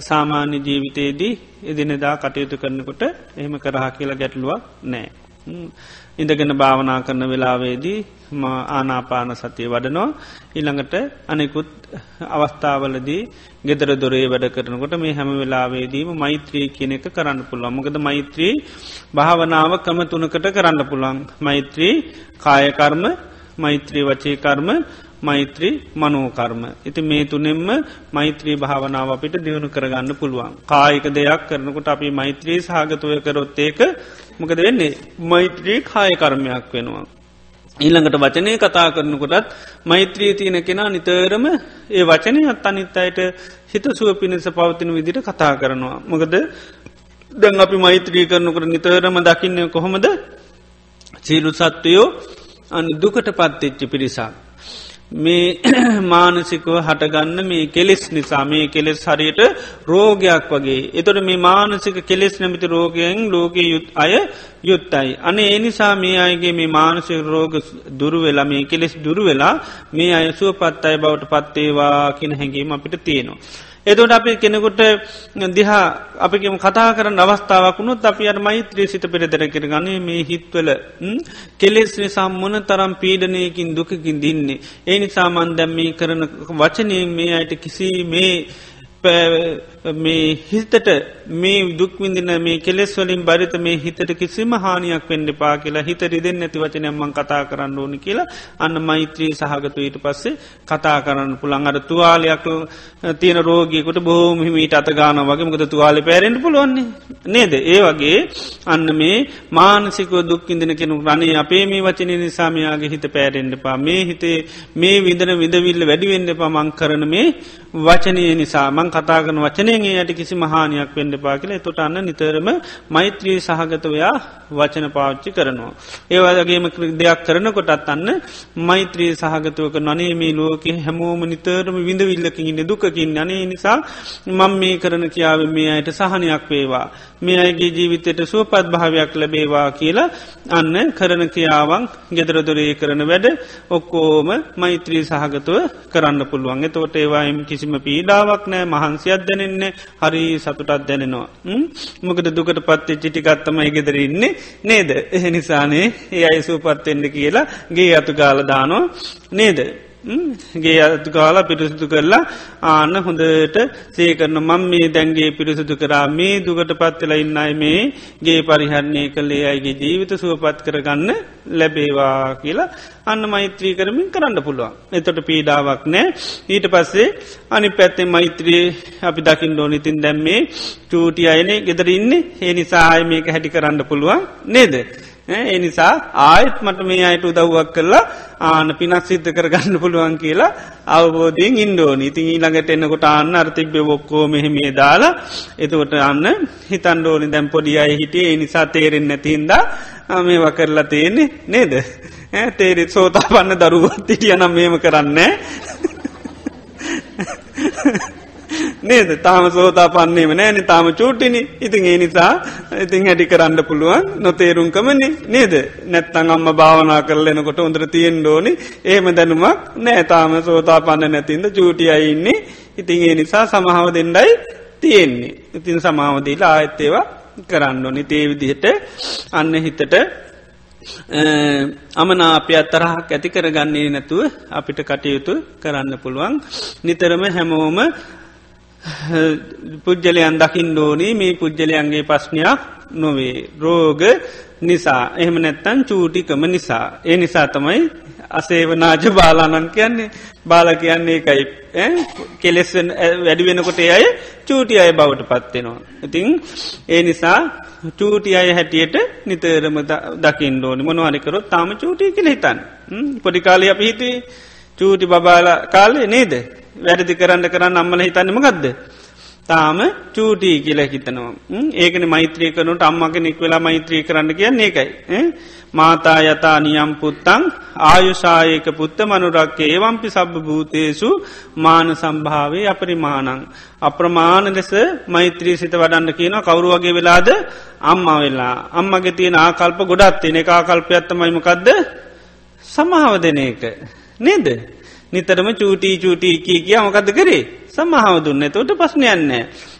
සාමාන්‍ය ජීවිතයේදී එදිනෙදා කටයුතු කරනකොට එහෙම කරහා කියලා ගැටලුවක් නෑ. ඉඳගෙන භාවනා කරන වෙලාවේදී ආනාපාන සතිය වඩනවා. ඉළඟට අනෙකුත් අවස්ථාවලදී ගෙදර දොරේ වැඩ කරනකොට මේ හැම වෙලාවේදීම මෛත්‍රී කියන එක කරන්න පුළුවන්. මොකද මෛත්‍රී භාවනාව කම තුනකට කරන්න පුළුවන්. මෛත්‍රී කායකර්ම මෛත්‍රී වචේකර්ම මෛත්‍රී මනෝකර්ම. ඉති මේ තුනෙම්ම මෛත්‍රී භාවනාව අපිට දියුණු කරගන්න පුළුවන්. කායික දෙයක් කරනකොට අපි මෛත්‍රී සාගතුවය කරොත් ඒක මොකද වෙන්නේ මෛත්‍රී කායකර්මයක් වෙනවා. ඊළඟට වචනය කතා කරනකොටත් මෛත්‍රී තියෙන කෙනා නිතරම ඒ වචනය අත් අනිත් අයට හිත සුව පිණිස පවතින විදිට කතා කරනවා. මොකද දැන් අපි මෛත්‍රී කරනකට නිතරම දකින්න කොහොමද සීලු සත්වයෝ අනි දුකට පත්තිච්චි පිරිසක්. මේ මානසිකව හටගන්න මේ කෙලෙස් නිසා මේ කෙලෙස් හරියට රෝගයක් වගේ. එතොට මේ මානසික කෙලෙස් නැමිති රෝගයෙන් ලෝක යුත් අය යුත්තයි. අන ඒ නිසා මේ අයගේ මේ මානසික රෝග දුරුවෙලා මේ කෙලෙස් දුරුවෙලා මේ අය සුවපත් අය බවට පත්තේවා කියන හැඟීම අපිට තියෙනවා. එදොට අපි කෙනෙකුට දිහා අපිම කතා කරන අවස්ථාවක් වුණුත් අපි අර මෛත්‍රී සිත පෙරදර කර ගනේ මේ හිත්වල කෙලෙස් නිසා මොන තරම් පීඩනයකින් දුකකින් දින්නේ. ඒ නිසා මන්දැම් මේ කරන වචනය මේ අයට කිසි මේ මේ හිතට මේ දුක්විඳින මේ කෙලෙස් වලින් බරිත මේ හිතට කිසිම හානියක් වෙන්ඩ පා කියලා හිත රිදෙන් නැති වචනයම්මන් කතා කරන්න ඕනි කියලා අන්න මෛත්‍රී සහගතු ඊට පස්සේ කතා කරන්න පුළන් අර තුවාලයක් තියෙන රෝගියකුට බෝහමිමීට අතගාන වගේ. මකද තුවාලි පැරෙන්ට පුළුවන්නේ නේද? ඒ වගේ අන්න මේ මානසිකව දුක්කින්දින කෙනු රනේ අපේ මේ වචන නිසාමයාගේ හිත පෑරෙන්ඩ පා මේ හිතේ මේ විදන විදවිල්ල වැඩිවෙන්ඩ පමං කරන මේ වචනය නිසා. මං කතාගන වචනයෙන් යට කිසි මහානයක් වෙන්ඩ පා කියල. තොට අන්න නිතරම මෛත්‍රී සහගතවයා වචන පාච්චි කරනවා. ඒවාගේම දෙයක් කරන කොටත් අන්න මෛත්‍රී සහගතවක නනේ මේ ලෝක හැමෝම නිතරම විඳවිල්ලකින් ඉන්න දුකකින් අනේ නිසා මං මේ කරන කියාව මේ අයට සහනයක් වේවා. මේ අයගේ ජීවිතයට සුවපත් භාවයක් ලැබේවා කියලා අන්න කරන කියාවන් ගෙදරදොරේ කරන වැඩ ඔක්කෝම මෛත්‍රී සහගතුව කරන්න පුළුවන්. තෝට ඒවායිම් කිසිම පීඩාවක් නෑ. මහන්සියක් දැනෙන්නේ හරි සතුටත් දැනෙනවා. මොකද දුකට පත්තේ චිටිකත්තමයි ගෙදරඉන්නේ නේද? එහ නිසානේ ඒ අයි සූපත්තෙන්ට කියලා ගේ අතු ගාලදානෝ නේද? ගේ අතු කාලා පිරිසිදු කරලා ආන්න හොඳට සේකරන මං මේ දැන්ගේ පිරිසිදු කරා මේ දුකට පත්වෙලා ඉන්නයි මේ ගේ පරිහරණය කළේ අයිගේ ජීවිත සුවපත් කරගන්න ලැබේවා කියලා අන්න මෛත්‍රී කරමින් කරන්න පුළුවන්. එතොට පීඩාවක් නෑ ඊට පස්සේ අනි පැත්තේ මෛත්‍රයේ අපි දකිින් ඩෝනිතින් දැම්මේ චූටි අයනේ ගෙදර ඉන්නේ ඒ නිසාය මේක හැටි කරන්න පුළුවන් නේද. ඒ නිසා ආයත් මට මේ අයට උදව්වක් කරලා ආන පිනක් සිද්ධ කරගන්න පුළුවන් කියලා අවබෝධයෙන් ඉන්ඩෝන ඉතින් ඊළඟට එන්නකොට අන්න අර්තිබ්‍ය ඔක්කෝ මෙහෙමේ දාලා එතකොට අන්න හිතන්ඩෝනි දැම් පොඩි අය හිටිය ඒ නිසා තේරෙන් නැතින්ද මේ වකරලා තියෙන්නේ නේද? තේරෙත් සෝතා පන්න දරුවත් හිටියනම් මේම කරන්නේ. නේද? තාම සෝතා පන්නේම නෑන තාම චූටිනි. ඉතින් ඒ නිසා ඉතින් හැටි කරන්න පුළුවන් නොතේරුම්කමනි නේද? නැත්තං අම්ම භාවනා කරලෙනකොට හොඳර තියෙන් ඩෝනි ඒම දැනුමක් නෑ. තාම සෝතා පන්න නැතින්ද චූටියයින්නේ ඉතින් ඒ නිසා සමහාව දෙන්නයි තියෙන්නේ. ඉතින් සමාවදීලා ආයත්තේවා කරන්න ඕනි. තේවිදිහට අන්න හිතට අමනාපයක් තරහක් ඇති කරගන්නේ නැතුව අපිට කටයුතු කරන්න පුළුවන්. නිතරම හැමෝම පුද්ජලයන් දකිින් ඩෝනී මේ පුද්ජලයන්ගේ පස්්නයක් නොවේ. රෝග නිසා. එහෙම නැත්තන් චූටිකම නිසා. ඒ නිසා තමයි අසේවනාජ බාලානන් කියන්නේ. බාල කියන්නේ එකයි කෙලෙස් වැඩි වෙනකොට අය චූටි අය බවට පත්වෙනවා. ඉතිං ඒ නිසා චූටි අය හැටියට නිතරම දකිින් ඩෝනි මොනවානිකරොත් තාම චූටි කෙළ හිතන් පොඩිකාලය අප හිතේ චූටි බබාල කාලේ නේද? වැරදි කරන්න කරන්න අම්මල හිතන්නම ගදද. තාම චූටී කියල හිතනවා. ඒකන මෛත්‍රී කරනට අම්මගෙනෙක් වෙලා මෛත්‍රී කරන්න කියන්නේ එකයි. මාතා යතා නියම් පුත්තං ආයුෂායක පුත්ත මනුරක්කේ ඒවම්පි සබ්බ භූතේසු මාන සම්භාවේ අපරිමානං. අප්‍රමාණ ලෙස මෛත්‍රී සිත වඩන්න කියන කවරු වගේ වෙලාද අම්ම වෙලා අම්මගේ තියෙන ආකල්ප ගොඩත් තියෙන එක ආකල්පයත්තමයිමකක්ද සමහාව දෙන එක. නේද? නිතරම චූටී චූටී කිය කිය මොකද කරේ? සමහාව දුන්න. තොට පස්්නයන්න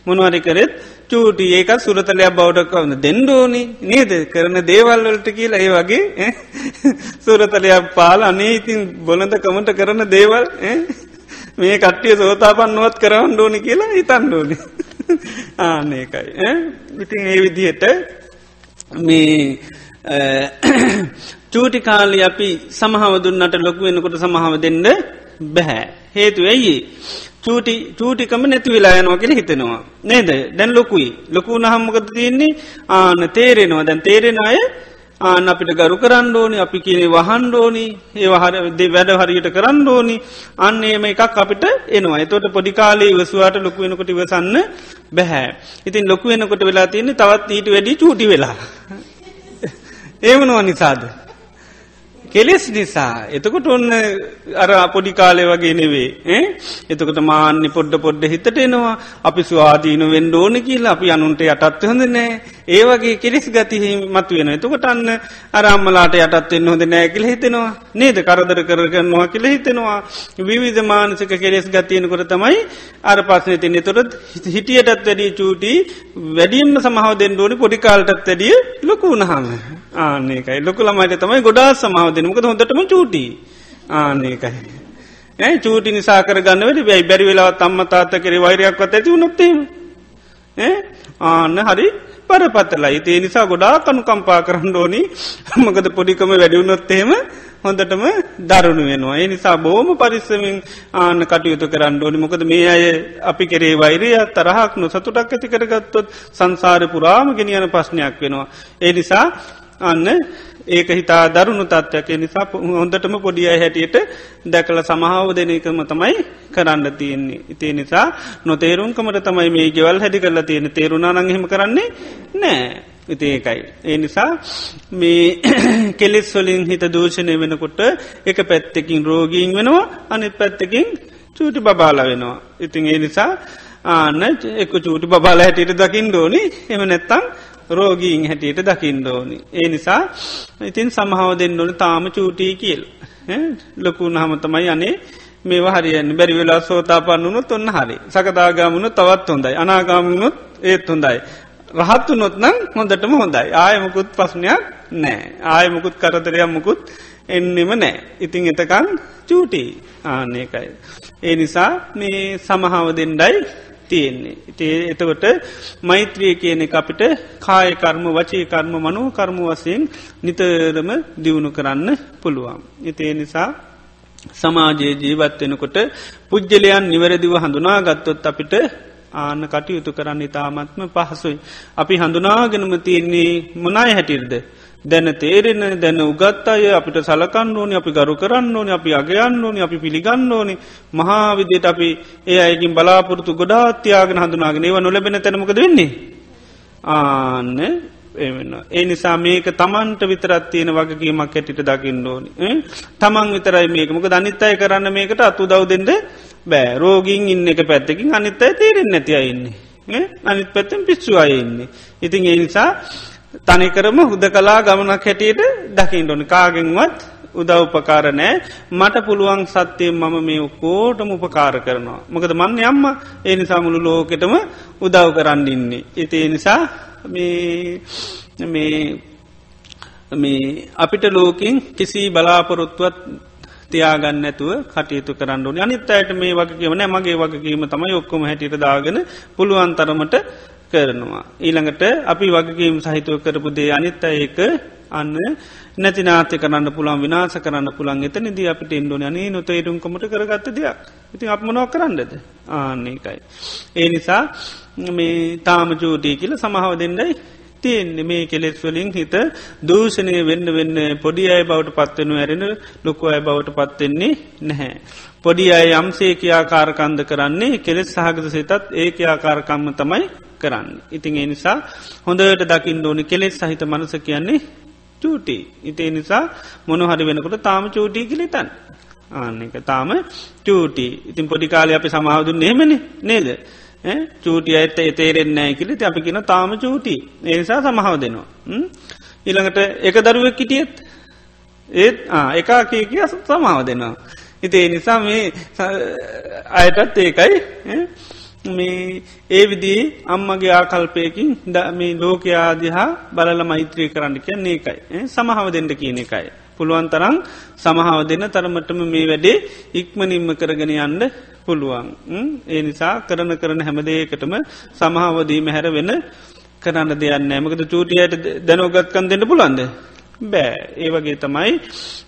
මොනවරි කරෙත් චූටි ඒක සුරතලයක් බෞඩක්වන්න දෙන්ඩෝනි නේද? කරන දේවල්වලට කියලා ඒ වගේ සුරතලයක් පාල අනේ ඉතින් බොනද කමට කරන දේවල් මේ කට්ටිය සෝතාපන්නුවත් කරන්න ඩෝනි කියලා හිතන්ඩෝනි ආනකයි ඉතින් ඒ විදිහට මේ චූටි කාලි අපි සමහාව දුන්නට ලොකු වෙනකොට සමහාව දෙන්න බැහැ. හේතු ඇයි. චූටි චූටිකම නැති වෙලායනවා කියල හිතෙනවා. නේද දැන් ලොකුයි. ලොකු නහම්මකද තියන්නේ ආන තේරෙනවා දැන් තේරෙන අය ආන අපිට ගරු කරන්න ඕනි අපි කියනේ වහන් ෝනි ඒ හර වැඩ හරියට කරන්න ඕනි අන්න ඒම එකක් අපිට එනවා එතොට පොඩිකාලේ වසුවාට ලොකු වෙනකොට ඉවසන්න බැහැ. ඉතින් ලොකු වෙනකොට වෙලා තියන්නේ තවත් ඊට වැඩි චූටි වෙලා. ඒමනුව නිසාද. කෙලෙස් නිසා. එතකොට ඔන්න අර පොඩි කාලය වගේ නෙවේ එතකොට මාන්‍ය පොඩ්ඩ පොඩ්ඩ හිතට එනවා අපි ස්වාදීන වෙන්ඩ ඕන කියලා අපි අනුන්ට යටත් හොඳ නෑ. ඒවගේ කෙලෙස් ගතිහි මතු වෙන එතකොට අන්න අරම්මලාට යටත්වෙන්න හොඳ නෑ කියල හිතෙනවා. නේද? කරදර කරගන්නවා කියල හිතෙනවා. විවිධ මානසික කෙලෙස් ගතියනකොට තමයි අර පස්සන තින්නේ තොරත් හිටියටත් වැඩී චූටි වැඩියම්ම සමහව දෙන්නඩෝනි පොඩිකාල්ටත් වැඩිය ලොකු වුණහම ආනකයි ලොකුළමයිට තමයි ගොඩා සමාව දෙනමක හොඳටම චූටි. ආනකයි ඇ චූටි නිසා කරගන්න වැඩ වැයි බැරි වෙලා තම්ම තාත්ත කරේ වෛරයක්වත් ඇති වුණොත්තේම ආන්න හරි පරපත්තලයි ඒ නිසා ගොඩා කනු කම්පා කරන්න ඕනි. මකද පොඩිකම වැඩිවුණොත්තේම හොඳටම දරුණු වෙනවා. ඒ නිසා බෝම පරිස්සමින් ආන්න කටයුතු කරන්න ඕනි. මොකද මේ අය අපි කරේ වෛරය තරහක් නො සතුටක් ඇති කරගත්තොත් සංසාර පුරාම ගෙනියන ප්‍රශ්නයක් වෙනවා. ඒ නිසා අන්න ඒක හිතා දරුණු තත්වයක් නිසා හොඳටම පොඩිය හැටියට දැකල සමහාව දෙන එකම තමයි කරන්න තියෙන්නේ. ඉතිේ නිසා නොතේරුම්කමට තමයි මේ ගෙවල් හැඩි කරලා තියෙන තේරුණා නංහෙම කරන්නේ නෑ. ඉති ඒකයි. ඒ නිසා මේ කෙලෙස් වලින් හිත දූෂණය වෙනකොට එක පැත්තකින් රෝගීන් වෙනවා අනිත් පැත්තකින් චූටි බබාල වෙනවා. ඉතින් ඒ නිසා ආන්න එක චූටි බබාල හැටියට දකිින් දෝනි එම නැත්තං රෝගීන් හැටියට දකිින් දෝනි. ඒ නිසා ඉතින් සමහාව දෙන්න ඕන තාම චූටී කියල්. ලොකුණ හමතමයි අනේ මේ හරියන් බැරි වෙලා සෝතාපන්නුනුත් ඔන්න හරි. සකදාගාමුණු තවත් හොඳයි. අනාගාමුණුත් ඒත් හොඳයි. රහත්තු නොත්නම් හොඳටම හොඳයි. ආයමකුත් පස්්නයක් නෑ ආයමකුත් කරතරයක් මුකුත් එන්නෙම නෑ ඉතිං එතකං චූටි. ආනකයි. ඒ නිසා මේ සමහාව දෙන්ඩයි තියෙන්නේ. ඉතිේ එතකොට මෛත්‍රිය කියන අපිට කායකර්ම වචී කර්ම මනෝ කර්ම වසයෙන් නිතරම දියුණු කරන්න පුළුවන්. ඉතිේ නිසා සමාජයේ ජීවත්වෙනකොට පුද්ගලයන් නිවැරදිව හඳුනා ගත්තොත් අපිට ආන්න කටයුතු කරන්න ඉතාමත්ම පහසුයි. අපි හඳුනාගෙනම තියන්නේ මොනාය හැටිර්ද. දැන තේරෙන දැන උගත් අය අපිට සලකන්න ඕනි අපි ගරු කරන්න ඕනි අපි අගයන්න ඕනි අපි පිළිගන්න ඕනි. මහාවිදියට අපි ඒ අයකින් බලාපොරතු ගොඩාත්‍යයාගෙන හඳුනාගෙන ඒව නොලබෙන තැනමකද වෙන්නේ. ආන්න එමන්න. ඒ නිසා මේක තමන්ට විතරත් තියෙන වගකීමක් ඇටිට දකින්න ඕනි. තමන් විතරයි මේක. මොක දනිත්තය කරන්න මේකට අතු දව් දෙෙන්ට බෑ. රෝගීන් ඉන්න එක පැත්තකින් අනිත් අය තේරෙන් නැති අයින්නේ අනිත් පැත්තෙන් පිස්සු අයන්නේ ඉතින් ඒ නිසා තනිකරම හුද කලා ගමනක් හැටියට දකිින් ඩොන කාගෙන්වත් උදව්පකාරනෑ මට පුළුවන් සත්‍යයෙන් මම මේ ඔක්කෝටම උපකාර කරනවා. මොකද මන්න යම්ම ඒ නිසා මුළු ලෝකෙටම උදව් කරන්න ඉන්නේ. ඉතිේ නිසා මේ අපිට ලෝකින් කිසි බලාපොරොත්තුවත් තියාගන්න ඇතුව කටයුතු කරන්න ඕන. අනිත් අයට මේ වගකීම නෑ මගේ වගකීම තමයි ඔක්කොම හැටියට දාගෙන පුළුවන් තරමට කරනවා. ඊළඟට අපි වගකීම් සහිතුව කරපු දේ අනිත් ඒක අන්න නැති නාතය කරන්න පුළන් විනාස කරන්න පුළන් එත නිද අපිට ඉන්ඩුවන අනේ නොතේරුම්කමට කරගත්ත දෙයක් ඉතින් අප මොනො කරන්නද ආන්නේකයි. ඒ නිසා මේ තාම ජෝටී කියල සමහාව දෙන්නයි තියෙන්නේ මේ කෙලෙස් වලින් හිත දූෂණය වෙන්න වෙන්න පොඩි අය බවට පත්වෙනු ඇරෙන ලොකු අය බවට පත්වෙන්නේ නැහැ. පොඩි අය යම්සේ කියාකාරකන්ද කරන්නේ කෙලෙස් සහගත සිතත් ඒ ආකාරකම්ම තමයි කරන්න. ඉතින් ඒ නිසා හොඳට දකිින් ඕනි කෙලෙස් සහිත මනස කියන්නේ චූටි. ඉතිේ නිසා මොනහරි වෙනකොට තාම චූටී කිලිතන්. ආන්න එක තාම චූටි ඉතින් පොඩිකාලය අපි සමාහදුන් නෙමෙන නේද. චූටි අඇත එතේරෙන්නෑ කිලි අපි කියන තාම චූටි ඒනිසා සමහාව දෙනවා. ඉළඟට එක දරුවක් කිටියත් ඒත් එකා කිය කිය සමාව දෙනවා. ඉතිේ නිසා මේ අයටත් ඒකයි මේ ඒ විදිී අම්මගේ ආකල්පයකින් මේ ලෝකයාදිහා බලල මෛත්‍රී කරන්න කියන්නේ එකයි සමහාව දෙන්න කියන එකයි. පුළුවන් තරම් සමහාව දෙන්න තරමටම මේ වැඩේ ඉක්මනින්ම කරගෙන යන්න පුළුවන්. ඒ නිසා කරන කරන හැමදේකටම සමහාවදීම හැර වෙන කරන්න දෙයන්න ඇමකද චූටියට දැනෝගත්කන් දෙන්න පුළන්ද. බෑ. ඒ වගේ තමයි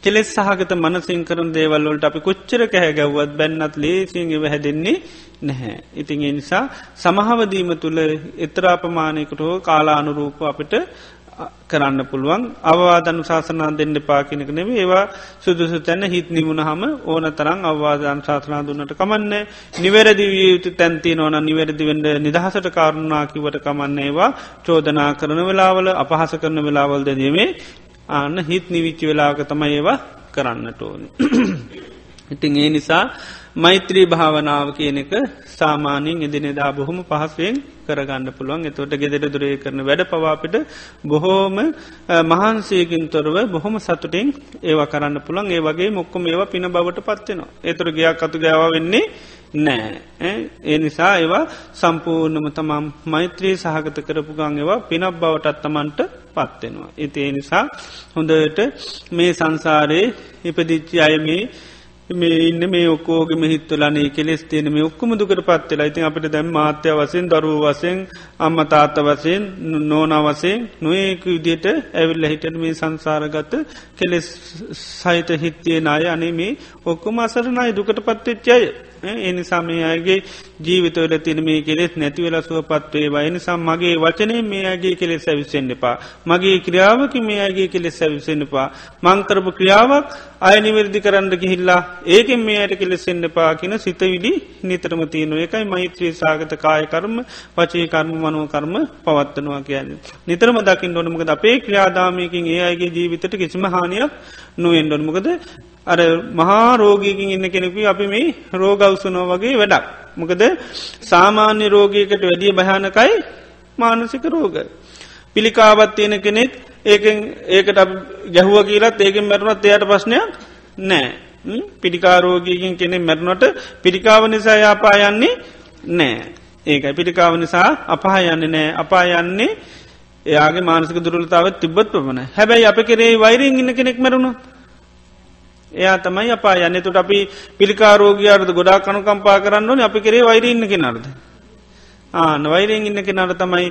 කෙලෙස් සහගත මනසින් කරන දේවල්ලොට අපි කොච්චර කැහැ ගැව්වත් බැන්නත් ලේසිංගව හැදෙන්නේ නැහැ. ඉතින් ඒ නිසා සමහාවදීම තුළ එතරාපමානයකට හෝ කාලානුරූප අපිට කරන්න පුළුවන්. අවවාදන් ශාසනා දෙන්න පාකිනක නෙව ඒවා සුදුසු තැන්න හිත් නිමුණ හම ඕන තරං අවවාදන් ශාසනා දුන්නට කමන්න. නිවැරදි වියයුතු තැන්ති ඕන නිවැරදි වෙන්ඩ නිදහසට කාරුණාකිවට කමන්න ඒවා චෝදනා කරන වෙලාවල අපහස කරන වෙලාවල් දැනීමේ අන්න හිත් නිවිච්චි වෙලාක තමයි ඒවා කරන්නට ඕන. ඉතින් ඒ නිසා මෛත්‍රී භාවනාව කියන එක සාමානයෙන් එදිනෙදා බොහොම පහසුවෙන් කරගන්න පුළුවන් එතොට ගෙදෙර දුරේ කරන වැඩ පවාපිට බොහෝම මහන්සේකින් තොරව බොහොම සතුටින් ඒවා කරන්න පුළන් ඒ වගේ මොක්කොම ඒවා පින බවට පත්වෙනවා. ඒතුර ගයක් අතු ගාව වෙන්නේ නෑ ඒ නිසා ඒවා සම්පූර්ණම තමම් මෛත්‍රී සහගත කරපු ගං ඒවා පිනක් බවට අත්තමන්ට පත්වෙනවා. ඉති ඒ නිසා හොඳට මේ සංසාරයේ ඉපදිච්චි අයමේ මේ ඉන්න මේ ඔක්කෝගම හිත්වලනේ කෙලෙස් තියෙන මේ ඔක්කම දුකට පත්වෙලා ඉතින් අපිට දැම් මාත්‍ය වසයෙන් දරුව වසයෙන් අම්ම තාත්ත වසයෙන් නෝන වසයෙන් නොඒක විදියට ඇවිල්ල හිටට මේ සංසාරගත කෙලෙස් සහිත හිත්තිය නාය අනේ මේ ඔක්කොම අසරනයි දුකට පත්වෙච්චය එනිසා මේ අයගේ ජීවිතවල තින මේ කෙලෙස් නැතිවෙලා සුවපත්වේ වය නිසා මගේ වචනය මේ අගේ කෙලෙස් ඇවිස්සෙන්න්න එපා. මගේ ක්‍රියාවක මේ අගේ කෙලෙස් ඇවිස්සෙන්න්න එපා. මංකරපු ක්‍රියාවක් අය නිවැරදි කරන්න ගිහිල්ලා ඒකෙන් මේ අයට කෙලෙස්සෙන්න්න පා කියන සිත විඩි නිතරම තියන එකයි මෛත්‍රී සාගත කායකර්ම පචේ කර්ම මනුව කර්ම පවත්වනවා කියන්නේ. නිතරම දකිින් ොනමකද අපේ ක්‍රියාදාමයකින් ඒ අයගේ ජීවිතට කිසිම හානියක් නුවෙන්ඩොනමකද අර මහා රෝගීකින් ඉන්න කෙනෙකු අපි මේ රෝගවසුනෝ වගේ වැඩක්. මොකද සාමාන්‍ය රෝගයකට වැඩිය භයානකයි මානසික රෝග. පිළිකාවත් තියෙන කෙනෙක් ඒකෙන් ඒකට ගැහුව කියලත් ඒකෙන් මැරුණත් එයට ප්‍රශ්නයක් නෑ. පිළිකාරෝගීකින් කෙනෙ මැරුණට පිළිකාව නිසා යාපා යන්නේ නෑ. ඒකයි පිළිකාව නිසා අපහා යන්නේ නෑ අපා යන්නේ එයාගේ මානසික දුරලතාවත් තිබ්බත් ප්‍රමණ හැබැයි අප කරේ වෛරෙන් ඉන්න කෙනෙක් මැරුණු එයා තමයි අපා යන්න තුට අපි පිළිකාරෝගයාරද ගොඩා කනුකම්පා කරන්න ඕන අපි කරේ වෛරඉන්න කෙනරද. ආන වෛරයෙන් ඉන්න කෙනට තමයි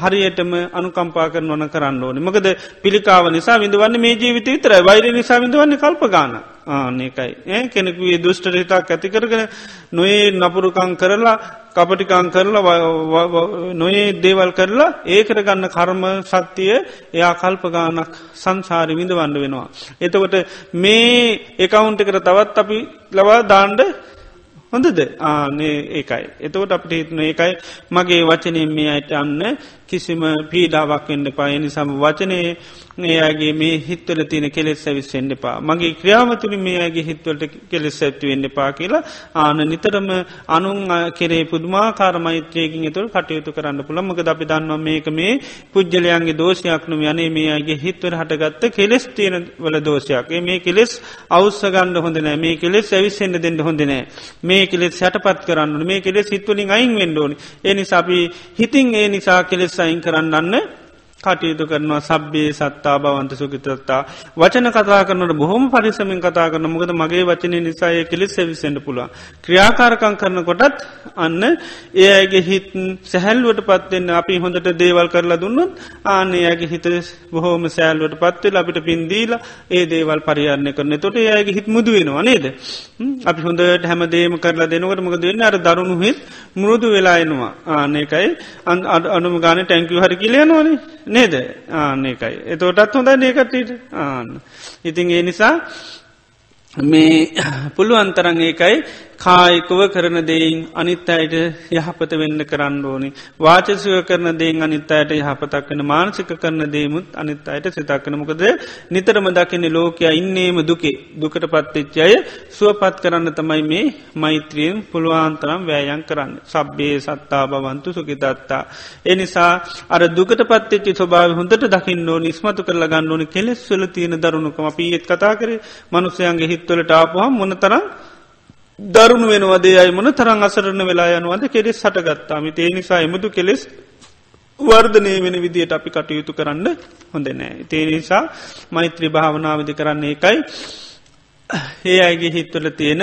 හරියටම අනුකම්පා කරන ඕන කරන්න ඕන. මකද පිළිකාව නිසා විඳවන්න මේ ජීවිත විතර වෛර නිසා විඳවන්න කල්පගාන. ආනකයි ඒ කෙනෙකුේ දුෂ්ට හිතාක් ඇති කරගෙන නොේ නපුරුකං කරලා කපටිකං කරලා නොයේ දේවල් කරලා ඒකට ගන්න කර්ම ශක්තිය එයා කල්පගානක් සංසාරි විඳවන්න වෙනවා. එතකොට මේ එකවුන්ට කර තවත් අපි ලවා දාණ්ඩ හොඳද ආනේ ඒකයි. එතකොට අපට හිතන ඒකයි මගේ වචනයෙන් මේ අයට අන්න කිසිම පීඩාවක් වෙන්න පායනි සම වචනය ඒයාගේ මේ හිත්වල තියෙන කෙලෙස් ඇවිස්සෙන්න්න පා. මගේ ක්‍රියාවතුරි මේ අගේ හිත්වලට කෙලෙස් ඇත්තු වෙන්න පා කියලා ආන නිතරම අනුන් කෙරේ පුදුමා කාරමෛත්‍රයකින් තුළ කටයුතු කරන්න පුළමක අපි දන්නවා මේක මේ පුද්ගලයන්ගේ දෝෂයක්නු යනේ මේ අගේ හිත්වර හටගත්ත කෙලෙස් තියෙන වල දෝෂයක්. මේ කෙලෙස් අවස්සගන්න හොඳනෑ මේ කෙලෙස් ඇවිස්සෙන්න්න දෙන්න හොඳනෑ මේ කෙලෙස් සැටපත් කරන්න මේ කෙලෙස් හිත්වලින් අයින් වෙන්ඩෝනි එනි සබි හිතින් ඒ නිසා කෙලෙස් සයින් කරන්නන්න කටයුතු කරනවා සබ්බේ සත්තා බවන්ත සුකිතත්තා වචන කතා කරනට බොහොම පරිසමින් කතා කරන මොකද මගේ වචනය නිසාය කෙලෙස් සැවිසෙන්ට පුළා ක්‍රියාකාරකං කරන කොටත් අන්න ඒ අයගේ හිත් සැහැල්ුවට පත්වෙන්න අපි හොඳට දේවල් කරලා දුන්නත් ආනයගේ හිත බොහෝම සෑල්ුවට පත්වෙල අපිට පින්දීලා ඒ දේවල් පරිහරණය කරන. තොට ඒයගේ හිත් මුදුවෙනවා නේද? අපි හොඳට හැම දේම කරලා දෙනකට මොක දෙන්න අර දරුණු හිත් මුරුදු වෙලායනවා ආනකයි අනුම ගාන ටැංකිව හරි කියලයනවානේ නේද ආන්නේකයි. එතෝටත් හොඳ ඒකටට ආන්න. ඉතින් ඒ නිසා මේ පුළුවන්තරන් ඒකයි කායිකව කරන දෙයින් අනිත් අයට යහපත වෙන්න කරන්න ඕනි. වාචසව කරන දෙයින් අනිත් අයට යහපතක් වෙන මානසික කරන දේමුත් අනිත් අයට සිතක්කන මොකද නිතරම දකින ලෝකයා ඉන්නේම දුකේ දුකට පත්තිච්ච අය සුවපත් කරන්න තමයි මේ මෛත්‍රියෙන් පුළුවන්තරම් වෑයන් කරන්න. සබ්බේ සත්තා බවන්තු සුකිතත්තා. එනිසා අර දුකට පත්තිච්චි ස්වභාව හොඳට දකින්න ඕනි ස්මතු කරලා ගන්න ඕනි කෙලෙස්වල තියෙන දරුණුකම පීත් කතා කර මනුසයන්ගේ හිත්වලට ආපුහම් මොනතරම් දරුණු වෙනවදේ අයි මොන තරං අසරණ වෙලා යනවද කෙරෙස් හටගත්තාම ඒ නිසා එමුදු කෙලෙස් වර්ධනය වෙන විදියට අපි කටයුතු කරන්න හොඳ නෑ. ඒ නිසා මෛත්‍රී භාවනාවදි කරන්නේ එකයි ඒ අයිගේ හිත්වල තියෙන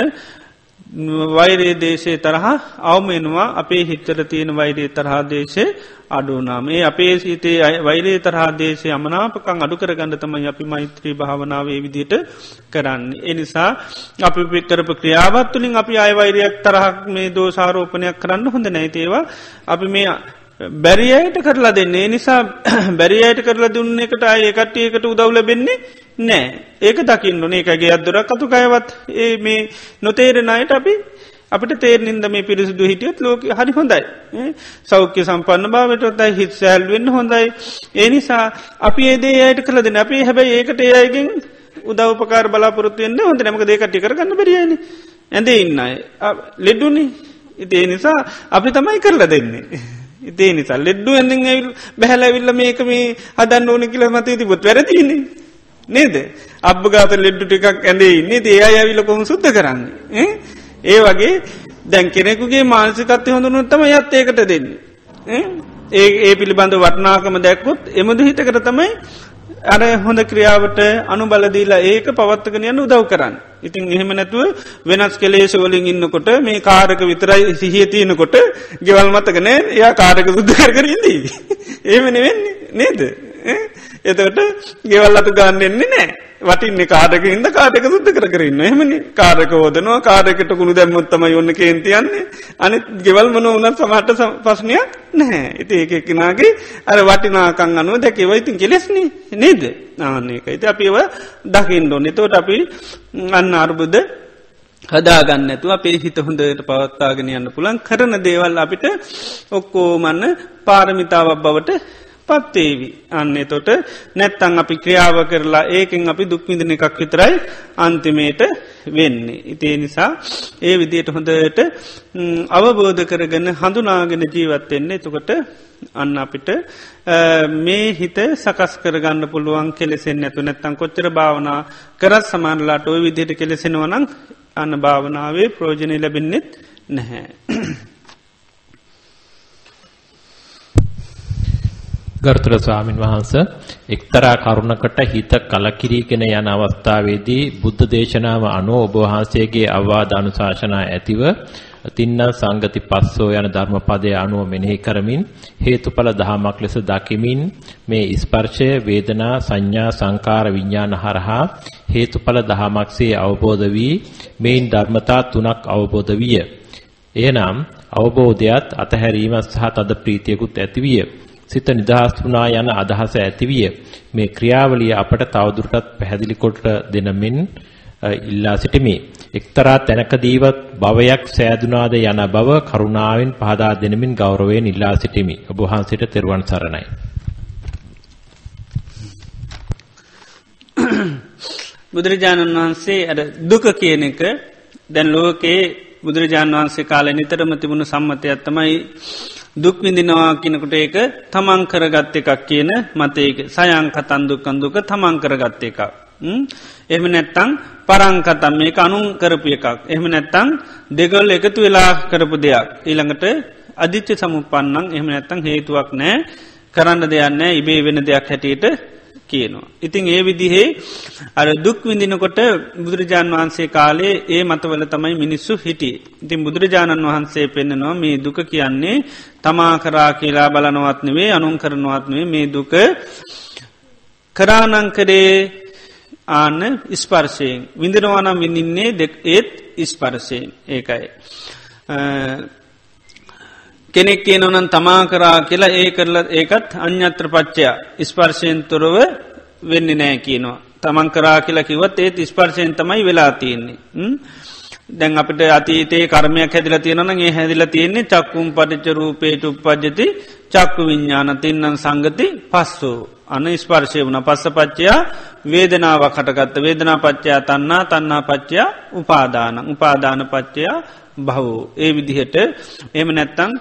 වෛරේ දේශය තරහා අවමෙනවා. අපේ හිත්තර තියෙන වෛරේ තරහා දේශය අඩුනාම ඒ අපේ සිතේ වෛරේ තරහා දේශය අමනාපකං අඩු කරගන්න තමයි අපි මෛත්‍රී භාවනාවේ විදිට කරන්න. එනිසා අපි පික්කරප ක්‍රියාවත්තුලින් අපි අයවෛරයක් තරහක් මේ දෝසාරෝපනයක් කරන්න හොඳ නැතිේවා අපි මේ බැරියට කරලා දෙන්නේ. නිසා බැරියට කරලා දුන්න එකට අය කට්ටියකට උදව් ලැබෙන්නේ නෑ ඒක දකින්න ඕනේ. එකගේ අත්දුරක් කතු කයවත් ඒ මේ නොතේරෙනයට අපි අපට තේරනින්ද මේ පිරිසිදු හිටියත් ලෝක හරි හොඳයි. සෞඛ්‍ය සම්පන්න භාවටොත්තයි හිත් සැල්වෙන්න හොඳයි. ඒ නිසා අපි ඒදේ අයට කළ දෙන අපි හැබැයි ඒකට ඒයගෙන් උදවපකාර බලාපොරත්තුවෙන්න්න හොඳ නමක දේකටි කරගන්න බරියන ඇඳේ ඉන්න ලෙඩ්ඩුනි ඉතිේ නිසා අපි තමයි කරලා දෙන්නේ. ඉතේ නිසා ලෙඩ්ඩු ඇඳින් ඇවිල් බැහැලැවිල්ල මේක මේ හදන්න ඕන කියල මත තිබොත් වැරදින්නේ නේද? අබ්ගාත ලෙඩ්ඩු ටිකක් ඇඳේ ඉන්නේ. ඒ අය ඇවිල කොම සුද්ධ කරන්නේ? ඒ වගේ දැන් කෙනෙකුගේ මානසිකත්ය හොඳනුත්තම යත් ඒකට දෙන්නේ. ඒ ඒ පිළිබඳ වටනාකම දැක්කුත් එමුද හිතකට තමයි අර හොඳ ක්‍රියාවට අනු බලදීලා ඒක පවත්තකන යන්න උදව් කරන්න ඉතින් එහෙම නැතුව වෙනස් කෙලේශ වලින් ඉන්නකොට මේ කාරක විතරයි සිහිය තියෙනකොට ගෙවල් මතකනෑ එයා කාරක සුද්දකර කරින්දී. ඒමන වෙන්නේ නේද. එතකට ගෙවල් අතු ගන්නෙන්නේ නෑ. වටින්නේ කාඩක ඉන්න කාටක සුද්ද කර කරන්න එහමනි. කාරක ෝදනවා කාරකට කුණු දැම්මොත්තම යොන්න. කේන්තියන්නේ අනිත් ගෙවල් මන වනත් සමහට පස්්නයක් නැහැ. ඉති ඒක එක්කනාගේ අර වටිනාකං අනුව දැකව. ඉතින් කෙලෙස්න. නේද? නාන්නේක ඉති අපිව දකිින්ඩෝ නතෝට අපි අන්න අර්බුද හදාගන්න ඇතුව අපේ හිත හොඳට පවත්තාගෙන යන්න පුළන් කරන දේවල් අපිට ඔක්කෝමන්න පාරමිතාවක් බවට පත්තේවි අන්න තොට නැත්තං අපි ක්‍රියාව කරලා ඒකෙන් අපි දුක්විඳන එකක් විතරයි අන්තිමේට වෙන්නේ. ඉතිේ නිසා ඒ විදියට හොඳට අවබෝධ කරගන්න හඳුනාගෙන ජීවත්වෙන්නේ එතකොට අන්න අපිට මේ හිත සකස් කරගන්න පුළුවන් කෙලෙසෙන් ඇතු නැත්තං කොච්චර භාවනා කරත් සමානලාට ඔය විදියට කෙලෙසෙනවනං අන්න භාවනාවේ ප්‍රෝජනය ලැබෙන්නෙත් නැහැ. ගරුතර ස්වාමින් වහන්ස එක්තරා කරුණකට හිත කලකිරීගෙන යන අවස්ථාවේදී බුද්ධ දේශනාව අනුව ඔබ වහන්සේගේ අවවාද අනුශාසනා ඇතිව තින්න සංගති පස්සෝ යන ධර්මපදයේ අනුව මෙනෙහි කරමින් හේතුඵල දහමක් ලෙස දකිමින් මේ ස්පර්ශය වේදනා සංඥා සංකාර විඥාන හරහා හේතුඵල දහමක්සේ අවබෝධ වී මේන් ධර්මතා තුනක් අවබෝධ විය. එනම් අවබෝධයත් අතහැරීමත් සහ තද ප්‍රීතියකුත් ඇතිවිය. සිත නිදහස් වුණා යන අදහස ඇතිවිය. මේ ක්‍රියාවලිය අපට තවදුරටත් පැහැදිලි කොට දෙන මෙන් ඉල්ලා සිටිමි. එක්තරා තැනකදීවත් භවයක් සෑදුනාද යන බව කරුණාවෙන් පහදා දෙනමින් ගෞරවයෙන් ඉල්ලා සිටිමි. ඔබ වහන්සේට තෙරුවන් සරණයි. බුදුරජාණන් වහන්සේ අර දුක කියන එක දැන් ලෝකයේ බුදුරජාණන් වහන්සේ කාලේ නිතරම තිබුණු සම්මතයක් තමයි දුක් විඳිනවා කියනකොට ඒක තමන් කරගත්ත එකක් කියන මතයක සයං කතන්දුකන්දුක තමන් කරගත්ත එකක්. එහම නැත්තං පරංකතම් මේ අනුන් කරපු එකක්. එහම නැත්තං දෙගල් එකතු වෙලා කරපු දෙයක්. ඊළඟට අධිච්ච සමුපන්නන් එහම නැත්තං හේතුවක් නෑ කරන්න දෙයන්න ඉබේ වෙන දෙයක් හැටියට කියනවා. ඉතින් ඒ විදිහේ අර දුක් විඳිනකොට බුදුරජාණන් වහන්සේ කාලේ ඒ මතවල තමයි මිනිස්සු හිටිය. ඉතින් බුදුරජාණන් වහන්සේ පෙන්න්නනවා මේ දුක කියන්නේ තමා කරා කියලා බලනවත්නවේ අනුන් කරනවත්නේ මේ දුක කරානංකරේ ආන්න ස්පර්ශයෙන් විඳනවානම් විඳින්නේ දෙක් ඒත් ස්පර්ශයෙන් ඒකයි. කෙනෙක් කියනවනන් තමා කරා කියලා ඒ කරල ඒකත් අන්‍යත්‍ර පච්චයා ස්පර්ශයෙන් තොරව වෙන්න නෑ කියනවා. තමන් කරා කියලා කිවත් ඒත් ස්පර්ශයෙන් තමයි වෙලා තියෙන්නේ. දැන් අපට අතීතේ කර්මයක් හැදිල තියෙනනගේ හැදිල තියෙන්නේ චක්කුම් පටිච්ච රූපේට උපද්ජති චක්කු විඤ්ඥාන තින්නන් සංගති පස්සෝ. අන ස්පර්ශය වන පස්ස පච්චයා වේදනාව කටගත්ත වේදනා පච්චයා තන්නා තන්නා පච්චයා උපාදාන. උපාදාන පච්චයා බහෝ ඒ විදිහට එම නැත්තං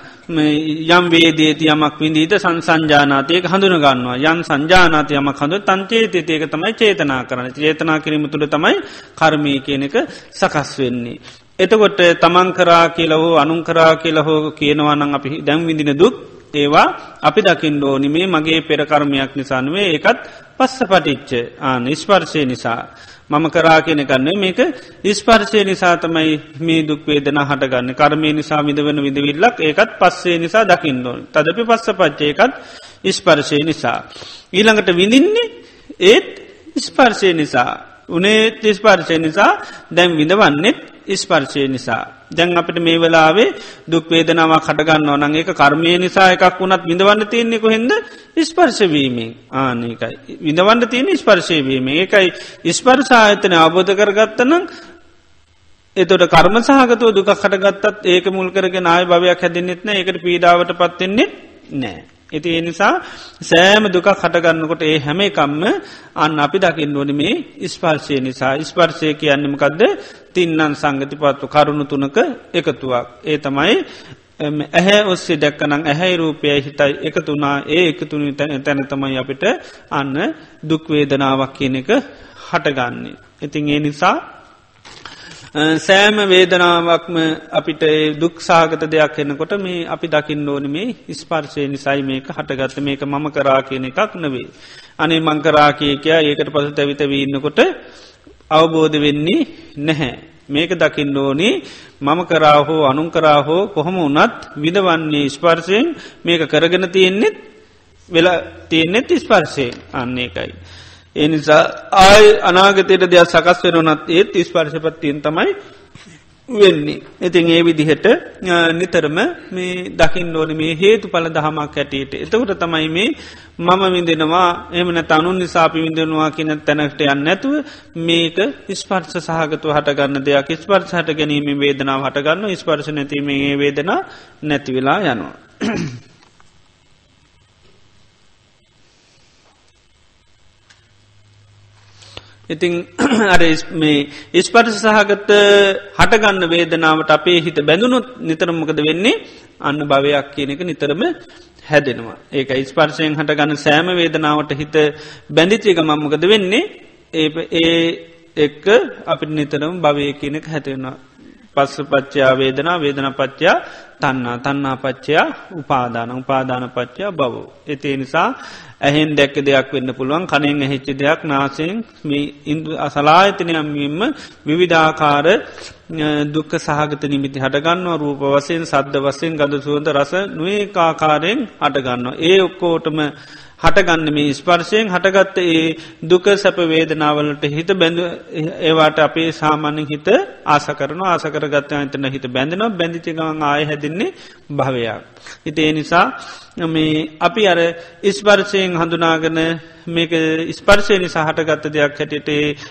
යම් වේදේති යමක් විඳීත සංසංජානාතයක හඳුන ගන්නවා යන් සංජානාතය යමක් හඳු තන්චේතයක තමයි චේතනා කරන චේතනා කිරීම තුළ තමයි කර්මය කියන එක සකස් වෙන්නේ. එතකොට තමන් කරා කියලහෝ අනුන් කරා කියලහෝ කියනවානං අපි දැම් විදින දුක් ඒවා අපි දකිින් ඕනි මේ මගේ පෙරකර්මයක් නිසානුවේ ඒකත් පස්ස පටිච්ච ආන ස්පර්ශය නිසා. මම කරා කියන කන්නේ මේක ස්පර්ශය නිසා තමයි මේ දුක්වේදන හටගන්න. කර්මය නිසා විදවන විදවිල්ලක් ඒකත් පස්සේ නිසා දකිින්ඩෝන් තදපි පස්ස පච්චයකත් ස්පර්ශය නිසා. ඊළඟට විඳින්නේ ඒත් ස්පර්ශය නිසා. උනේ ස්පර්ශය නිසා දැම් විඳවන්නෙත් ස්පර්ශය නිසා. දැන් අපට මේ වෙලාවේ දුක්වේදනාව කටගන්න ඕනන් ඒක කර්මය නිසා එකක් වුණත් විඳවන්න තියන්නේ කොහෙද ස්පර්ශවීමෙන් ආනකයි. විඳවන්න තියෙන ස්පර්ශයවීම ඒකයි ස්පර්ශායතන අවබෝධ කරගත්තනම් එතොට කර්ම සහගතුව දුක කටගත්තත් ඒක මුල් කරගෙන ආය භවයක් හැදින්නෙත්න ඒකට පීඩාවට පත්වෙන්නේ නෑ. ඇති ඒ නිසා සෑම දුකක් හටගන්නකොට ඒ හැම එකම්ම අන්න අපි දකිින් ඕනි මේ ස්පර්ශය නිසා ස්පර්ශය කියන්නමකක්ද තින්නන් සංගති පත්තු කරුණු තුනක එකතුවක්. ඒ තමයි ඇහැ ඔස්සේ දැක්කනං ඇහැයි රූපය හිතයි එකතුනා ඒ එකතුන තැන තමයි අපිට අන්න දුක්වේදනාවක් කියන එක හටගන්නේ. ඉතින් ඒ නිසා සෑම වේදනාවක්ම අපිට දුක්සාගත දෙයක් එන්නකොට මේ අපි දකිින් ඕන මේ ස්පර්ශය නිසයි මේක හටගත්ත මේක මම කරා කියන එකක් නවේ. අනේ මංකරා කියකයා ඒකට පසු තැවිත වීන්නකොට අවබෝධ වෙන්නේ නැහැ. මේක දකින්න ඕනේ මම කරාහෝ අනුන් කරාහෝ කොහොම වනත් විදවන්නේ ස්පර්සයෙන් මේක කරගෙන තියෙන්නෙත් වෙලා තියෙන්නෙත් ස්පර්ශයෙන් අන්නේ එකයි. එනිසා ආය අනාගතයට දෙයක් සකස් වෙනනත් ඒත් ස්පර්ශපත්තියෙන් තමයි වෙන්නේ. ඉතින් ඒ විදිහට නිතරම මේ දකිින් ඕන මේ හේතු පල දහමක් ඇටට. එතකට තමයි මේ මම විඳෙනවා එමන තනුන් නිසාපි විඳෙනවා කියන තැනට යන්න නැතුව මේක ස්පර්ස සහගතු හටගන්න දෙයක් ස්පර්ස හට ගැනීම වේදනාව හටගන්න ස්පර්ශ නැතිීමේ වේදනා නැතිවෙලා යනවා. ඉතිං අර මේ ඉස්පර්ස සහගත හටගන්න වේදනාවට අපේ හිත බැඳුණුත් නිතරමකද වෙන්නේ අන්න භවයක් කියන එක නිතරම හැදෙනවා. ඒක ඉස්පර්ශයෙන් හටගන්න සෑම වේදනාවට හිත බැඳිචේක මම්මකද වෙන්නේ ඒ ඒ එක්ක අපිට නිතරම භවය කියනෙක හැතිවෙනවා. පස්ස පච්චයා වේදනා වේදන පච්චයා තන්නා තන්නා පච්චයා උපාදාන උපාදාන පච්චයා බව. එතේ නිසා ඇහෙන් දැක්ක දෙයක් වෙන්න පුළුවන් කනෙන් ඇහිච්ච දෙයක් නාසයෙන් ඉන්දු අසලායතනයම්ගින්ම විවිධාකාර දුක්ක සහගත නිමිති හටගන්නවා රූප වසයෙන් සද්ධ වසයෙන් ගඳ සුවඳ රස නොඒකාකාරයෙන් හටගන්න. ඒ ඔක්කෝටම හටගන්න මේ ස්පර්ශයෙන් හටගත්ත ඒ දුක සැප වේදනාවලට හිත බැඳ ඒවාට අපේ සාමාන්‍යෙන් හිත ආස කරන ආසකර ගත්ත අතන හිත බැඳනවා බැඳිචිකවන් ආය හැදින්නේ භවයක්. හිතේ නිසා මේ අපි අර ඉස්පර්ශයෙන් හඳුනාගන මේක ස්පර්ශයනි සහටගත්ත දෙයක් හැටියට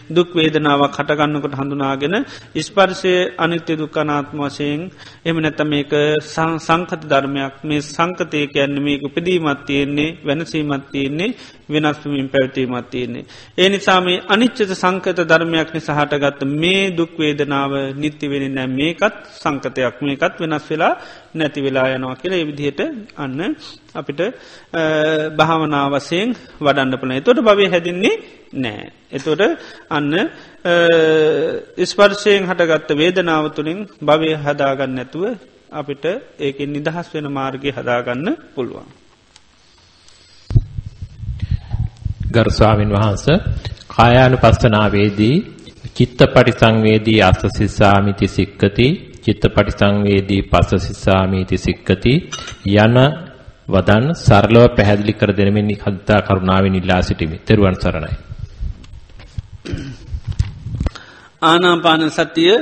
දුක් වේදනාවක් හටගන්නකොට හඳුනාගෙන ස්පර්ශය අනිත්‍ය දුක්කනාත්ම වශයෙන් එම නැත මේක සංකත ධර්මයක්. මේ සංකතය කියන්න මේක උපදීමත් තියෙන්නේ වෙනසීමත් තියෙන්නේ වෙනස්වමින් පැවතීමත් තියෙන්නේ. ඒ නිසා මේ අනිච්චත සංකත ධර්මයක් නිසාහටගත්ත මේ දුක්වේදනාව නිත්ති වෙන නෑ මේකත් සංකතයක්. මේකත් වෙනස් වෙලා නැති වෙලා යනවා කියලා එවිදිහට අන්න අපිට භාවනාවසයෙන් වඩන්න පන එතොට භවය හැදින්නේ නෑ. එතොට අන්න ස්පර්ශයෙන් හටගත්ත වේදනාව තුළින් භවය හදාගන්න නැතුව අපිට ඒකෙන් නිදහස් වෙන මාර්ගය හදාගන්න පුළුවන්. ගරු ස්වාමින් වහන්සේ කායානුපස්සනාවේදී චිත්ත පරිසංවේදී අස්ස සිස්සාමිති සික්කති චිත්ත පරිසංවේදී පස්ස සිස්සාමිති සික්කති යන වදන් සරලව පැහැදිලි කර දෙනමින් කද්දා කරුණාවෙන් ඉල්ලා සිටිමි. ත්වන් සරණයි. ආනාපාන සතිය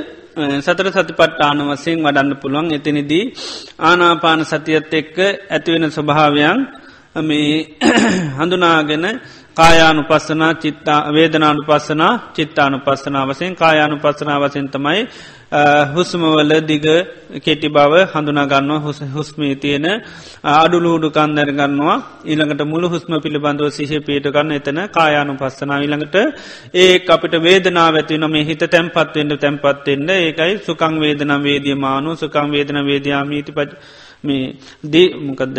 සතර සතිපට්ඨාන වසයෙන් වඩන්න පුළුවන් එතනිදී ආනාපාන සතියත් එක්ක ඇතිවෙන ස්වභාවයන් මේ හඳුනාගෙන කායානු පස්සනා චිත්තා වේදනානු පස්සනා චිත්තානු පස්සනා වසයෙන් කායානු පස්සනා වසයෙන් තමයි හුස්මවල දිග කෙටි බව හඳුනාගන්නවා හුස හුස්මී තියෙන අඩුලූඩු කන්දර ගන්නවා. ඊළඟට මුළු හුස්ම පිළිබඳව සිහ පීට ගන්න එතන කායානු පස්සනා ඊළඟට ඒ අපිට වේදනා ඇති නොම හිත තැන්පත්වෙන්ට තැන්පත්වෙන්ට ඒකයි සුකං වේදන වේදියමානු සුකං වේදන වේදයාමීති ප මේ දී මොකදද?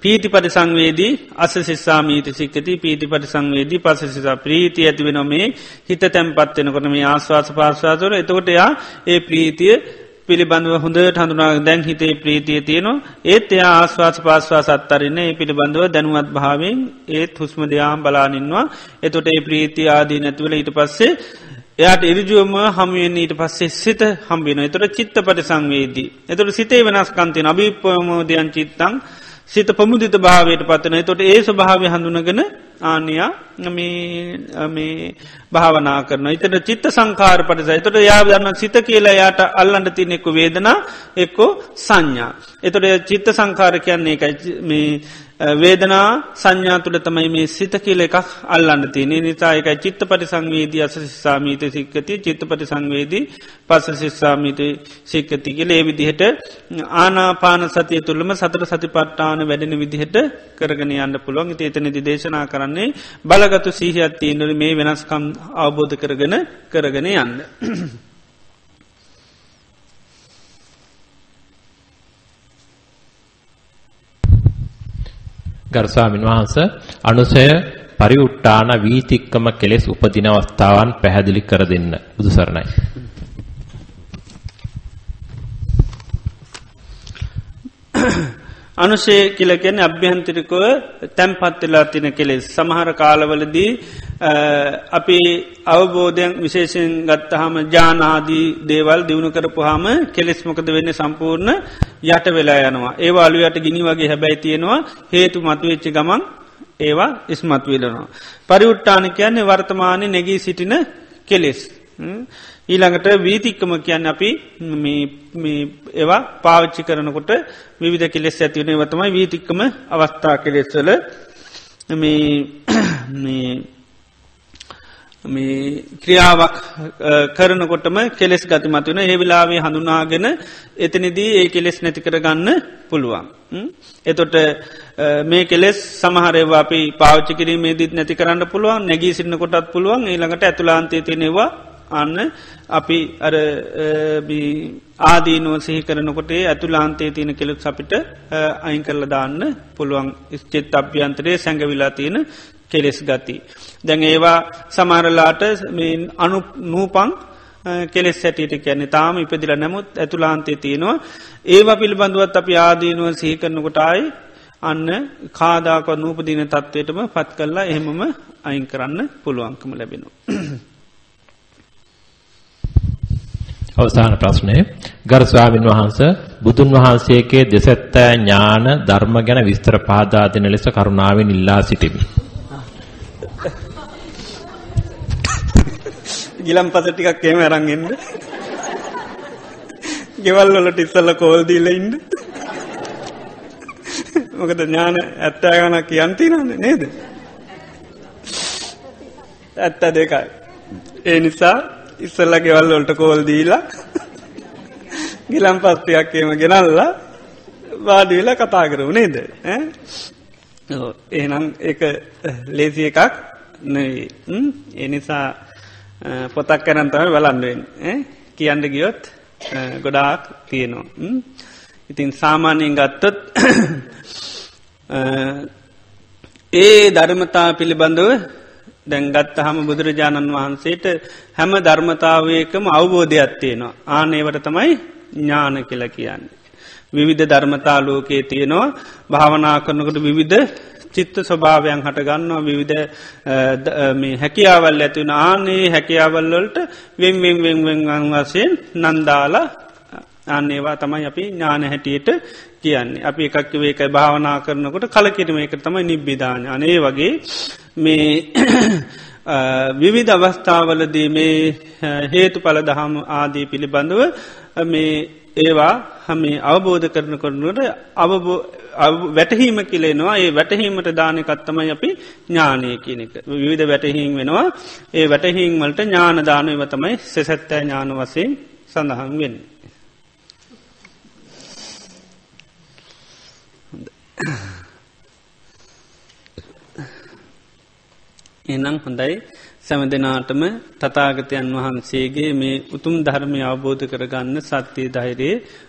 පීති පරි සංවේදී අස සිස්සාමීති සික්කති පීති පරි සංවේදී පස සිසා ප්‍රීති ඇතිවෙන මේ හිත තැන්පත්වෙනකොට මේ ආස්වාස පාර්ශවාසවර එතකොට යා ඒ ප්‍රීතිය පිළිබඳව හොඳට හඳුනා දැන් හිතේ ප්‍රීතිය තියෙනවා. ඒත් එයා ආස්වාස පාස්වා සත්තරන්න ඒ පිළිබඳව දැනුවත් භාවෙන් ඒත් හුස්ම දෙයාම් බලානින්වා එතොට ඒ ප්‍රීති ආදී නැතිවල ඊට පස්සේ එයාට ඉරිජුවම හමුවෙන් ඊට පස්සේ සිත හම්බින එතොට චිත්ත පට සංවේදී එතොට සිතේ වෙනස්කන්තිය අභිපමෝදයන් චිත්තං සිත පමුදිත භාවයට පත්වන. තොට ඒ ස්වභාවය හඳුනගෙන ආනයා මේ භාවනා කරන එතට චිත්ත සංකාර පටිසයි තොට යා දන්න සිත කියලා යායට අල්ලන්ට තිනෙක්කු වේදනා එක්කෝ සංඥා. එතොට චිත්ත සංකාර කියන්නේ එකයි වේදනා සංඥා තුළ තමයි මේ සිත කියල එකක් අල්ලන්න තියනේ නිසා එකයි චිත්ත පටි සංවේදී අස සිස්සාමීත සික්කති චිත්ත පටි සංවේදී පස සිස්සාමීත සික්කති කියල. ඒ විදිහට ආනාපාන සතිය තුළම සතර සතිපට්ටාන වැඩෙන විදිහට කරගෙන යන්න පුළුවන්. ඒතනදි දේශනා කරන්නේ බලගතු සීහත් තියනට මේ වෙනස්කම් අවබෝධ කරගෙන කරගෙන යන්න. ගරු ස්වාමීන් වහන්ස අනුසය පරිඋට්ටාන වීතික්කම කෙලෙස් උපදින අවස්ථාවන් පැහැදිලි කර දෙන්න බුදු සරණයි. අනුශය කියලකෙන අභ්‍යන්තිරිකව තැන්පත්වෙලා තින කෙලෙස් සමහර කාලවලදී අපි අවබෝධයන් විශේෂෙන් ගත්තහම ජානාදී දේවල් දියුණු කරපුහාම කෙලෙස්මකද වෙන්න සම්පූර්ණ යට වෙලා යනවා ඒවාලු යට ගිනි වගේ හැබැයි තියෙනවා හේතු මතුවෙච්චි ගමන් ඒවා ඉස්මත් වෙලනවා. පරිුට්ටාන කියන්නේ වර්තමානය නැගී සිටින කෙලෙස්. ඊළඟට වීතික්කම කියන්න අපි ඒවා පාවිච්චි කරනකොට විධ කෙලෙස් ඇතිවනේ වතමයි වීතික්කම අවස්ථා කෙලෙස්වල මේ ක්‍රියාවක් කරනකොටම කෙලෙස් ගතිමත් වෙන ඒවිලාවේ හඳුනාගෙන එතනිදී ඒ කෙලෙස් නැති කරගන්න පුළුවන්. එතොට මේ කෙලෙස් සමහරවා අපි පාච්චි කිරීමේදීත් නැති කරන්න පුළුවන් නැගී සින්න කොටත් පුළුවන් ඒළඟට ඇතුලාන්තය තිනෙවා අන්න අපි අර ආදීනුව සිහි කරනකොටේ ඇතුලාන්තේ තියෙන කෙලෙක් අපිට අයින් කරල දාන්න පුළුවන්. ස්චෙත් අභ්‍යන්තරයේ සැඟවිලා තියෙන කෙලෙස් ගති. දැන් ඒවා සමරලාට අනු නූපං කෙලෙස් සැටියට කියන්නේ තාම ඉපදිල නැමුත් ඇතුලාන්තය තියෙනවා ඒවා පිළිබඳුවත් අපි ආදීනුව සිහිකරනකොටයි අන්න කාදාක නූපදින තත්ත්වයටම පත් කරලා එහෙමම අයින් කරන්න පුළුවන්කම ලැබෙනු. අවසාන ප්‍රශ්නය ගරස්වාමින් වහන්ස බුදුන් වහන්සේගේ දෙසැත්තෑ ඥාන ධර්ම ගැන විස්තර පාදා දෙන ලෙස කරුණාවෙන් ඉල්ලා සිටිමි. ගිලම් පස ටිකක් එම අරන්ගෙන්ද ගෙවල් වලට ඉස්සල්ල කෝල්දීල ඉන්ඩ මොකද ඥාන ඇත්තෑ ගන කියන්ති නන්න නේද? ඇත්ත දෙකයි. ඒ නිසා ඉස්සල්ල ගෙවල් වලට කෝල් දීලා ගිලම් පස්තියක් එම ගෙනල්ලා වාඩිවෙල කතා කරු නේද? ඒනම් එක ලේසි එකක් නෙවී ඒ නිසා පොතක් කරන් තමයි බලන්නුවෙන් කියන්න ගියොත් ගොඩාක් තියෙනවා. ඉතින් සාමාන්‍යයෙන් ගත්තොත් ඒ ධර්මතා පිළිබඳව දැන්ගත්ත හම බුදුරජාණන් වහන්සේට හැම ධර්මතාවයකම අවබෝධයක් තියෙනවා. ආනේවට තමයි ඥාන කියල කියන්නේ. විවිධ ධර්මතාලෝකයේ තියෙනවා භාවනා කරනකට විවිධ චිත්ත ස්වභාවයන් හටගන්නවා විවිධ හැකියාවල් ඇතිවන ආනේ හැකියාවල්වලට වෙන්වෙන්වෙන්වෙන් වසයෙන් නන්දාලා අන්නේවා තමයි අපි ඥාන හැටියට කියන්නේ. අපි එකක් වේකයි භාවනා කරනකොට කලකිරීම. එක තමයි නිබ්බිධාන අනේ වගේ මේ විවිධ අවස්ථාවලදී මේ හේතු පල දහම ආදී පිළිබඳව මේ ඒවා හමේ අවබෝධ කරන කරනුවට වැටහීම කිලේනවා. ඒ වැටහීමට දානකත්තමයි අපි ඥානය කියනෙක විවිධ වැටහීම් වෙනවා. ඒ වැටහීම් වලට ඥාන දානයව තමයි සෙසැත්තෑ ඥාන වසයෙන් සඳහන් වෙන්න. එනම් හොඳයි. සැම දෙනාටම තතාගතයන් වහන්සේගේ මේ උතුම් ධර්මය අවබෝධ කරගන්න සත්‍යය ධෛරයේ වාස